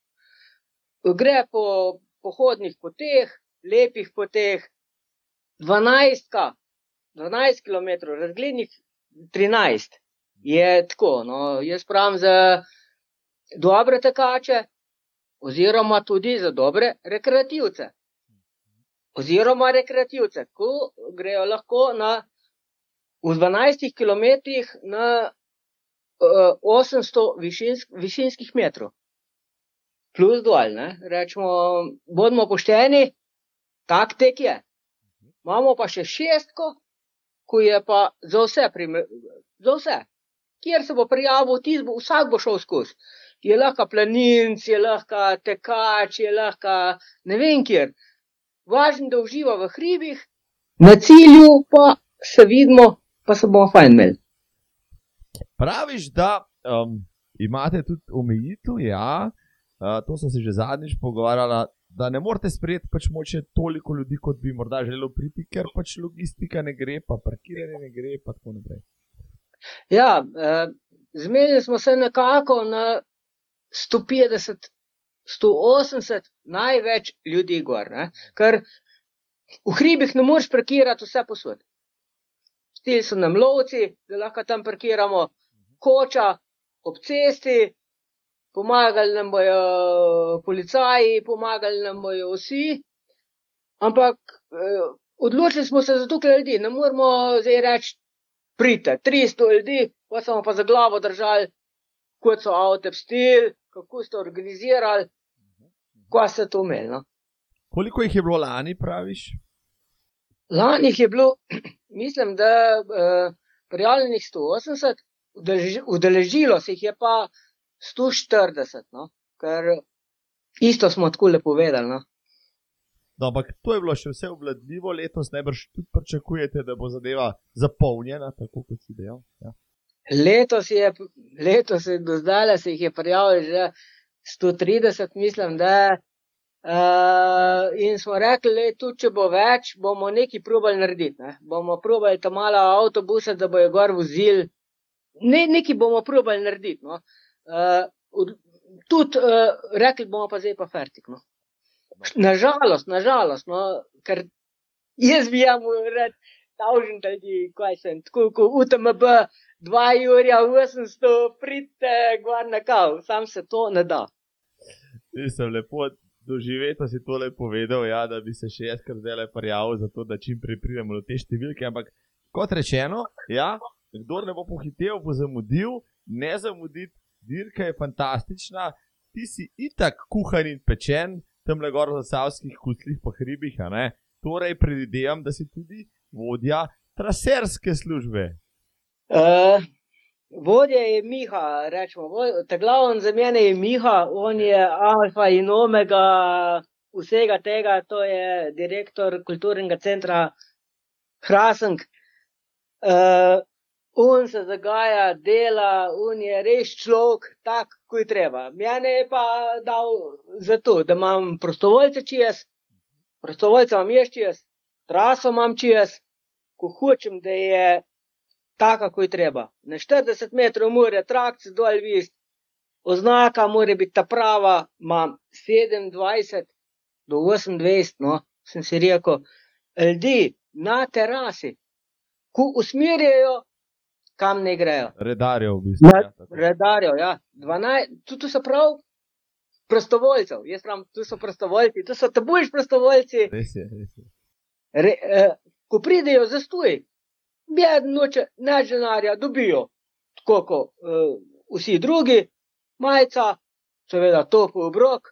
Gre po pohodnih poteh, lepih poteh, 12, 12 km, razglednih 13 je tako. No, jaz pravim za dobre tekače, oziroma tudi za dobre rekreativce. Oziroma rekreativce, ko grejo lahko na, v 12 km na uh, 800 višinsk, višinskih metrov. Plus dol, ne? rečemo, bodimo pošteni, tak tek je. Imamo pa še šestko, ko je pa za vse, za vse. kjer se bo prijavil, bo, vsak bo šel skozi. Je lahko planinc, je lahko tekač, je lahko ne vem kjer. Važno, da uživa v hribih, na cilju pa se vidimo, pa se bomo fajn imeli. Praviš, da um, imate tudi omejitev, ja, uh, to sem se že zadnjič pogovarjala, da ne morete sprejeti pač moče toliko ljudi, kot bi morda želelo priti, ker pač logistika ne gre, pa parkiranje ne gre, pa tako naprej. Ja, eh, zmenili smo se nekako na 150, 180 največ ljudi gor, ne? ker v hribih ne moreš parkirati vse posod. Stili so nam lovci, da lahko tam parkiramo, koča ob cesti, pomagali nam bojo policaji, pomagali nam bojo vsi. Ampak eh, odločili smo se za tukaj ljudi, ne moramo zdaj reči, prite, 300 ljudi, pa smo pa za glavo držali, kot so avto stil, kako ste organizirali, kaj ste to imeli. No? Koliko jih je bilo lani, praviš? Lani jih je bilo, mislim, da uh, prijavljenih 180, udeležilo se jih je pa 140, no? ker isto smo tako lepo povedali. No? No, ampak to je bilo še vse obvladljivo, letos najbrž tudi pričakujete, da bo zadeva zapolnjena, tako kot si dejal. Ja. Letos je, letos je do zdaj se jih je prijavilo že 130, mislim, da. Uh, in smo rekli, da tudi če bo več, bomo nekaj probali narediti. Ne? Bomo probali tam malo avtobuse, da bojo gor vozili. Ne, nekaj bomo probali narediti. No? Uh, tudi uh, rekli bomo pa zdaj pa fertik. No? Nažalost, nažalost, no, ker jaz bi jim rekel, tavžen ljudi, kaj sem, tako kot UTMB, 2 ura, 800, pridite, gor na kav, sam se to ne da. Nisem lepo doživel, si tole povedal, ja, da bi se še jazkar zdaj prijavil, zato da čim prej pridemo do te številke. Ampak kot rečeno, ja, kdo ne bo pohitev, bo zamudil, ne zamuditi, dirka je fantastična, ti si itak kuhan in pečen tam le gor v Savskih kutlih, pa hribih. Torej, predvidevam, da si tudi vodja traserske službe. Uh, vodja je Miha, rečemo. Ta glavni za mene je Miha, on je alfa in omega vsega tega, to je direktor kulturnega centra Hraseng. Uh, On se zagaja, dela, on je res človek, tak, kot je treba. Mene je pa dal za to, da imam prostovoljce čez, prostovoljce imam jaz čez, traso imam čez, ko hočem, da je taka, kot je treba. Na 40 metrov mora trakci dol vist, oznaka mora biti ta prava, imam 27 do 28, no, sem si rekel, ljudi na terasi, ko usmerjajo kam ne grejo. Redarjev, v bistvu. Ja, redarjev, ja. 12, tu, tu so prav prostovoljcev, jaz pravim, tu so prostovoljci, tu so tabujš prostovoljci. Res je, res je. Re, eh, ko pridejo za stuj, beden noče, ne denarja, dobijo, tako kot eh, vsi drugi, majca, seveda topo obrok,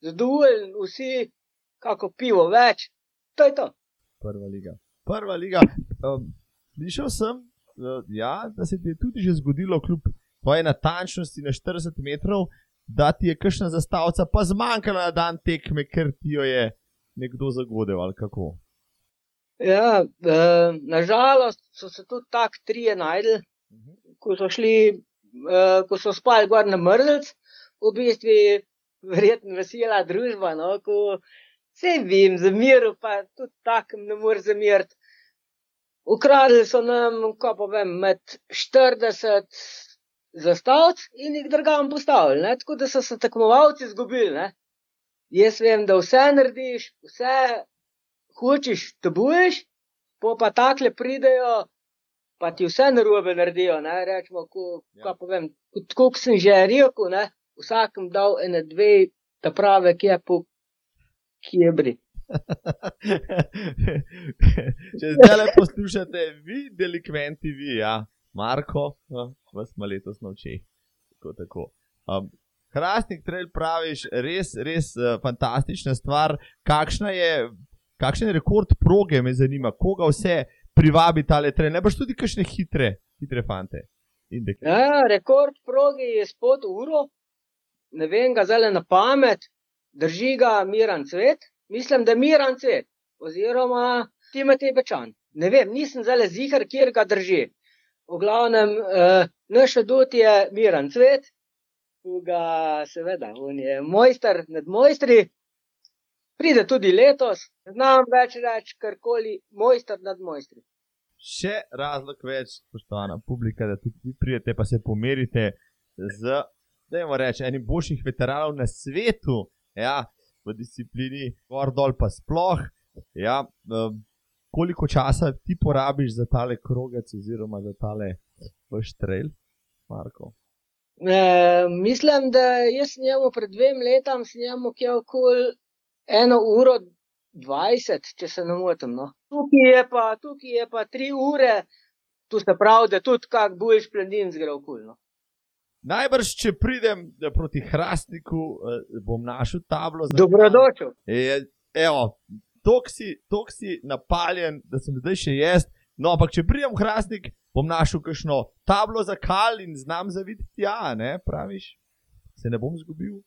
zadovoljen vsi, kako pivo več, to je to. Prva liga. Prva liga. Um, slišal sem, uh, ja, da se ti je tudi že zgodilo, kljub tvoje natančnosti na 40 metrov, da ti je kakšna zastavica pa zmanjkala na dan tekme, ker ti jo je nekdo zagodil ali kako. Ja, uh, nažalost so se tudi tako trije najdel, uh mhm. -huh. ko so šli, uh, ko so spali gor na mrzlic, v bistvu verjetno vesela družba, no, ko vse vim, za mir, pa tudi tako ne morem zamiriti. Ukradli so nam, ko pa vem, med 40 zastavc in jih drugam postavili. Ne? Tako da so se tekmovalci izgubili. Ne? Jaz vem, da vse narediš, vse hočeš, te bojiš, po pa takle pridejo, pa ti vse narobe naredijo. Ne? Rečemo, ko, ja. ko pa vem, kot, sem že rekel, ne? vsakem dal ene dve, ta prave, ki je po kjebri. Če zdaj le poslušate, vi, delikventi, vi, ja, Marko, no, vas ima letos noči. Tako, tako. Um, Hrastnik trail praviš, res, res uh, fantastična stvar. Kakšna je, kakšen je rekord proge, me zanima, koga vse privabi ta letre, ne boš tudi kakšne hitre, hitre fante. Ja, rekord proge je spod uro, ne vem ga zdaj na pamet, drži ga Miran Cvet mislim, da Miran Cvet oziroma Timotej Bečan. Ne vem, nisem zelo zihar, kjer ga drži. V glavnem, uh, naš odut je Miran Cvet, ki ga seveda, on je mojster nad mojstri, pride tudi letos, znam več reči, karkoli, mojster nad mojstri. Še razlog več, spoštovana publika, da tudi vi pridete, pa se pomerite z, da imamo reči, enim boljših veteranov na svetu. Ja, v disciplini, gor dol pa sploh. Ja, um, koliko časa ti porabiš za tale krogec, oziroma za tale vaš trail, Marko? E, mislim, da jaz njemu pred dvem letom sem njemu kje okoli eno uro dvajset, če se ne motim. No. Tukaj, je pa, tukaj je pa tri ure, tu se pravi, da tudi kak boljš plenin zgre okoli. No. Najbrž, če pridem proti Hrastniku, bom našel tablo za. Dobrodošel. Evo, tok si napaljen, da sem zdaj še jaz. No, ampak če pridem v Hrastnik, bom našel kakšno tablo za kal in znam zavideti tja, ne praviš, se ne bom zgubil.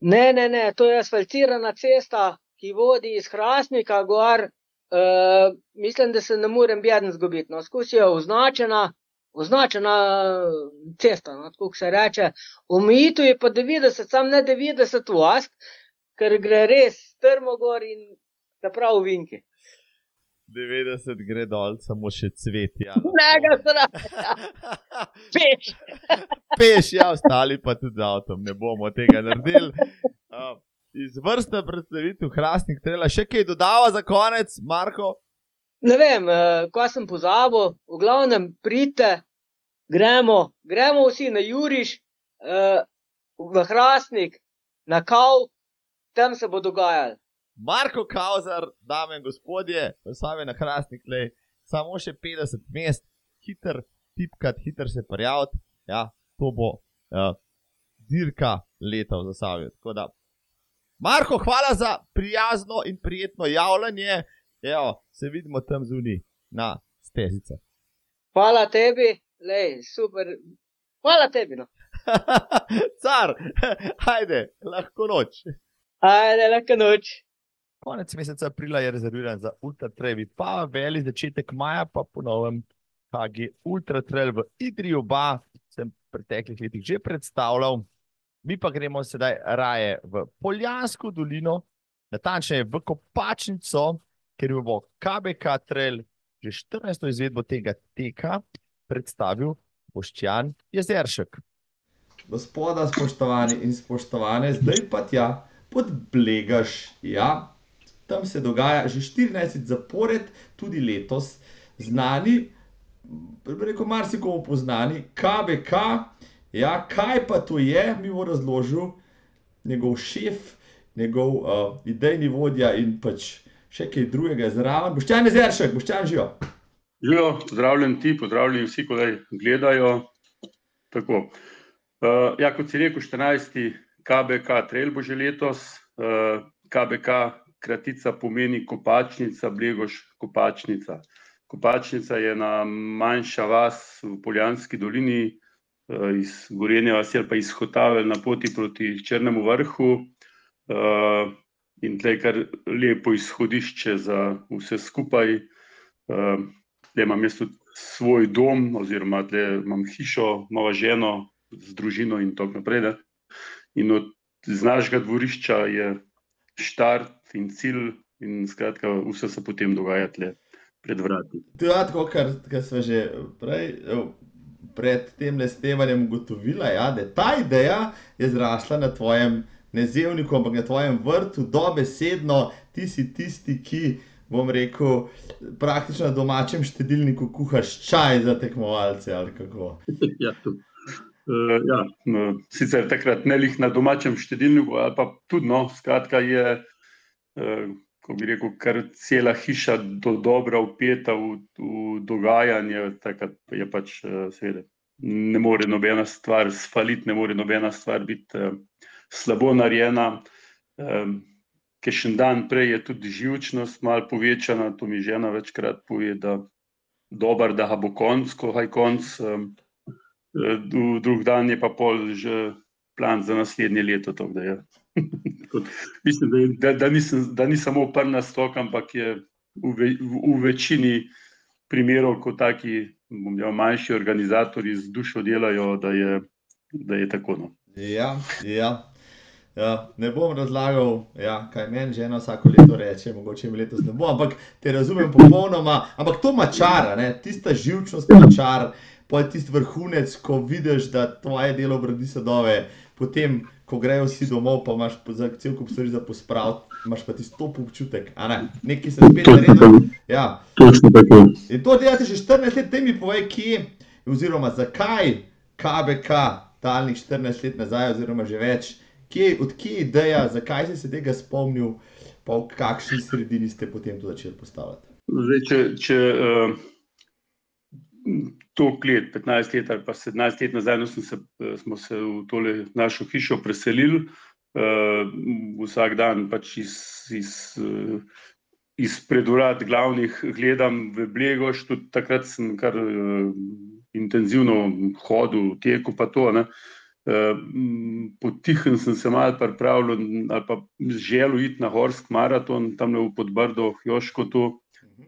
Ne, ne, ne, to je asfaltirana cesta, ki vodi iz Hrastnika gor. Uh, mislim, da se ne morem bjerno zgubiti. No, skozi je označena, označena cesta, no, tako se reče. Omejitev je pa 90, sam ne 90 vlast, ker gre res strmo gor in se pravi vinki. 90 gre dol, samo še cvet. Ja, ne, ga zdaj. Peš. Peš, ja, ostali pa tudi z avtom, ne bomo tega naredili. Uh, Izvrstna predstavitev, hrastnik, treba še kaj dodava za konec, Marko? Ne vem, uh, ko sem pozabil, v glavnem pridite, gremo, gremo vsi na Juriš, uh, v hrastnik, na kau, tam se bo dogajalo. Marko Kauzar, dame in gospodje, vsame na hrastnik, le samo še 50 mest, hiter, tipkat, hiter se prijaviti. Ja, to bo uh, dirka leta v zasavi. Marko, hvala za prijazno in prijetno javljanje. Evo, se vidimo tam zunaj na stezice. Hvala tebi, le super. Hvala tebi. No. Car, ajde, lahko noč. Ajde, lahko noč. Konec meseca aprila je rezerviran za Ultra Trail, pa velik začetek maja, pa ponovem, KG Ultra Trail v Idri oba, sem v preteklih letih že predstavljal. Mi pa gremo sedaj raje v Poljansko dolino, natančneje v Kopačnico, ker bo KBK Trail že 14. izvedbo tega teka predstavil Boščjan Jezeršek. Gospoda, spoštovani in spoštovane, zdaj pa tja pod Blegaš. Ja, tam se dogaja že 14 zapored, tudi letos, znani, preko marsikomu poznani, KBK. Ja, kaj pa to je, mi bo razložil njegov šef, njegov uh, idejni vodja in pač še kaj drugega zraven. Boščan je zršek, boščan živo. Živo, pozdravljen ti, pozdravljeni vsi, ko gledajo. Tako. Uh, ja, kot si rekel, 14. KBK Trail bo že letos, uh, KBK kratica pomeni kopačnica, blegoš kopačnica. Kopačnica je ena manjša vas v Poljanski dolini, eh, iz Gorenja vasi ali pa iz Hotavel na poti proti Črnemu vrhu. Eh, in tle je kar lepo izhodišče za vse skupaj. Tle imam jaz tudi svoj dom, oziroma tle imam hišo, malo ženo, z družino in tako naprej. In od našega dvorišča je štart in cilj, in skratka, vse se potem dogaja tle pred vrati. To je tako, kar, kar smo že prej, pred tem lestevanjem ugotovili, ja, da ta ideja je zrasla na tvojem nezevniku, ampak na tvojem vrtu, dobesedno ti si tisti, ki. Bom rekel, praktično na domačem štedilniku kuhaš čaj za tekmovalce. ja, Uh, ja, no, sicer takrat ne lih na domačem štedilniku, ali pa tudi, no, skratka, je, ko bi rekel, kar cela hiša do dobro upeta v, v dogajanje, takrat je pač, uh, seveda, ne more nobena stvar spaliti, ne more nobena stvar biti uh, slabo narejena. Um, Ker še en dan prej je tudi živčnost malo povečana, to mi žena večkrat pove, da dober, da bo konc, ko je konc. Um, drug dan je pa pol že plan za naslednje leto. To, Mislim, da, da, da, nisem, da ni samo prna stok, ampak je v, ve, v, v večini primerov, ko taki rekel, manjši organizatori z dušo delajo, da je, da je tako. No. Ja, ja. Ja, ne bom razlagal, ja, kaj meni že eno vsako leto reče, mogoče mi letos ne bo, ampak te razumem popolnoma. Ampak to mačara, tista živčnost mačara pa je tisti vrhunec, ko vidiš, da tvoje delo brodi sadove, potem, ko grejo vsi domov, pa imaš za cel kup stvari za pospraviti, imaš pa tisti top občutek, a ne, nekaj se spet naredi. Ja. In to delate že 14 let, te mi povej, kje, oziroma zakaj KBK talnih 14 let nazaj, oziroma že več. Kje, odkje je ideja, zakaj si se tega spomnil, pa v kakšni sredini ste potem to začeli postavljati? Zdaj, če, če uh, toliko let, 15 let ali pa 17 let nazaj, no, se, smo se v tole našo hišo preselili, uh, vsak dan pač iz. iz uh, izpred urad glavnih gledam v Blegoš, tudi takrat sem kar uh, intenzivno hodil, tekel pa to. Ne. Uh, Potihem sem se malo pripravljal, ali pa želel iti na Horsk maraton, tam v Podbrdo, Joško, to,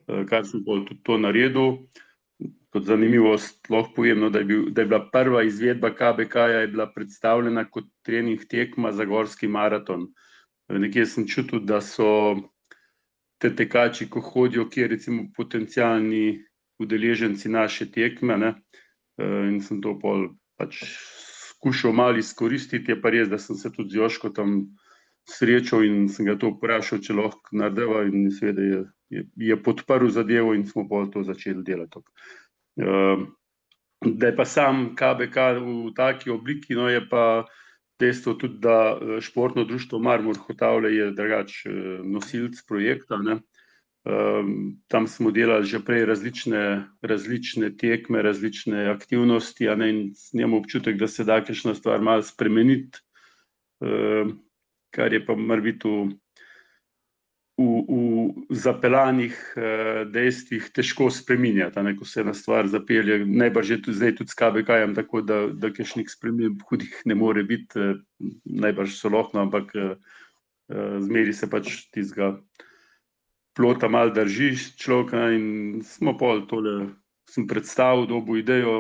uh, kar sem tudi to naredil. Kot zanimivost, lahko povem, no, da, je bil, da je bila prva izvedba KBK -ja predstavljena kot trening tekma za gorski maraton. Nekje sem čutil, da so te tekači, ko hodijo, ki recimo potencijalni udeleženci naše tekme. Ne? Eh, in sem to pol pač skušal malo izkoristiti, je pa res, da sem se tudi z Joško tam srečal in sem ga to vprašal, če lahko naredeva in seveda je, je, je podprl zadevo in smo pol to začeli delati. Uh, da je pa sam KBK v taki obliki, no je pa dejstvo tudi, da eh, športno društvo Marmor Hotavle je drugač eh, nosilc projekta. Ne. Um, tam smo delali že prej različne, različne tekme, različne aktivnosti, ne, in imamo občutek, da se da kakšna stvar malo spremeniti, um, kar je pa mar biti v v, v zapelanih uh, dejstvih težko spremenjati, ko se ena stvar zapelje. Najbrž je tudi zdaj, tudi s KBK-jem, tako da, da kakšnih sprememb hudih ne more biti, uh, najbrž so lahko, ampak uh, zmeri se pač tizga. Plota malo drži človeka, in smo pol tole. Sem predstavil, da bo idejo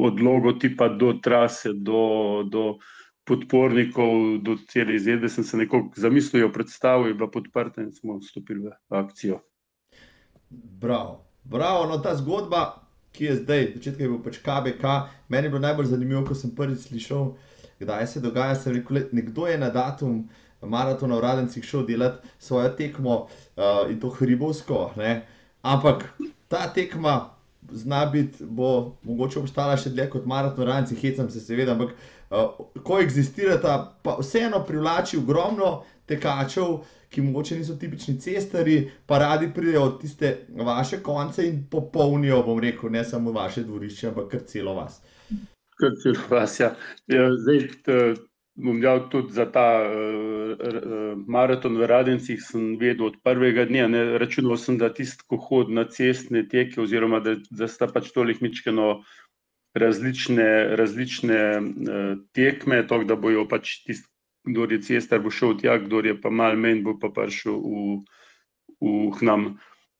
od logotipa do trase, do, do podpornikov do cele izvedbe, sem se nekako zamislil, predstavil, je bila podprta in smo vstopili v akcijo. Bravo, bravo. No, ta zgodba, ki je zdaj, začetek je bil pač KBK, meni je bilo najbolj zanimivo, ko sem prvič slišal, kdaj se dogaja. Sem rekel, nekdo je na datum maratona v Radencih šel delati svojo tekmo uh, in to hribovsko, ne? ampak ta tekma zna biti, bo mogoče obstala še dlje kot maraton, ranci, hecam se, seveda, ampak uh, ko eksistirata, pa vseeno privlači ogromno tekačev, ki mogoče niso tipični cestari, pa radi pridejo od tiste vaše konce in popolnijo, bom rekel, ne samo vaše dvorišče, ampak kar celo vas. Kar celo vas, ja. ja zdaj, bom dal tudi za ta uh, maraton v Radencih, sem vedel od prvega dne. Ne, računal sem, da tisti, ko hodi na cestne teke, oziroma da, da sta pač toliko mičkeno različne, različne uh, tekme, tako da bojo pač tisti, kdo je cestar, bo šel tja, kdo je pa mal menj, bo pa prišel v, v nam.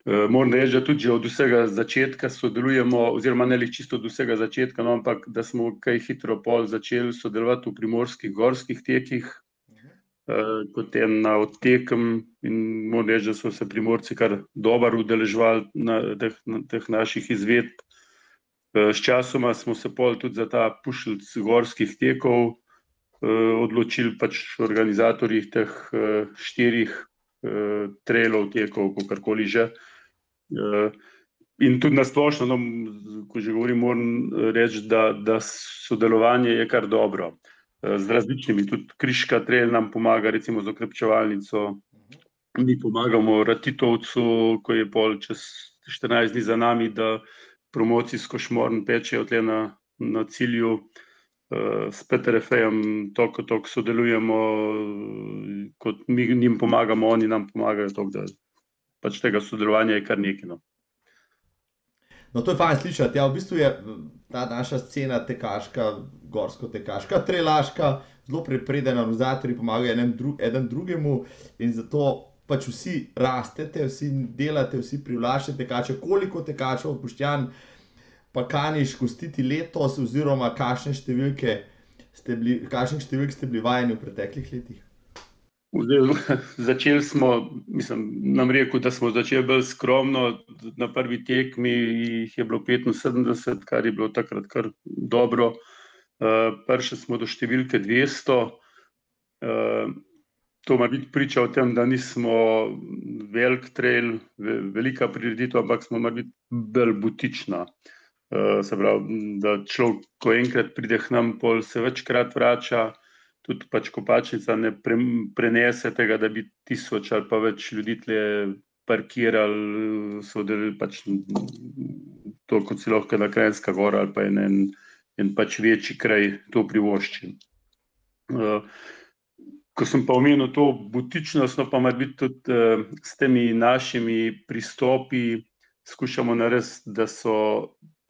Eh, moram reči, da tudi od vsega začetka sodelujemo, oziroma ne čisto od vsega začetka, no, ampak da smo kaj hitro pol začeli sodelovati v primorskih gorskih tekih, uh, kot ena od tekem. Moram reči, da so se primorci kar dobro udeležvali na teh, na teh naših izvedb. Uh, sčasoma smo se pol tudi za ta pušilc gorskih tekov uh, odločili, pač organizatorji teh uh, štirih uh, trailov tekov, kakorkoli že. Eh, in tudi na splošno, no, ko že govorim, moram reči, da, da sodelovanje je kar dobro. Eh, z različnimi, tudi Kriška Trelj nam pomaga, recimo z okrepčevalnico, mi pomagamo Ratitovcu, ko je pol čez 14 dni za nami, da promocijsko šmorn pečejo tle na, na cilju. Uh, s PTRF-jem toliko, toliko sodelujemo, kot mi jim pomagamo, oni nam pomagajo, toliko, pač tega sodelovanja je kar nekaj. No. No, to je fajn slišati. Ja, v bistvu je ta naša scena tekaška, gorsko tekaška, trelaška, zelo prepredena, organizatorji pomagajo eden, dru, eden drugemu in zato pač vsi rastete, vsi delate, vsi privlačite tekače. Koliko tekačev, poštjan, pa kaniš gostiti letos, oziroma kakšne številke ste bili, kakšne številke ste bili vajeni v preteklih letih? Začeli smo, mislim, nam rekel, da smo začeli bolj skromno. Na prvi tekmi jih je bilo 75, kar je bilo takrat kar dobro. Uh, Prvi smo do številke 200. Uh, eh, to ima biti priča o tem, da nismo velik trail, velika prireditev, ampak smo morda bolj butična. se pravi, da človek, ko enkrat pride k nam, pol se večkrat vrača, tudi pač kopačnica ne pre, prenese tega, da bi tisoč ali pa več ljudi tle parkirali, so delili pač to, kot si lahko na Krajinska gora ali pa en, en, en pač večji kraj to privošči. Uh, ko sem pa omenil to butičnost, no pa ima biti tudi uh, s temi našimi pristopi, skušamo narediti, da so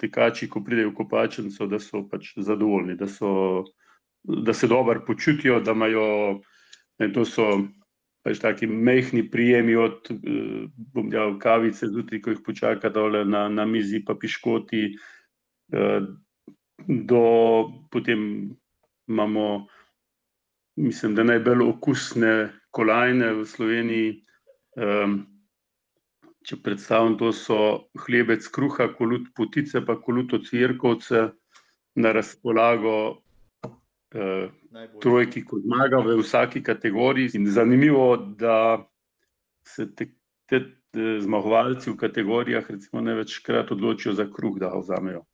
tekači, ko pridejo v kopačnico, da so pač zadovoljni, da, so, da se dobro počutijo, da imajo, ne, to so pač taki mehni prijemi od, eh, bom dejal, kavice zjutraj, ko jih počaka dole na, na mizi, pa piškoti, eh, do potem imamo, mislim, da najbolj okusne kolajne v Sloveniji, eh, če predstavim, to so hlebec kruha, kolut potice, pa kolut od cvirkovce na razpolago trojki, ko zmaga v vsaki kategoriji. In zanimivo, da se te, te, te zmagovalci v kategorijah recimo največkrat odločijo za kruh, da ga vzamejo.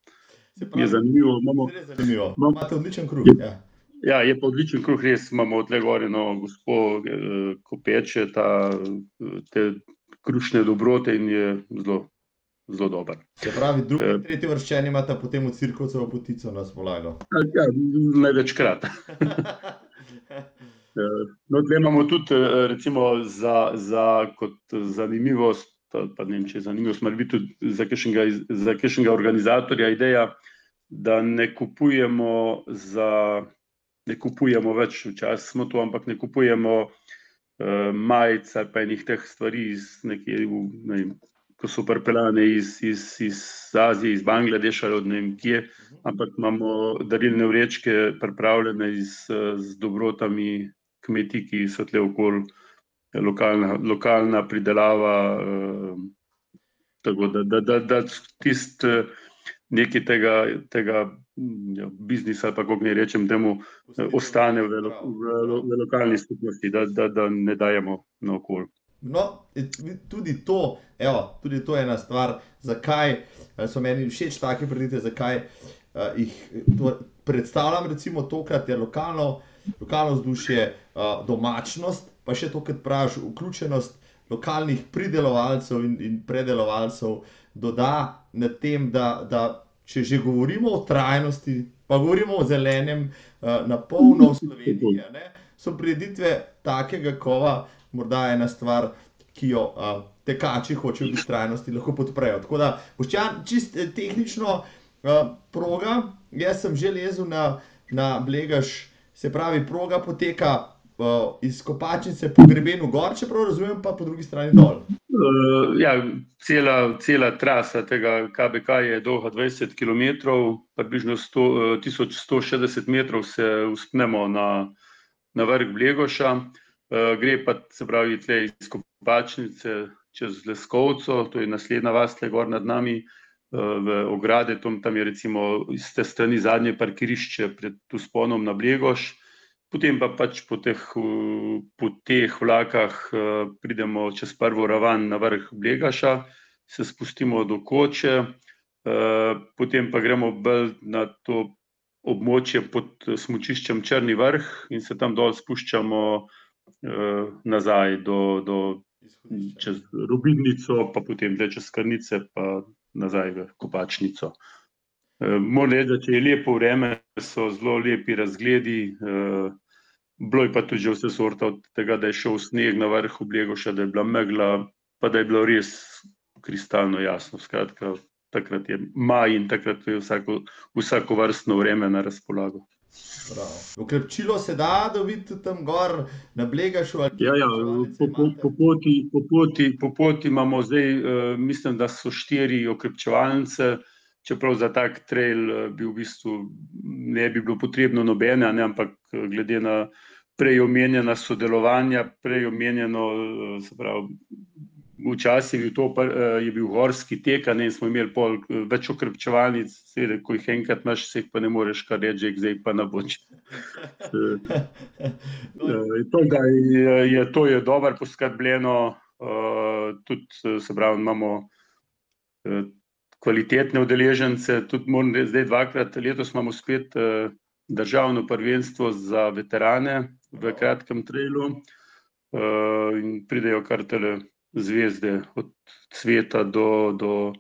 Pravi, Je zanimivo, imamo, zanimivo. imamo, Imate odličen kruh. Ja. Ja, je pa odličen kruh, res imamo tle gore, no, gospod, eh, ko peče ta, te krušne dobrote in je zelo, zelo dober. Se pravi, drugi Eh. in tretji vrščeni imate potem v cirkovcevo potico na spolago. Ja, največkrat. Eh, No, tle imamo tudi, eh, recimo, za, za kot zanimivost, pa ne vem, če je zanimivost, ali biti tudi za kakšnega, iz- za kakšnega organizatorja ideja, da ne kupujemo za. Ne kupujemo več, včasih smo to, ampak ne kupujemo uh, majic ali pa enih teh stvari, iz nekje, v, ne vem, ko so pripeljane iz, iz, iz Azije, iz Bangladeša ali od ne vem kje, ampak imamo darilne vrečke pripravljene iz, z dobrotami kmetij, ki so tle okoli, eh, lokalna, lokalna pridelava. eh, Tako da, da, da, da tisti eh, nekaj tega, tega ja, biznisa, ali kako naj rečem, temu eh, ostane v, lo- v, lo- v lokalni skupnosti, da, da, da ne dajemo na okolje. No, tudi to, evo, tudi to je ena stvar, zakaj eh, so meni všeč take preditve, zakaj uh, jih to, predstavljam, recimo, tokrat je lokalno, lokalno vzdušje, uh, domačnost, pa še to, kar praviš, vključenost lokalnih pridelovalcev in, in predelovalcev, doda na tem, da, da če že govorimo o trajnosti, pa govorimo o zelenem, uh, na polno v Sloveniji, ne, so preditve takega kova morda ena stvar, ki jo uh, tekači hočejo biti trajnosti, lahko podprejo. Tako da, boščan, čist eh, tehnično uh, proga, jaz sem že lezel na, na Blegaš, se pravi, proga poteka uh, iz Kopačnice po grebenu gor, če prav razumem, pa po drugi strani dol. Uh, ja, cela, cela trasa tega KBK je dolga 20 km, približno 100, uh, 1160 metrov se uspnemo na, na vrh Blegoša. Uh, gre pa se pravi tle iz Kopačnice čez Leskovco, to je naslednja vas, tle gor nad nami, uh, v ograde, tam, je recimo iz te strani zadnje parkirišče pred usponom na Blegoš. Potem pa pač po teh, po teh vlakah uh, pridemo čez prvo raven na vrh Blegaša, se spustimo do Koče, potem pa gremo bolj na to območje pod smučiščem Črni vrh in se tam dol spuščamo uh, nazaj do, do čez Rubidnico, pa potem dlje čez Krnice, pa nazaj v Kopačnico. Eh, Moram reči, da če je lepo vreme, so zelo lepi razgledi. eh, Bilo je pa tudi že vse sorta, od tega, da je šel sneg na vrhu Blegoša, da je bila megla, pa da je bilo res kristalno jasno. Skratka, takrat je maj in takrat je vsako, vsako vrstno vreme na razpolago. Ukrepčilo se da dobiti tudi tam gor na Blegašu. Ja, ja, po, po, po, poti, po, poti, po poti imamo zdaj, uh, mislim, da so štiri okrepčevalnice, čeprav za tak trail uh, bi v bistvu ne bi bilo potrebno nobene, ne, ampak eh, glede na prej omenjena sodelovanja, prej omenjeno, uh, se pravi, včasih je, bil to, uh, je bil gorski tek, ne, smo imeli pol eh, več okrepčevalnic, seveda, ko jih enkrat imaš, se jih pa ne moreš kar reči, zdaj pa na boč. Eh, To, je, to je dobro poskrbljeno, tudi se pravi, imamo kvalitetne udeležence. Tudi moram reči, zdaj dvakrat letos imamo spet državno prvenstvo za veterane v kratkem trailu. In pridejo kar tele zvezde, od Sveta do, do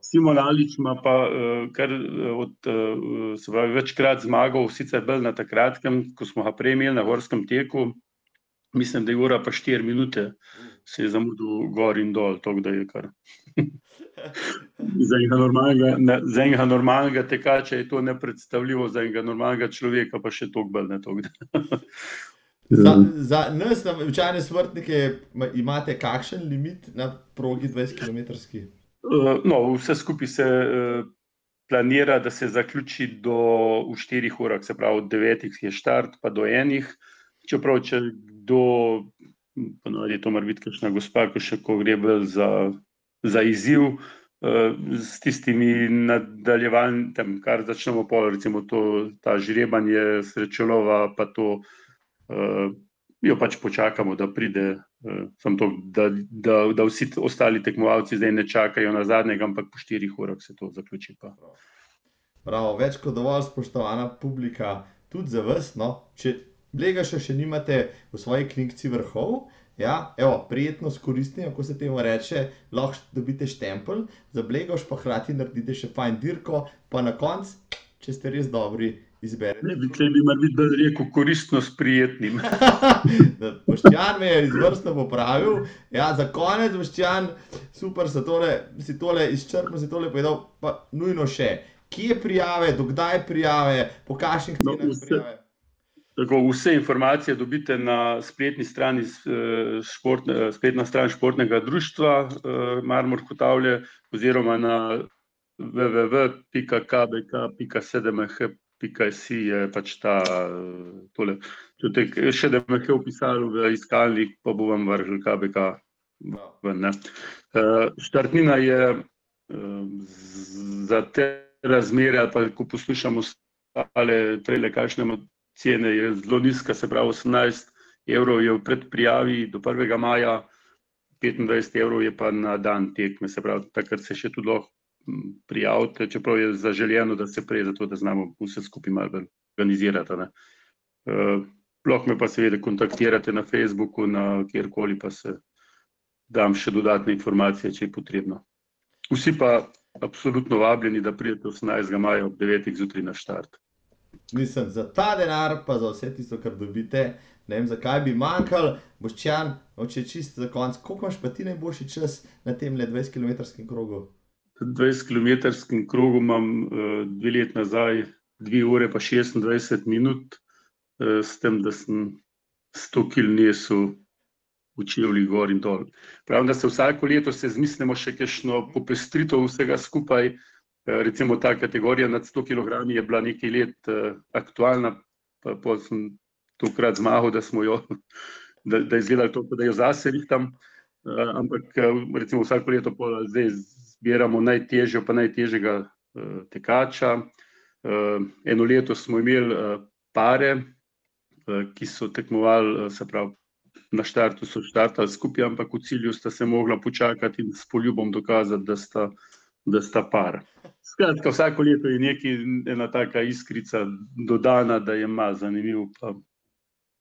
Simona Aličma, pa uh, kar od, uh, se pravi, večkrat zmagal, sicer bolj na takratkem, ko smo ga prej imeli na gorskem teku, mislim, da je ura pa štiri minute, se je zamudil gor in dol, to da je kar. za, enega normalnega, za enega normalnega tekača je to nepredstavljivo, za enega normalnega človeka pa še toliko bolj ne. Za, za nas, na običajne smrtnike, imate kakšen limit na progi 20 km? Uh, no, vse skupaj se uh, planira, da se zaključi do 4 ur, se pravi od 9 je štart, pa do 1. Čeprav, če kdo, ponovadi to mora biti kakšna gospa, ko še ko gre za za izziv uh, s tistimi nadaljevanji, kar začnemo pol, recimo to, ta žrebanje srečolova, pa to, uh, jo pač počakamo, da pride, uh, to, da, da, da vsi ostali tekmovalci zdaj ne čakajo na zadnjega, ampak po štirih urah se to zaključi. Pa. Prav, več kot dovolj spoštovana publika, tudi za vas, no, če blega še, še nimate v svoji knjigci vrhov, Ja, evo, prijetno skoristim, kako se temu reče, lahko dobite štempelj, za blegoš pa hkrati naredite še fajn dirko, pa na koncu, če ste res dobri, izberete. Ne, če bi mar biti rekel koristno s prijetnim. Boštjan me je izvrstno popravil. Ja, za konec, Boštjan, super, tole, si tole izčrpno, si tole povedal, pa nujno še. Kje prijave, dokdaj prijave, po kakšnih cenah no, prijave? Tako, vse informacije dobite na spletni strani, eh, športne, eh, spletna stran športnega društva eh, Marmor Hotavlje oziroma na www.kbk.sedemh.si je pač ta tole. Če še da me je upisali v iskalnik, pa bo vam vrgel KBK. Ven, Štartnina je za te razmere, ali pa ko poslušamo stale trele, kakšne cene je zelo nizka, se pravi 18 evrov je v predprijavi do 1. maja, 25 evrov je pa na dan tekme, se pravi takrat se še tudi lahko prijavite, čeprav je zaželjeno, da se prej, zato da znamo vse skupaj malo organizirati. Uh, lahko me pa seveda kontaktirate na Facebooku, na kjerkoli pa se dam še dodatne informacije, če je potrebno. Vsi pa absolutno vabljeni, da pridete 18. maja ob 9. zjutraj na štart. Mislim, za ta denar, pa za vse tisto, kar dobite, ne vem, zakaj bi manjkal, boščan, oče čisto za konec. Koliko imaš pa ti najboljši čas na tem 20-km krogu? 20-km krogu imam uh, dve let nazaj, 2 ure pa 26 minut, uh, s tem, da sem 100 km nesel v čevlji gor in dol. Pravim, da se vsako leto se zmislimo še kakšno popestritev vsega skupaj. Eh, recimo ta kategorija nad 100 kg je bila nekaj let aktualna, pa, pa sem tokrat zmagal, da smo jo, da, da izgledali to, da jo zase rihtam, ampak recimo vsako leto zdaj zbiramo najtežjo pa najtežjega uh, tekača. Uh, eno leto smo imeli uh, pare, uh, ki so tekmovali, uh, se pravi, na štartu so štartali skupaj, ampak v cilju sta se mogla počakati in s poljubom dokazati, da sta, da sta par. Skratka, vsako leto je nekaj, ena taka iskrica dodana, da je malo zanimiv, pa,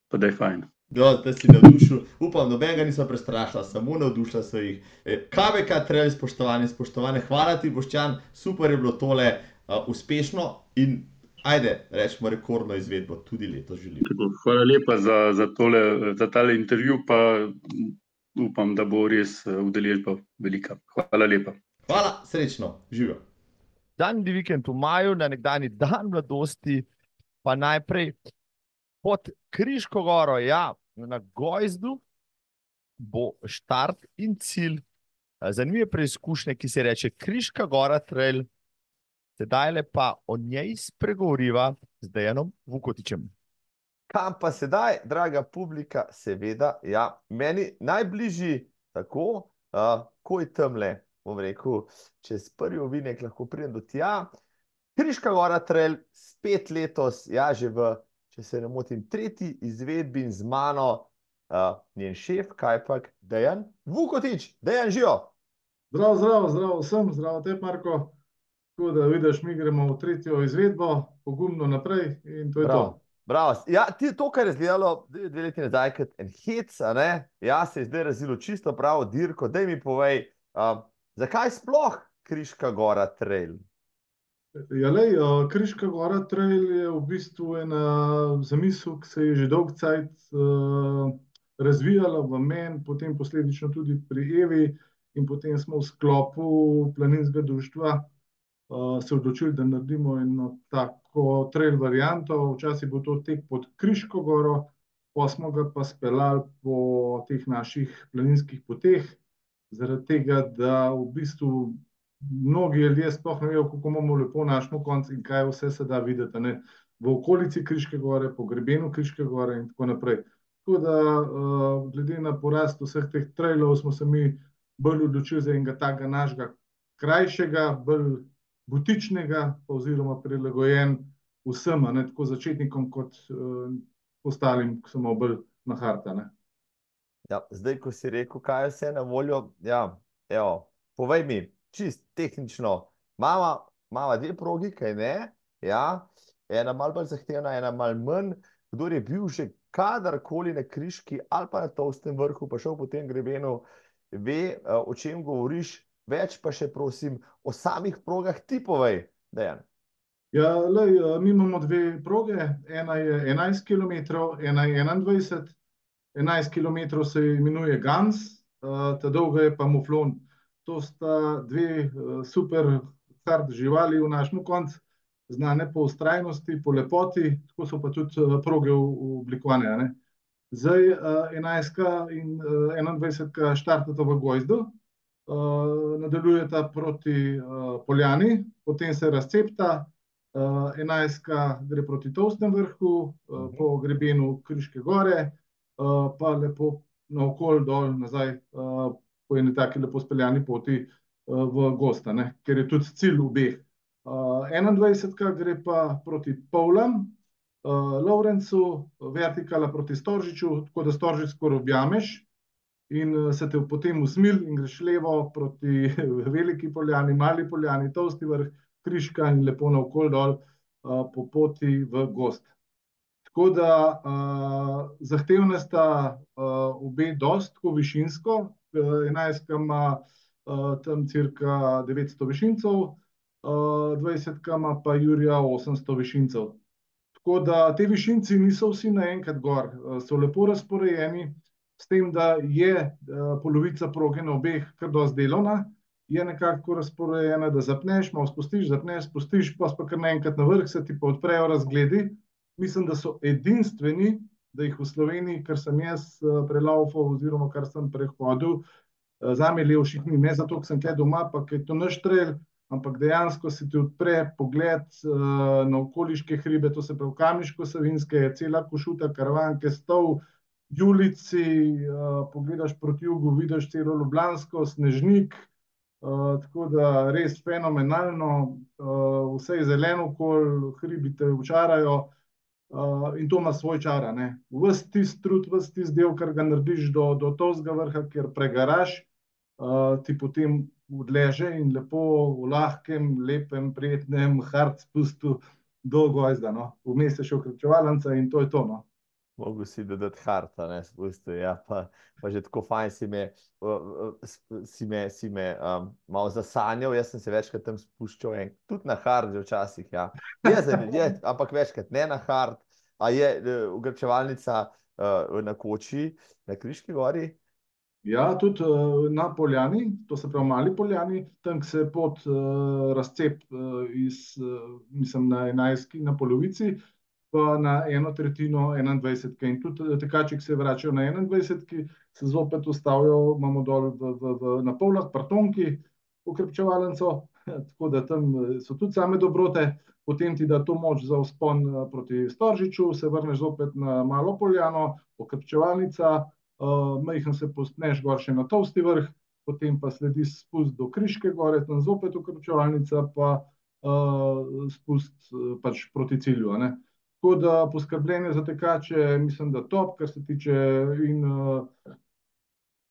pa da je fajn. Ja, da si navdušil, upam, nobenega nisem prestrašila, samo navdušila sem jih. E, KBK, trebi spoštovane, spoštovane, hvala ti, Boščan, super je bilo tole uh, uspešno in ajde, rečemo rekordno izvedbo, tudi leto želim. Hvala lepa za, za, tole, za tale intervju, pa upam, da bo res udeležba velika. Hvala lepa. Hvala, srečno, živijo daljni vikend v maju, na nekdani dan mladosti, pa najprej pod Križko goro, ja, na Gojzdu, bo štart in cilj. Zanimive preizkušnje, ki se reče Križka gora trail, sedaj le pa o njej spregovoriva z Dejanom Vukotičem. Kam pa sedaj, draga publika, seveda, ja, meni najbližji tako, uh, ko je tam le bom rekel, čez prvi ovinek lahko pridem do tja. Kriška gora trail, spet letos, ja, že v, če se ne motim, tretji izvedbi z mano, uh, njen šef, kaj pa, Dejan Vukotič, Dejan živo. Zdravo, zdravo, zdravo, vsem, zdravo te, Marko. Tako da vidiš, mi gremo v tretjo izvedbo, pogumno naprej in to je Bravo. to. Bravo. Ja, ti, to, kar je izgledalo dve, leti nazaj, kot en hec, ne? Ja, se je zdaj razvilo čisto pravo dirko. Daj mi povej, um, zakaj sploh Kriška gora trail? Ja, lej, uh, Kriška gora trail je v bistvu ena zamisel, ki se je že dolg cajt uh, razvijala v meni, potem posledično tudi pri Evi in potem smo v sklopu planinskega društva uh, se odločili, da naredimo eno tako trail varianto. Včasih bo to tek pod Kriško goro, pa smo ga pa speljali po teh naših planinskih poteh, zaradi tega, da v bistvu mnogi ljudje sploh ne vejo, kako imamo lepo našmo konc in kaj vse se da videti, ne, v okolici Kriške gore, po grebenu Kriške gore in tako naprej. Tako da, uh, glede na porast vseh teh trailov smo se mi bolj odločili za enega takega našega krajšega, bolj butičnega oziroma prilagojen vsem, ne, tako začetnikom kot uh, ostalim, ki so bolj na hard, a ne. Ja, zdaj, ko si rekel, kaj je vse na voljo, ja, evo, povej mi, čist tehnično, imava dve progi, kaj ne, ja, ena malo bolj zahtevna, ena malo manj, kdor je bil že kadarkoli na Kriški ali pa na Tolstem vrhu, pa šel po tem grebenu, ve, o čem govoriš, več pa še prosim o samih progah ti povej, Dejan. Ja, lej, mi imamo dve proge, ena je enajst kilometrov, ena je enaindvajset. Enajst kilometrov se imenuje Gans, ta dolga je pa Muflon. To sta dve super hard živali v našem koncu, znane po vztrajnosti, po lepoti, tako so pa tudi proge oblikovane, a ne. Zdaj, enajstka in enaindvajsetka štartata v Gojzdu, nadaljujeta proti Poljani, potem se razcepita, enajstka gre proti Tolstemu vrhu, po grebenu Kriške gore, pa lepo naokoli dol nazaj, po eni taki lepo speljani poti, v gozd, a ne, ker je tudi cilj obeh. enaindvajsetka gre pa proti Povlam, Lovrencu, vertikala proti Storžiču, tako da Storžič skoraj objameš in se te potem usmili in greš levo proti Veliki Poljani, Mali Poljani, Tolsti vrh, Kriška in lepo naokoli dol, po poti v gozd. Tako da, zahtevna sta, obe dosti tako višinsko, enajstka ima, tam cirka devetsto višincev, dvajsetka ima pa jurja osemsto višincev. Tako da ti višinci niso vsi naenkrat gor, so lepo razporejeni, s tem, da je, polovica proge na obeh kar dosti delovna, je nekako razporejena, da zapneš, malo spustiš, zapneš, spustiš, pol si pa kar naenkrat na vrh, se ti pa odprejo razgledi. Mislim, da so edinstveni, da jih v Sloveniji, kar sem jaz, prelavfal oziroma kar sem prehodil, zame lepših ni, ne zato, ker sem tule doma pa ker je to naš trail, ampak dejansko se ti odpre pogled, na okoliške hribe, to se pravi Kamniško Savinjske, cela Košuta, Karavanke, Stol, Julijci, pogledaš proti jugu, vidiš celo Ljubljansko, Snežnik, tako da res fenomenalno, vse je zeleno okoli, hribi te očarajo, in to ima svoj čar. Ves tisti trud, ves tisti del, kar ga narediš do, do Tolstega vrha, kjer pregaraš, ti potem odleže in lepo v lahkem, lepem, prijetnem hard spustu do Gojzda, no. Vmes je še okrepčevalnica in to je to, no. Mogel si dodati hard, a ne, spustil, ja, pa, pa že tako fajn si me, si me, si me, malo zasanjal, jaz sem se večkrat tam spuščal tudi na hard včasih, ja. Je je, ampak večkrat ne na hard. A je, okrepčevalnica, na koči na Kriški gori? Ja, tudi, na Poljani, to se pravi Mali Poljani, tam, se pot, razcepi, iz, mislim na enajstki na polovici pa na eno tretjino enaindvajsetke, in tudi tekači, ki se vračajo na enaindvajsetki, se zopet ustavijo, imamo dol v, v, v, na Povljah pri Tonki okrepčevalnico, tako da tam so tudi same dobrote. Potem ti da to moč za vzpon, proti Storžiču, se vrneš zopet na Malo Poljano, okrepčevalnica, majhno se povzpneš gor še na Tolsti vrh, potem pa sledi spust do Kriške gore, tam zopet okrepčevalnica pa, spust, pač proti cilju, ne. Tako da poskrbljeno je za tekače, mislim, da top, kar se tiče in,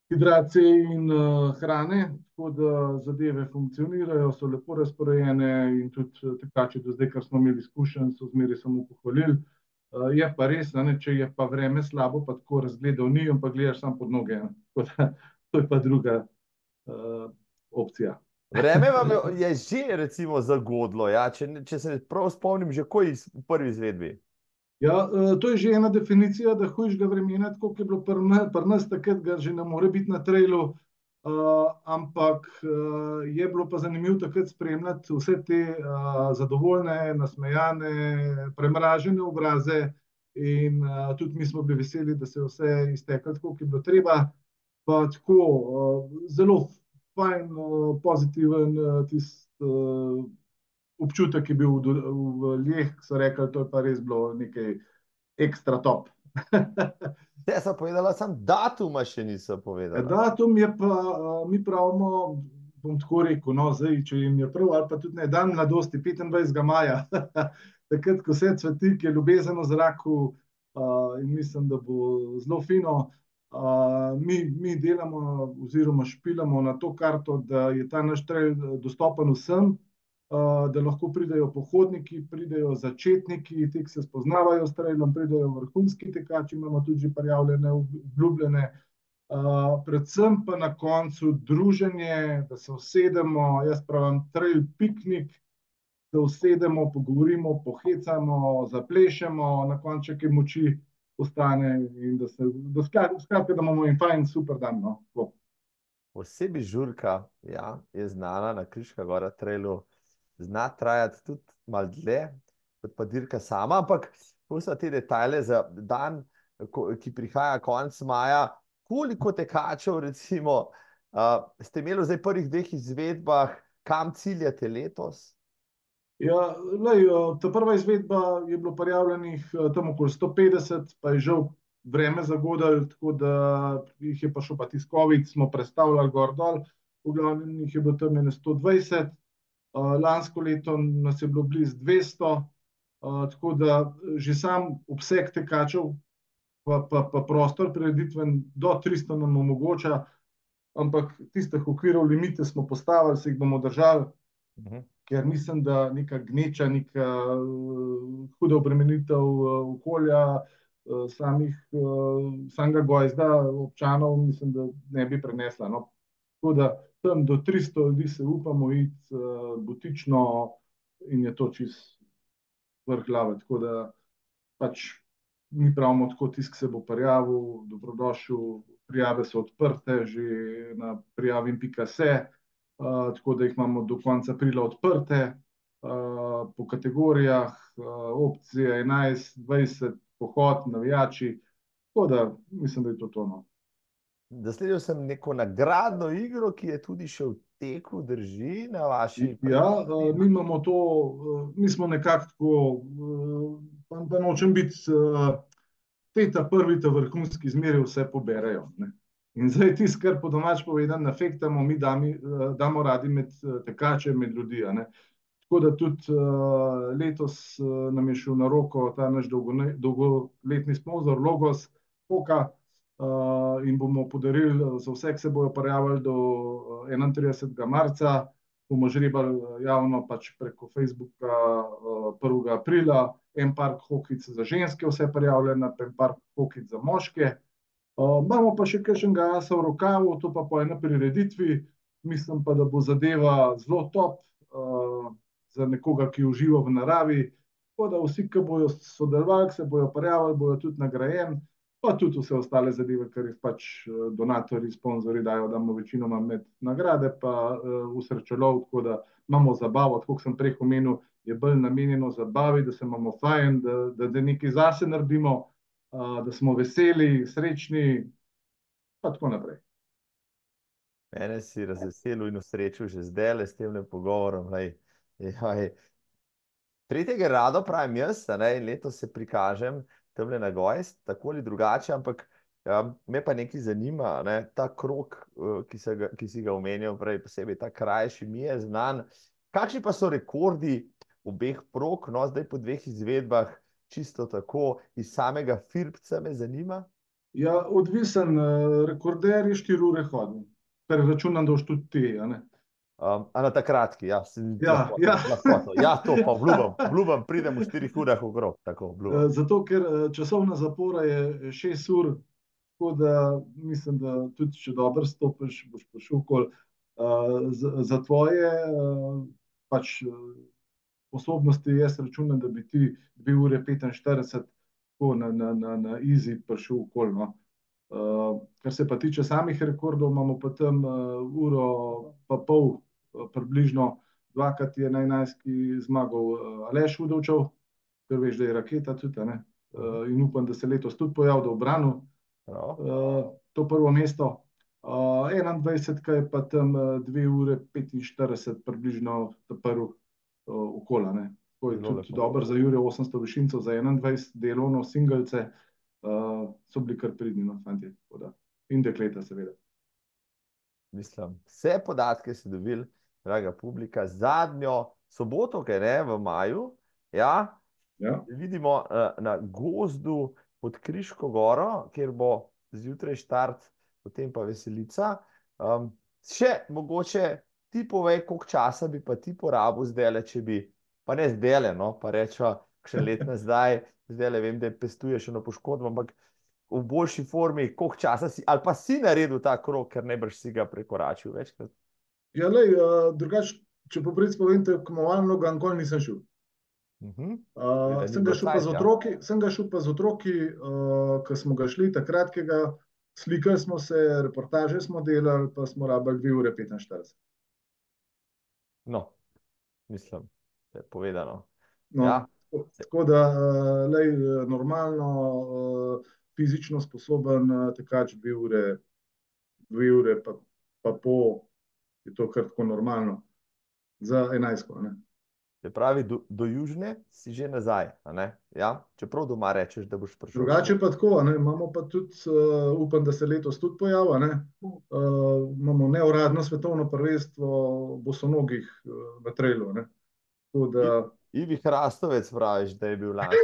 hidracije in uh, hrane, tako da zadeve funkcionirajo, so lepo razporejene in tudi tekači do zdaj, kar smo imeli izkušenj, so zmeri samo pohvalili. Uh, je pa res, ne, če je pa vreme slabo, pa tako razgledal ni, ampak gledaš sam pod noge. Da, to je pa druga uh, opcija. Vreme vam je že, recimo, zagodlo. Ja? Če, če se prav spomnim, že ko je v prvi izvedbi. Ja, to je že ena definicija, da hujšega vremena, tako kot je bilo pri nas, takrat ga že ne more biti na trailu. Uh, ampak uh, je bilo pa zanimivo takrat spremljati vse te uh, zadovoljne, nasmejane, premražene obraze, in uh, tudi mi smo bili veseli, da se je vse izteklo tako, kot je bilo treba. Pa tako uh, zelo fajn, uh, pozitiven uh, tisti. Uh, občutek je bil v, v Ljeh, ki so rekli, da je pa res bilo nekaj ekstra top. Te so povedali, samo datum še niso povedali. Datum je pa, mi pravimo, bom tako rekel, no, zdaj, če jim je prav, ali pa tudi ne, dan mladosti, 25. maja, takrat, ko se cveti, ki je ljubezen v zraku uh, in mislim, da bo zelo fino. Uh, mi, mi delamo, oziroma špilamo na to karto, da je ta naš trail dostopen vsem, da lahko pridejo pohodniki, pridejo začetniki, ti, ki se spoznavajo s trailom, pridejo vrhunski tekači, imamo tudi prijavljene, obljubljene. Uh, predvsem pa na koncu druženje, da se usedemo, jaz pravim, trail piknik, da usedemo, pogovorimo, pohecamo, zaplešemo, na koncu kaj moči ostane in da se, da skratka, da imamo en fajn, super dan. No? Osebi žurka, ja, je znana na Kriška gora trailu zna trajati tudi malo dlje, kot pa dirka sama. Ampak, pustimo te detajle za dan, ko, ki prihaja konec maja. Koliko tekačev, recimo, uh, ste imeli v prvih dveh izvedbah, kam ciljate letos? Ja, lej, ta prva izvedba je bilo prijavljenih tam okoli 150, pa je žal vreme zagodalo, tako da jih je pa šel pa tiskovit, smo predstavljali gor dol, v glavnem jih je bilo tam 120. Uh, lansko leto nas je bilo blizu 200, uh, tako da že sam obseg tekačev, pa, pa, pa prostor prireditven do 300 nam omogoča, ampak tistih okvirov, limite smo postavili, se jih bomo držali, mhm. Ker mislim, da neka gneča, neka huda obremenitev okolja, samih, samega gojzda, občanov, mislim, da ne bi prenesla. No? Tako da tam do 300 ljudi se upamo iti butično in je to čist vrh glave. Tako da pač mi pravimo tako, tisk se bo prijavil, dobrodošel, prijave so odprte že na prijavim.se, uh, tako da jih imamo do konca aprila odprte uh, po kategorijah, uh, opcije 11, 20, pohod, navijači, tako da mislim, da je to tono. Zasledil sem neko nagradno igro, ki je tudi še v teku, drži na vaši. Ja, mi imamo to, mi smo nekako tako, pa, pa nočem biti, te ta prvi, ta vrhunski zmeri vse poberejo. Ne. In zdaj ti, kar po domač povedan, nafektamo, mi dami, damo radi med tekače, med ljudi. Tako da tudi uh, letos uh, nam je šel na roko ta naš dolgoletni sponzor Logos, Poka, uh, in bomo podarili eh, za vse, ki se bodo prijavili do 31. Eh, marca. Bomo žrebali javno pač preko Facebooka uh, 1. aprila, en park hokic za ženske, vse prijavljeno, en park hokic za moške. Imamo pa še kakšnega asa v rokavu, to pa po eni prireditvi. Mislim pa, da bo zadeva zelo top uh, za nekoga, ki uživa v naravi. Tako da vsi, ki bodo sodelovali, se bodo prijavili, bodo tudi nagrajeni pa tudi vse ostale zadeve, kar jih pač donatori, sponzorji dajo, da imamo večinoma med nagrade, pa uh, v srečelov, tako da imamo zabavo, tako kot sem prej omenil, je bolj namenjeno zabavi, da se imamo fajn, da, da, da nekaj zase naredimo, uh, da smo veseli, srečni, pa tako naprej. Mene si razveselil in usrečil že zdaj le s tem pogovorom. Tretjega rado pravim jaz, ne, in letos se prikažem tam na Gojs, tako ali drugače, ampak ja, me pa nekaj zanima, ne, ta krok, uh, ki, ga, ki si ga omenil, prej posebej ta krajši, mi je znan. Kakšni pa so rekordi obeh prog, no zdaj po dveh izvedbah, čisto tako iz samega Filipca me zanima? Ja, odvisen, rekorder je štiri ure hodil, kar računam, da boš tudi ti. Um, a na ta kratki, ja. Si, Ja, lahko, ja. lahko, ja, to pa obljubim, obljubim, pridem v štirih urah okrog, tako obljubim. Eh, Zato, ker eh, časovna zapora je šest ur, tako da mislim, da tudi če dobro stopiš, boš prišel kol. Eh, Za, za tvoje eh, pač eh, sposobnosti jaz računam, da bi ti dve ure petinštirideset tako na, na, na, na easy prišel okoli, no. Uh, kar se pa tiče samih rekordov, imamo pa tam uh, uro pa pol, uh, približno dvakrat je na enajstki zmagal uh, Aleš Udovčev, ker veš, da je raketa tudi, ne. Uh, in upam, da se letos tudi pojavi, da obranu uh, to prvo mesto. Uh, 21, je pa tam uh, 2 ure 45, približno prvi okola. Ne. To je Zelo tudi dobro za Jurija 800 višincev, za 21 delovno singlece, uh, so bili kar pridni, no, da. In dekleta, seveda. Mislim, vse podatke si dobil, draga publika, zadnjo soboto, kaj ne, v maju, ja, Ja. vidimo uh, na gozdu pod Kriško goro, kjer bo zjutraj štart, potem pa veselica. Um, še mogoče ti povej, koliko časa bi pa ti porabil zdaj, če bi, pa ne zdaj, no, pa rečemo, še let nazaj, zdaj le vem, da pestuješ eno poškodbo, ampak v boljši formi, koliko časa si, ali pa si naredil ta krog, ker boš si ga prekoračil večkrat. Ja, lej, uh, drugače, če po pravici povem, tekmovalno ga nikoli nisem šel. Uh, Da ni sem ga šel cajta. otroki, sem ga šel pa z otroki, uh, ko smo ga šli takrat, ki ga slikali smo se, reportaže smo delali, pa smo rabili 2 ure 45. No, mislim, da je povedano. No, Ja. tako, da, uh, lej, eh, normalno, uh, fizično sposoben tekač 2 ure, 2 ure pa, pa pol, je to kar tako normalno. Za enajstko, ne. Se pravi, do, do južne si že nazaj? Ja, čeprav doma rečeš, da boš prišel. Drugače pa tako, ne, imamo pa tudi, uh, upam, da se letos tudi pojavi, a ne, uh, imamo neuradno svetovno prvenstvo bosonogih uh, v trailu, da, Ivi Hrastovec praviš, da je bil lani.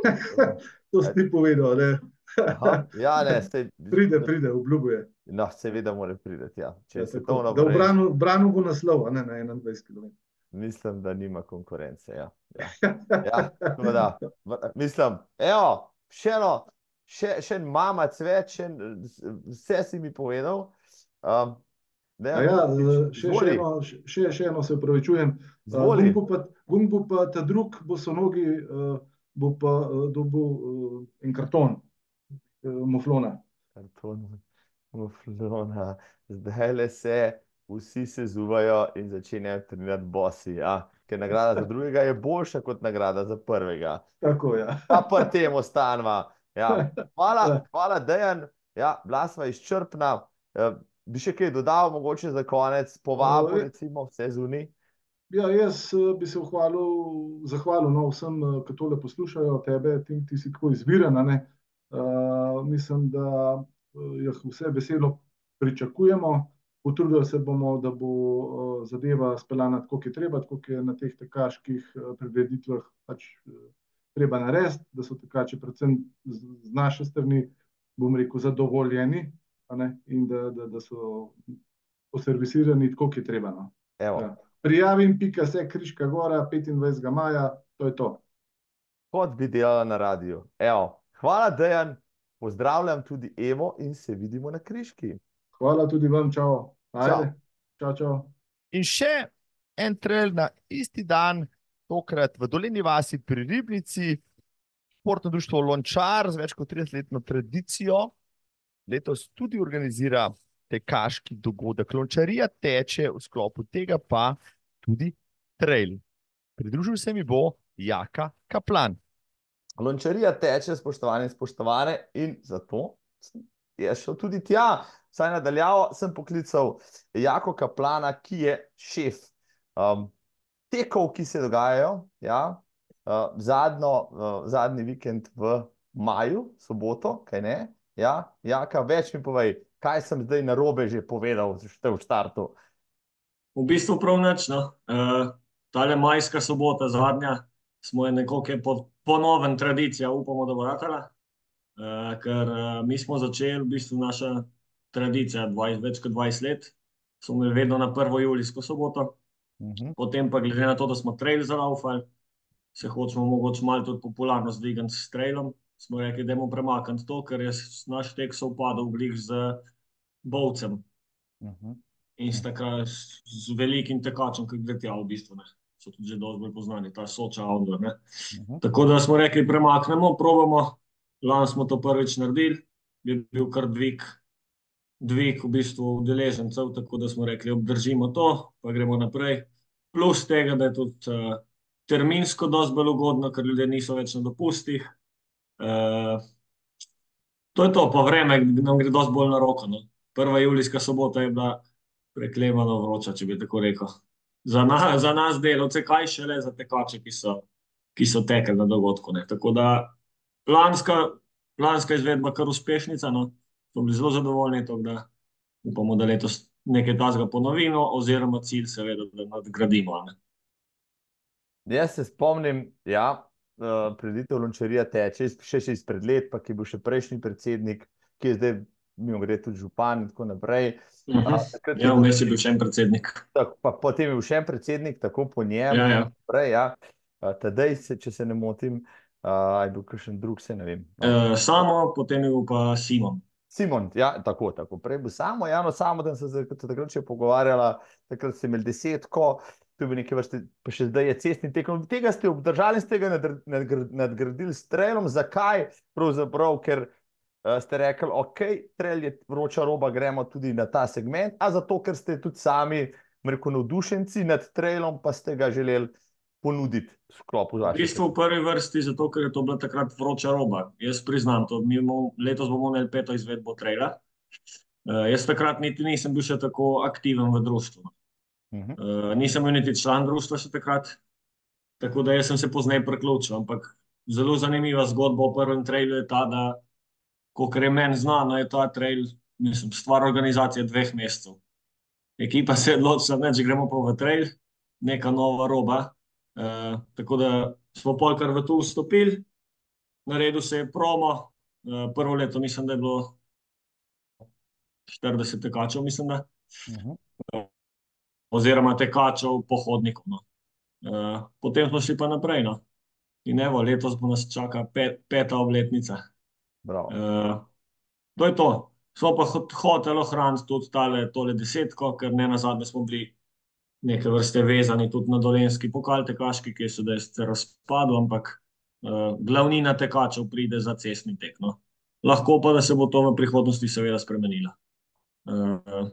to si ti povedal, ne. Aha, ja, ne, ste, Pride, pride, obljubuje. No, seveda mora priti, ja. Če Ja, tako, da v branu, branu bo naslov, ne na 21 km. Mislim, da nima konkurence, ja. Ja, ja, da, mislim, evo, še eno, še, še en mamac več, še en, vse si mi povedal. Um, A ja, še, še, eno, še, še eno se upravičujem. Izvoli. Gung bo pa, Gung bo pa ta drug bosonogi, uh, bo pa uh, dobil uh, en karton uh, muflona. Karton muflona. Zdaj le se vsi se zuvajo in začenjajo trenirati bosi. Ja? Ker nagrada za drugega je boljša kot nagrada za prvega. Tako, ja. Pa pri tem ostanva. Ja. Hvala, hvala, Dejan. Ja, bila sva izčrpna. Eh, Bi še kaj dodal, mogoče za konec, povabil, Eh, recimo, vse zunaj. Ja, jaz eh, bi se zahvalil, zahvalil no, vsem, eh, ki tole poslušajo, tebe, ti, ti si tako ne. Uh, mislim, da uh, jih vse veselo pričakujemo. Potrudili se bomo, da bo uh, zadeva speljana tako, kot je treba, tako kot je na teh tekaških uh, prireditvah pač uh, treba narediti, da so tekači, predvsem z, naše strani, bom rekel, zadovoljeni a ne, in da, da, da so poservisirani tako, kot je treba. No. Evo, Ja. Prijavim, pika se, Kriška gora, 25. maja, to je to. kot bi delala na radiju. Evo, hvala, Dejan. Pozdravljam tudi Evo in se vidimo na Kriški. Hvala tudi vam, čau. Ajde. Čau, čau. In še en trail na isti dan, tokrat v Dolini vasi pri Ribnici, športno društvo Lončar z več kot 30-letno tradicijo. Letos tudi organizira tekaški dogodek. Lončarija teče v sklopu tega pa tudi trail. Pridružil se mi bo Jaka Kaplan. Lončarija teče, spoštovane in spoštovane, in zato jaz šel tudi tja. Saj nadaljavo sem poklical Jako Kaplana, ki je šef um, tekov, ki se dogajajo. Ja, uh, zadnjo, uh, zadnji vikend v maju, soboto, kaj ne. Ja, Jaka, več mi povej, kaj sem zdaj na robe že povedal, že v štartu. V bistvu prav nič. No. Uh, tale majska sobota, zadnja, smo je nekako po, ponoven tradicija, upamo, da bo ratala. Uh, ker uh, mi smo začeli, v bistvu naša tradicija, 20, več kot 20 let, smo imeli vedno na prvo julijsko soboto, uh -huh. potem pa glede na to, da smo trail zalaufali, se hočemo mogoče malo tudi popularnost dvigati s trailom, smo rekli, da je premakniti to, ker je naš tek sovpadal z bovcem. Uh -huh. In s, takrat, z velikim tekačem, ki gre tja v bistvu. Ne. So tudi že dosti bolj poznani, ta soča avdor. Uh -huh. Tako da smo rekli, premaknemo, probamo. Lani smo to prvič naredili, je bil kar dvig, dvig v bistvu udeležencev, tako da smo rekli, obdržimo to, pa gremo naprej. Plus tega, da je tudi uh, terminsko dosti bolj ugodno, ker ljudje niso več na dopustih. Uh, to je to, pa vreme nam gre dosti bolj na roko. No. Prva julijska sobota je bila preklemano vroča, če bi tako rekel. Za, na, za nas delovce, kaj še le za tekače, ki so, ki so tekli na dogodku. Ne. Tako da planska, planska izvedba, kar uspešnica, no. smo bili zelo zadovoljni, tako da upamo, da letos nekaj tasga ponovimo, oziroma cilj, seveda, da nadgradimo. Ne. Jaz se spomnim, ja, uh, preditev Lončarija teče, še, še izpred let, pa ki je bil še prejšnji predsednik, ki je zdaj, mimo grede, tudi župan in tako naprej. Uh -huh. uh, ja, vmes je bil še en predsednik. Tak, pa, potem je bil še en predsednik, tako po njem. Ja, ja. Naprej, ja. tedaj, se, če se ne motim, uh, je bil kakšen drug, se ne vem. No. Uh, samo, potem je bil pa Simon. Simon, ja, tako, tako. Prej bil samo, ja, no, samo, da sem se takrat še pogovarjala, takrat sem imel desetko, to je bil nekaj vrste, pa še zdaj je cestni tekom. Tega ste obdržali, ste ga nadgradili s trailom. Zakaj? Pravzaprav, ker uh, ste rekli, ok, trail je vroča roba, gremo tudi na ta segment, a zato, ker ste tudi sami, rekel, navdušenci nad trailom, pa ste ga želeli ponuditi v sklopu zaščite. V bistvu v prvi vrsti zato, ker je to bila takrat vroča roba. Jaz priznam to, imamo, letos bomo imeli peto izvedbo traila. Uh, jaz takrat niti nisem bil še tako aktiven v društvu. Uh, nisem bil niti član društva še takrat, tako da sem se pozneje priključil. Ampak zelo zanimiva zgodba o prvem trailu je ta, da, kot je meni znano, je ta trail, mislim, stvar organizacije dveh mesecev. Ekipa se je odločila, da gremo pa v trail, neka nova roba. Uh, tako da smo polkar v to vstopili, naredil se je promo. Uh, prvo leto mislim, da je bilo 40 tekačev, mislim. Da. Uh -huh. uh, oziroma tekačev, pohodnikov. No. Uh, potem smo šli pa naprej. No. In evo, letos bo nas čaka pet, peta obletnica. Uh, to je to. Smo pa hoteli ohraniti tudi tale, tole desetko, ker ne na zadnje smo bili neke vrste vezani tudi na dolenski pokal tekaški, ki je sedaj se razpadel, ampak uh, glavnina tekačev pride za cestni tek. No. Lahko pa, da se bo to v prihodnosti seveda spremenilo. Uh,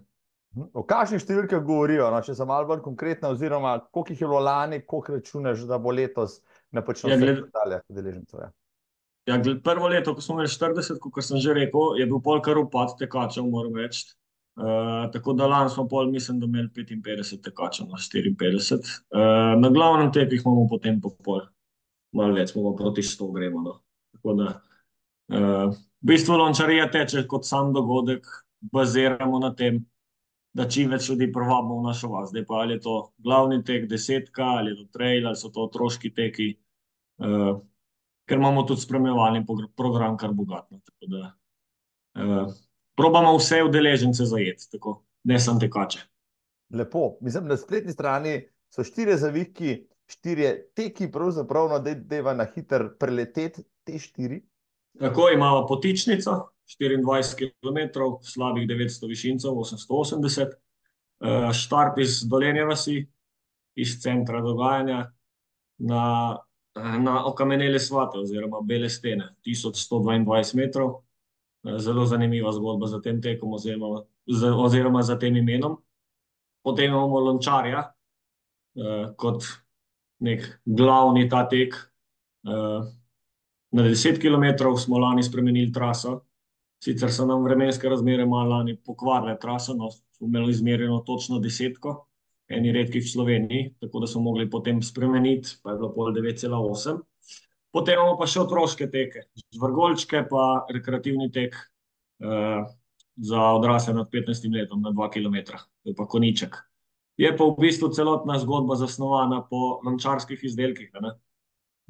O kakšnih številkah govorijo, no, če so malo bolj konkretne, oziroma koliko jih je bilo lani, koliko računaš, da bo letos na počutku ja, gled... udeležencev? Ja. Ja, prvo leto, ko smo imeli 40, kot sem že rekel, je bil pol kar upad tekačev, moram reči. Uh, tako da lani smo pol, mislim, da imeli 55 tekačev na 54. Uh, na glavnem tekih imamo potem po pol, malo več, bomo proti 100 gremo. No. Tako da, uh, v bistvu lončarija teče kot sam dogodek, baziramo na tem, da čim več ljudi privabimo v našo vas. Zdaj pa ali je to glavni tek, desetka, ali je to trail, ali so to otroški teki, uh, ker imamo tudi spremljevalni program, kar bogatno. Tako da uh, probamo vse udeležence zajeti, tako ne samo tekače. Lepo. Mislim, na spletni strani so štiri zavihki, štiri teki, pravzaprav, no, da je na hiter preleteti te štiri. Tako imamo potičnico, 24 km, slabih 900 višincev, 880, uh, štart iz Dolenje vasi, iz centra dogajanja na, na okamenele svate oziroma bele stene, 1122 metrov. Uh, zelo zanimiva zgodba za tem tekom oziroma, oziroma za tem imenom. Potem imamo lončarja uh, kot nek glavni ta tek. Uh, na 10 km smo lani spremenili traso, Sicer so nam vremenske razmere malo lani pokvarile traso, no, smo imeli izmerjeno točno desetko, eni redki v Sloveniji, tako da smo mogli potem spremeniti, pa je bilo pol 9,8. Potem imamo pa še otroške teke, zvrgolčke, pa rekreativni tek uh, za odrasle nad 15 letom na 2 km, to je pa koniček. Je pa v bistvu celotna zgodba zasnovana po lončarskih izdelkih, ne?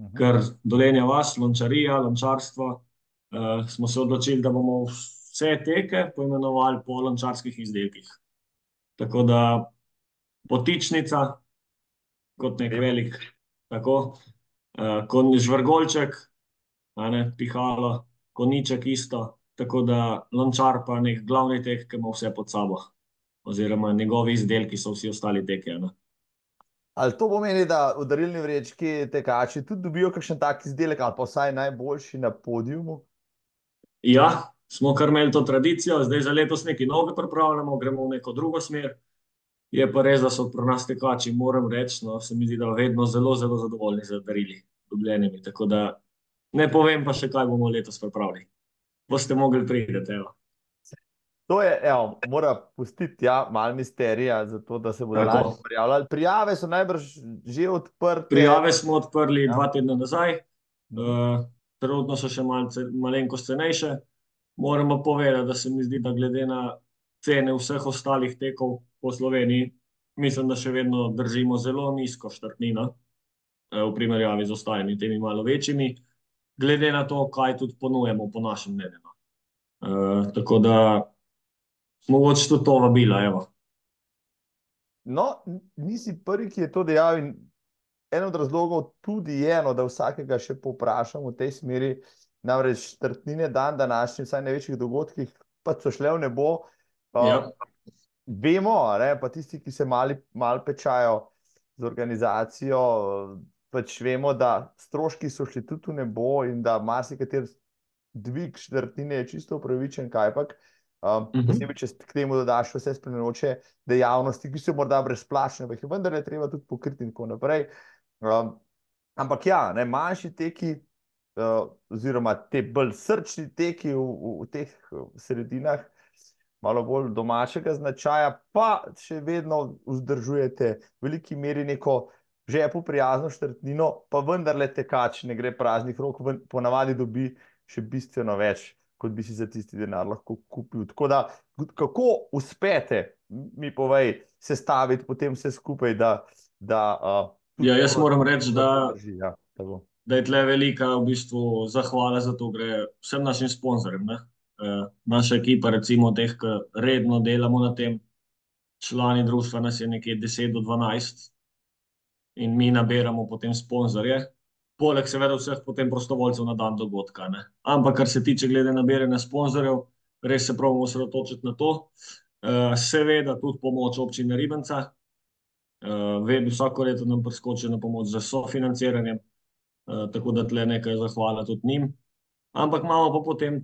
Mhm. ker dolenja vas, lončarija, lončarstvo, uh, smo se odločili, da bomo vse teke poimenovali po lončarskih izdelkih. Tako da potičnica, kot nek velik, tako, uh, kot žvrgolček, ne, pihalo, koniček isto. Tako da lončar pa nek glavni tek, ki ima vse pod sabo, oziroma njegovi izdelki so vsi ostali teke. Ne. Ali to pomeni, da v darilni vrečki tekači tudi dobijo kakšen tak izdelek, ali pa vsaj najboljši na podiumu? Ja, smo kar imeli to tradicijo, zdaj za letos nekaj novega pripravljamo, gremo v neko drugo smer. Je pa res, da so pri nas tekači, moram reči, no, se mi zdi, da vedno zelo, zelo zadovoljni z darili, dobljenimi. Tako da ne povem pa še, kaj bomo letos pripravili. Boste mogli priti, evo. To je, evo, mora pustiti ja, malo misterija, zato da se bodo lahko prijavljali. Prijave so najbrž že odprte. Prijave smo odprli ja. dva tedna nazaj, uh, trenutno so še malce, malenkost cenejše. Moramo povedati, da se mi zdi, da glede na cene vseh ostalih tekov po Sloveniji, mislim, da še vedno držimo zelo nizko štartnino uh, v primerjavi z ostalimi, temi malo večjimi, glede na to, kaj tudi ponujemo po našem mnenju. Uh, tako da mogoče tudi to vabila. Evo. No, nisi prvi, ki je to dejal. En od razlogov tudi je, no, da vsakega še poprašam v tej smeri. Namreč četrtine dan, današnji, vsaj največjih dogodkih, pa so šle v nebo. Ja. Uh, vemo, ne, pa tisti, ki se malo mal pečajo z organizacijo, pač vemo, da stroški so šli tudi v nebo in da marsikateri dvig četrtine je čisto upravičen, kaj pač. Um, uh -huh. Posebej, če k temu dodaš vse spremljajoče dejavnosti, ki so morda brezplačne, pa jih je vendar ne treba tudi pokriti in tako naprej. Um, ampak ja, ne, manjši teki, uh, oziroma te bolj srčni teki v, v, v teh sredinah, malo bolj domačega značaja, pa še vedno vzdržujete v veliki meri neko žepu prijazno štrtnino, pa vendarle tekač ne gre praznih rok, ponavadi dobi še bistveno več kot bi si za tisti denar lahko kupil. Tako da, kako uspete, mi povej, sestaviti potem vse skupaj? Da, da, uh, ja, jaz moram reči, da, ja, da je tle velika v bistvu zahvala za to, gre vsem našim sponzorjem. Uh, naša ekipa, recimo, teh, ki redno delamo na tem, člani društva, nas je nekje 10 do 12 in mi nabiramo potem sponzorje poleg seveda vseh potem prostovoljcev na dan dogodka. Ne. Ampak, kar se tiče glede nabiranja sponzorjev, res se pravimo osredotočiti na to. Uh, seveda tudi pomoč občine Ribenca, uh, vedno vsako leto nam priskoči na pomoč za sofinanciranje, uh, tako da tle nekaj zahvala tudi njim. Ampak imamo pa potem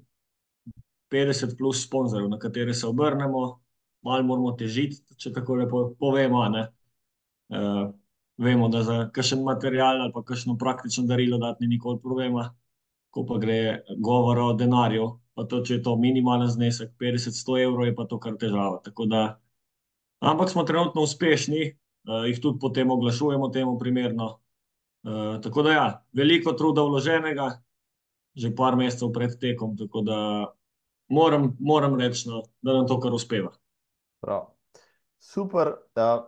50 plus sponzorjev, na katere se obrnemo, malo moramo težiti, če tako lepo povemo. Uh, vemo, da za kakšen material ali pa kakšno praktično darilo dati ni nikoli problema, ko pa gre govor o denarju, pa to, če je to minimalen znesek, 50-100 evrov, je pa to kar težava. Da, ampak smo trenutno uspešni, uh, jih tudi potem oglašujemo temu primerno. Uh, tako da, ja, veliko truda vloženega, že par mesecev pred tekom, tako da moram, moram reči, no, da nam to kar uspeva. Prav. Super. Uh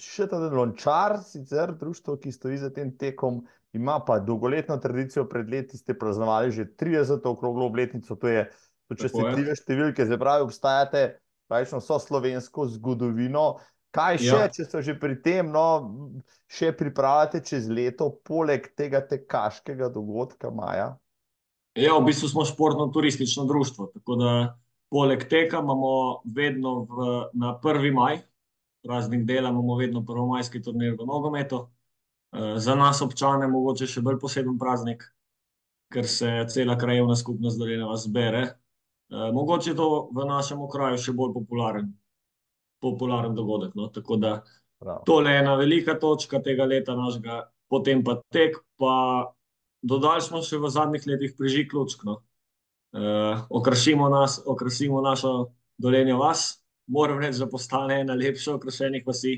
še ta lončar, sicer društvo, ki stoji za tem tekom, ima pa dolgoletno tradicijo, pred leti ste praznovali že 30. okroglo obletnico, to je, to, če ste tive številke, se pravi, obstajate pravično vso slovensko zgodovino. Kaj še, ja. če so že pri tem, no, še pripravljate čez leto, poleg tega tekaškega dogodka maja? Ja, v bistvu smo športno-turistično društvo, tako da poleg tega imamo vedno v, na 1. maj, praznik dela, imamo vedno prvomajski turnir v nogometu. Eh, za nas, občane, mogoče še bolj poseben praznik, ker se cela krajevna skupnost Dolenjava zbere. Eh, mogoče je to v našem okraju še bolj popularen, popularen dogodek. No? Tako da to je ena velika točka tega leta našega, potem pa tek, pa dodali smo še v zadnjih letih prižig lučk. No? Uh, okrasimo, nas, okrasimo našo dolenjo vas, moram reči, da postane ena lepša okrašenih vasi,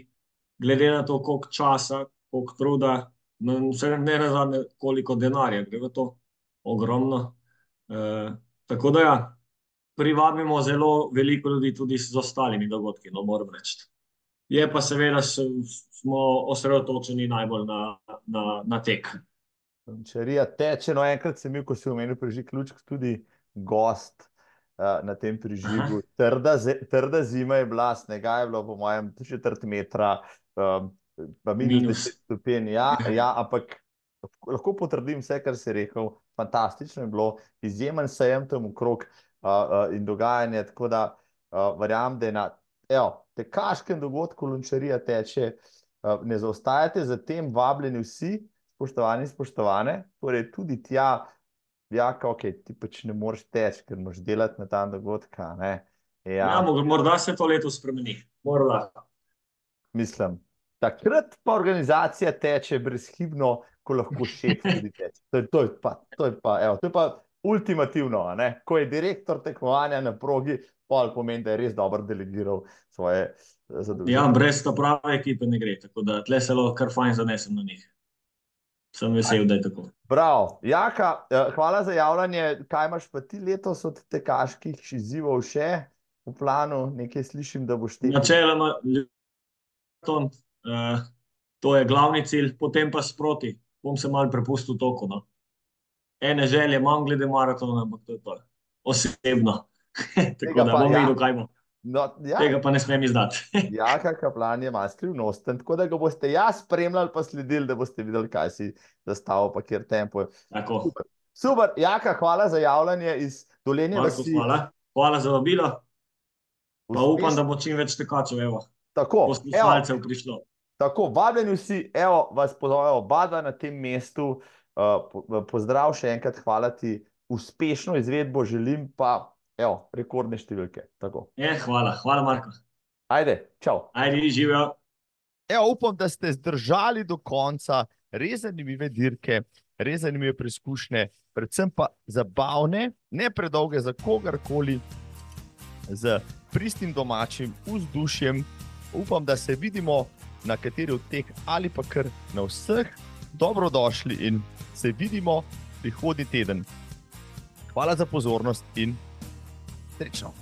glede na to, koliko časa, koliko truda, vse ne razumem, koliko denarja gre v to, ogromno. E, tako da ja, privabimo zelo veliko ljudi tudi z ostalimi dogodki, no moram reči. Je pa seveda, smo osredotočeni najbolj na, na, na tek. Lončarija teče. No, enkrat sem bil, ko si omenil prežig ključk, tudi gost uh, na tem prežigu. Trda, trda zima je bila, snega je bilo, po mojem, četrt metra, um, pa minus, minus. 10 stopinj. Ja, ja, ampak lahko potrdim vse, kar si rekel. Fantastično je bilo, izjemen sejem tam okrog uh, uh, in dogajanje. Tako da uh, verjamem, da je na evo, tekaškem dogodku Lončarija teče. Uh, ne zaostajate za tem, vabljeni vsi, spoštovani, spoštovane, torej tudi tja, jaka, ok, ti pač ne moreš teči, ker moraš delati na ta dogodka. Ja. Ja, morda se to leto spremeni. Morda. Mislim, takrat pa organizacija teče brezhibno, ko lahko še tudi teče. To, to, je pa, to, je pa, evo, to je pa ultimativno, ko je direktor tekmovanja na progi, pa pomeni, da je res dobro delegiral svoje eh, zadolžitve. Ja, brez ta prave ekipe ne gre, tako da tle se lahko kar fajn zanesem na njih. Sem vesel, da je tako. Prav. Jaka, eh, hvala za javljanje. Kaj imaš pa ti letos od tekaških izzivov še v planu? Nekaj slišim, da boš ti. Načeloma, uh, to je glavni cilj, potem pa sproti bom se mal prepustil toku. No. Ene želje imam glede maratona, ampak to je to. Osebno. Tako da bom ja. videl, kaj bo. No, ja. Tega pa ne smem izdati. ja, kakšen plan je malo skrivnosten, tako da ga boste jaz spremljali, pa sledili, da boste videli, kaj si zastavil, pa kjer tempo. Super. Super, jaka, hvala za javljanje iz dolenja. Hvala. hvala za vabilo. Pa upam, da bo čim več tekačev. Tako. Poslušalcev prišlo. Tako, vabljeni vsi, evo, vas pozovemo oba na tem mestu. Uh, pozdrav še enkrat, hvala ti, uspešno izvedbo želim, pa evo, rekordne številke. Je, hvala, hvala, Marko. Ajde, čau. Ajde, živijo. Evo, upam, da ste zdržali do konca, res zanimive dirke, res zanimive preizkušnje, predvsem pa zabavne, ne predolge za kogarkoli, z pristnim domačim vzdušjem. Upam, da se vidimo na kateri od teh ali pa kar na vseh, dobrodošli in se vidimo prihodnji teden. Hvala za pozornost in srečno.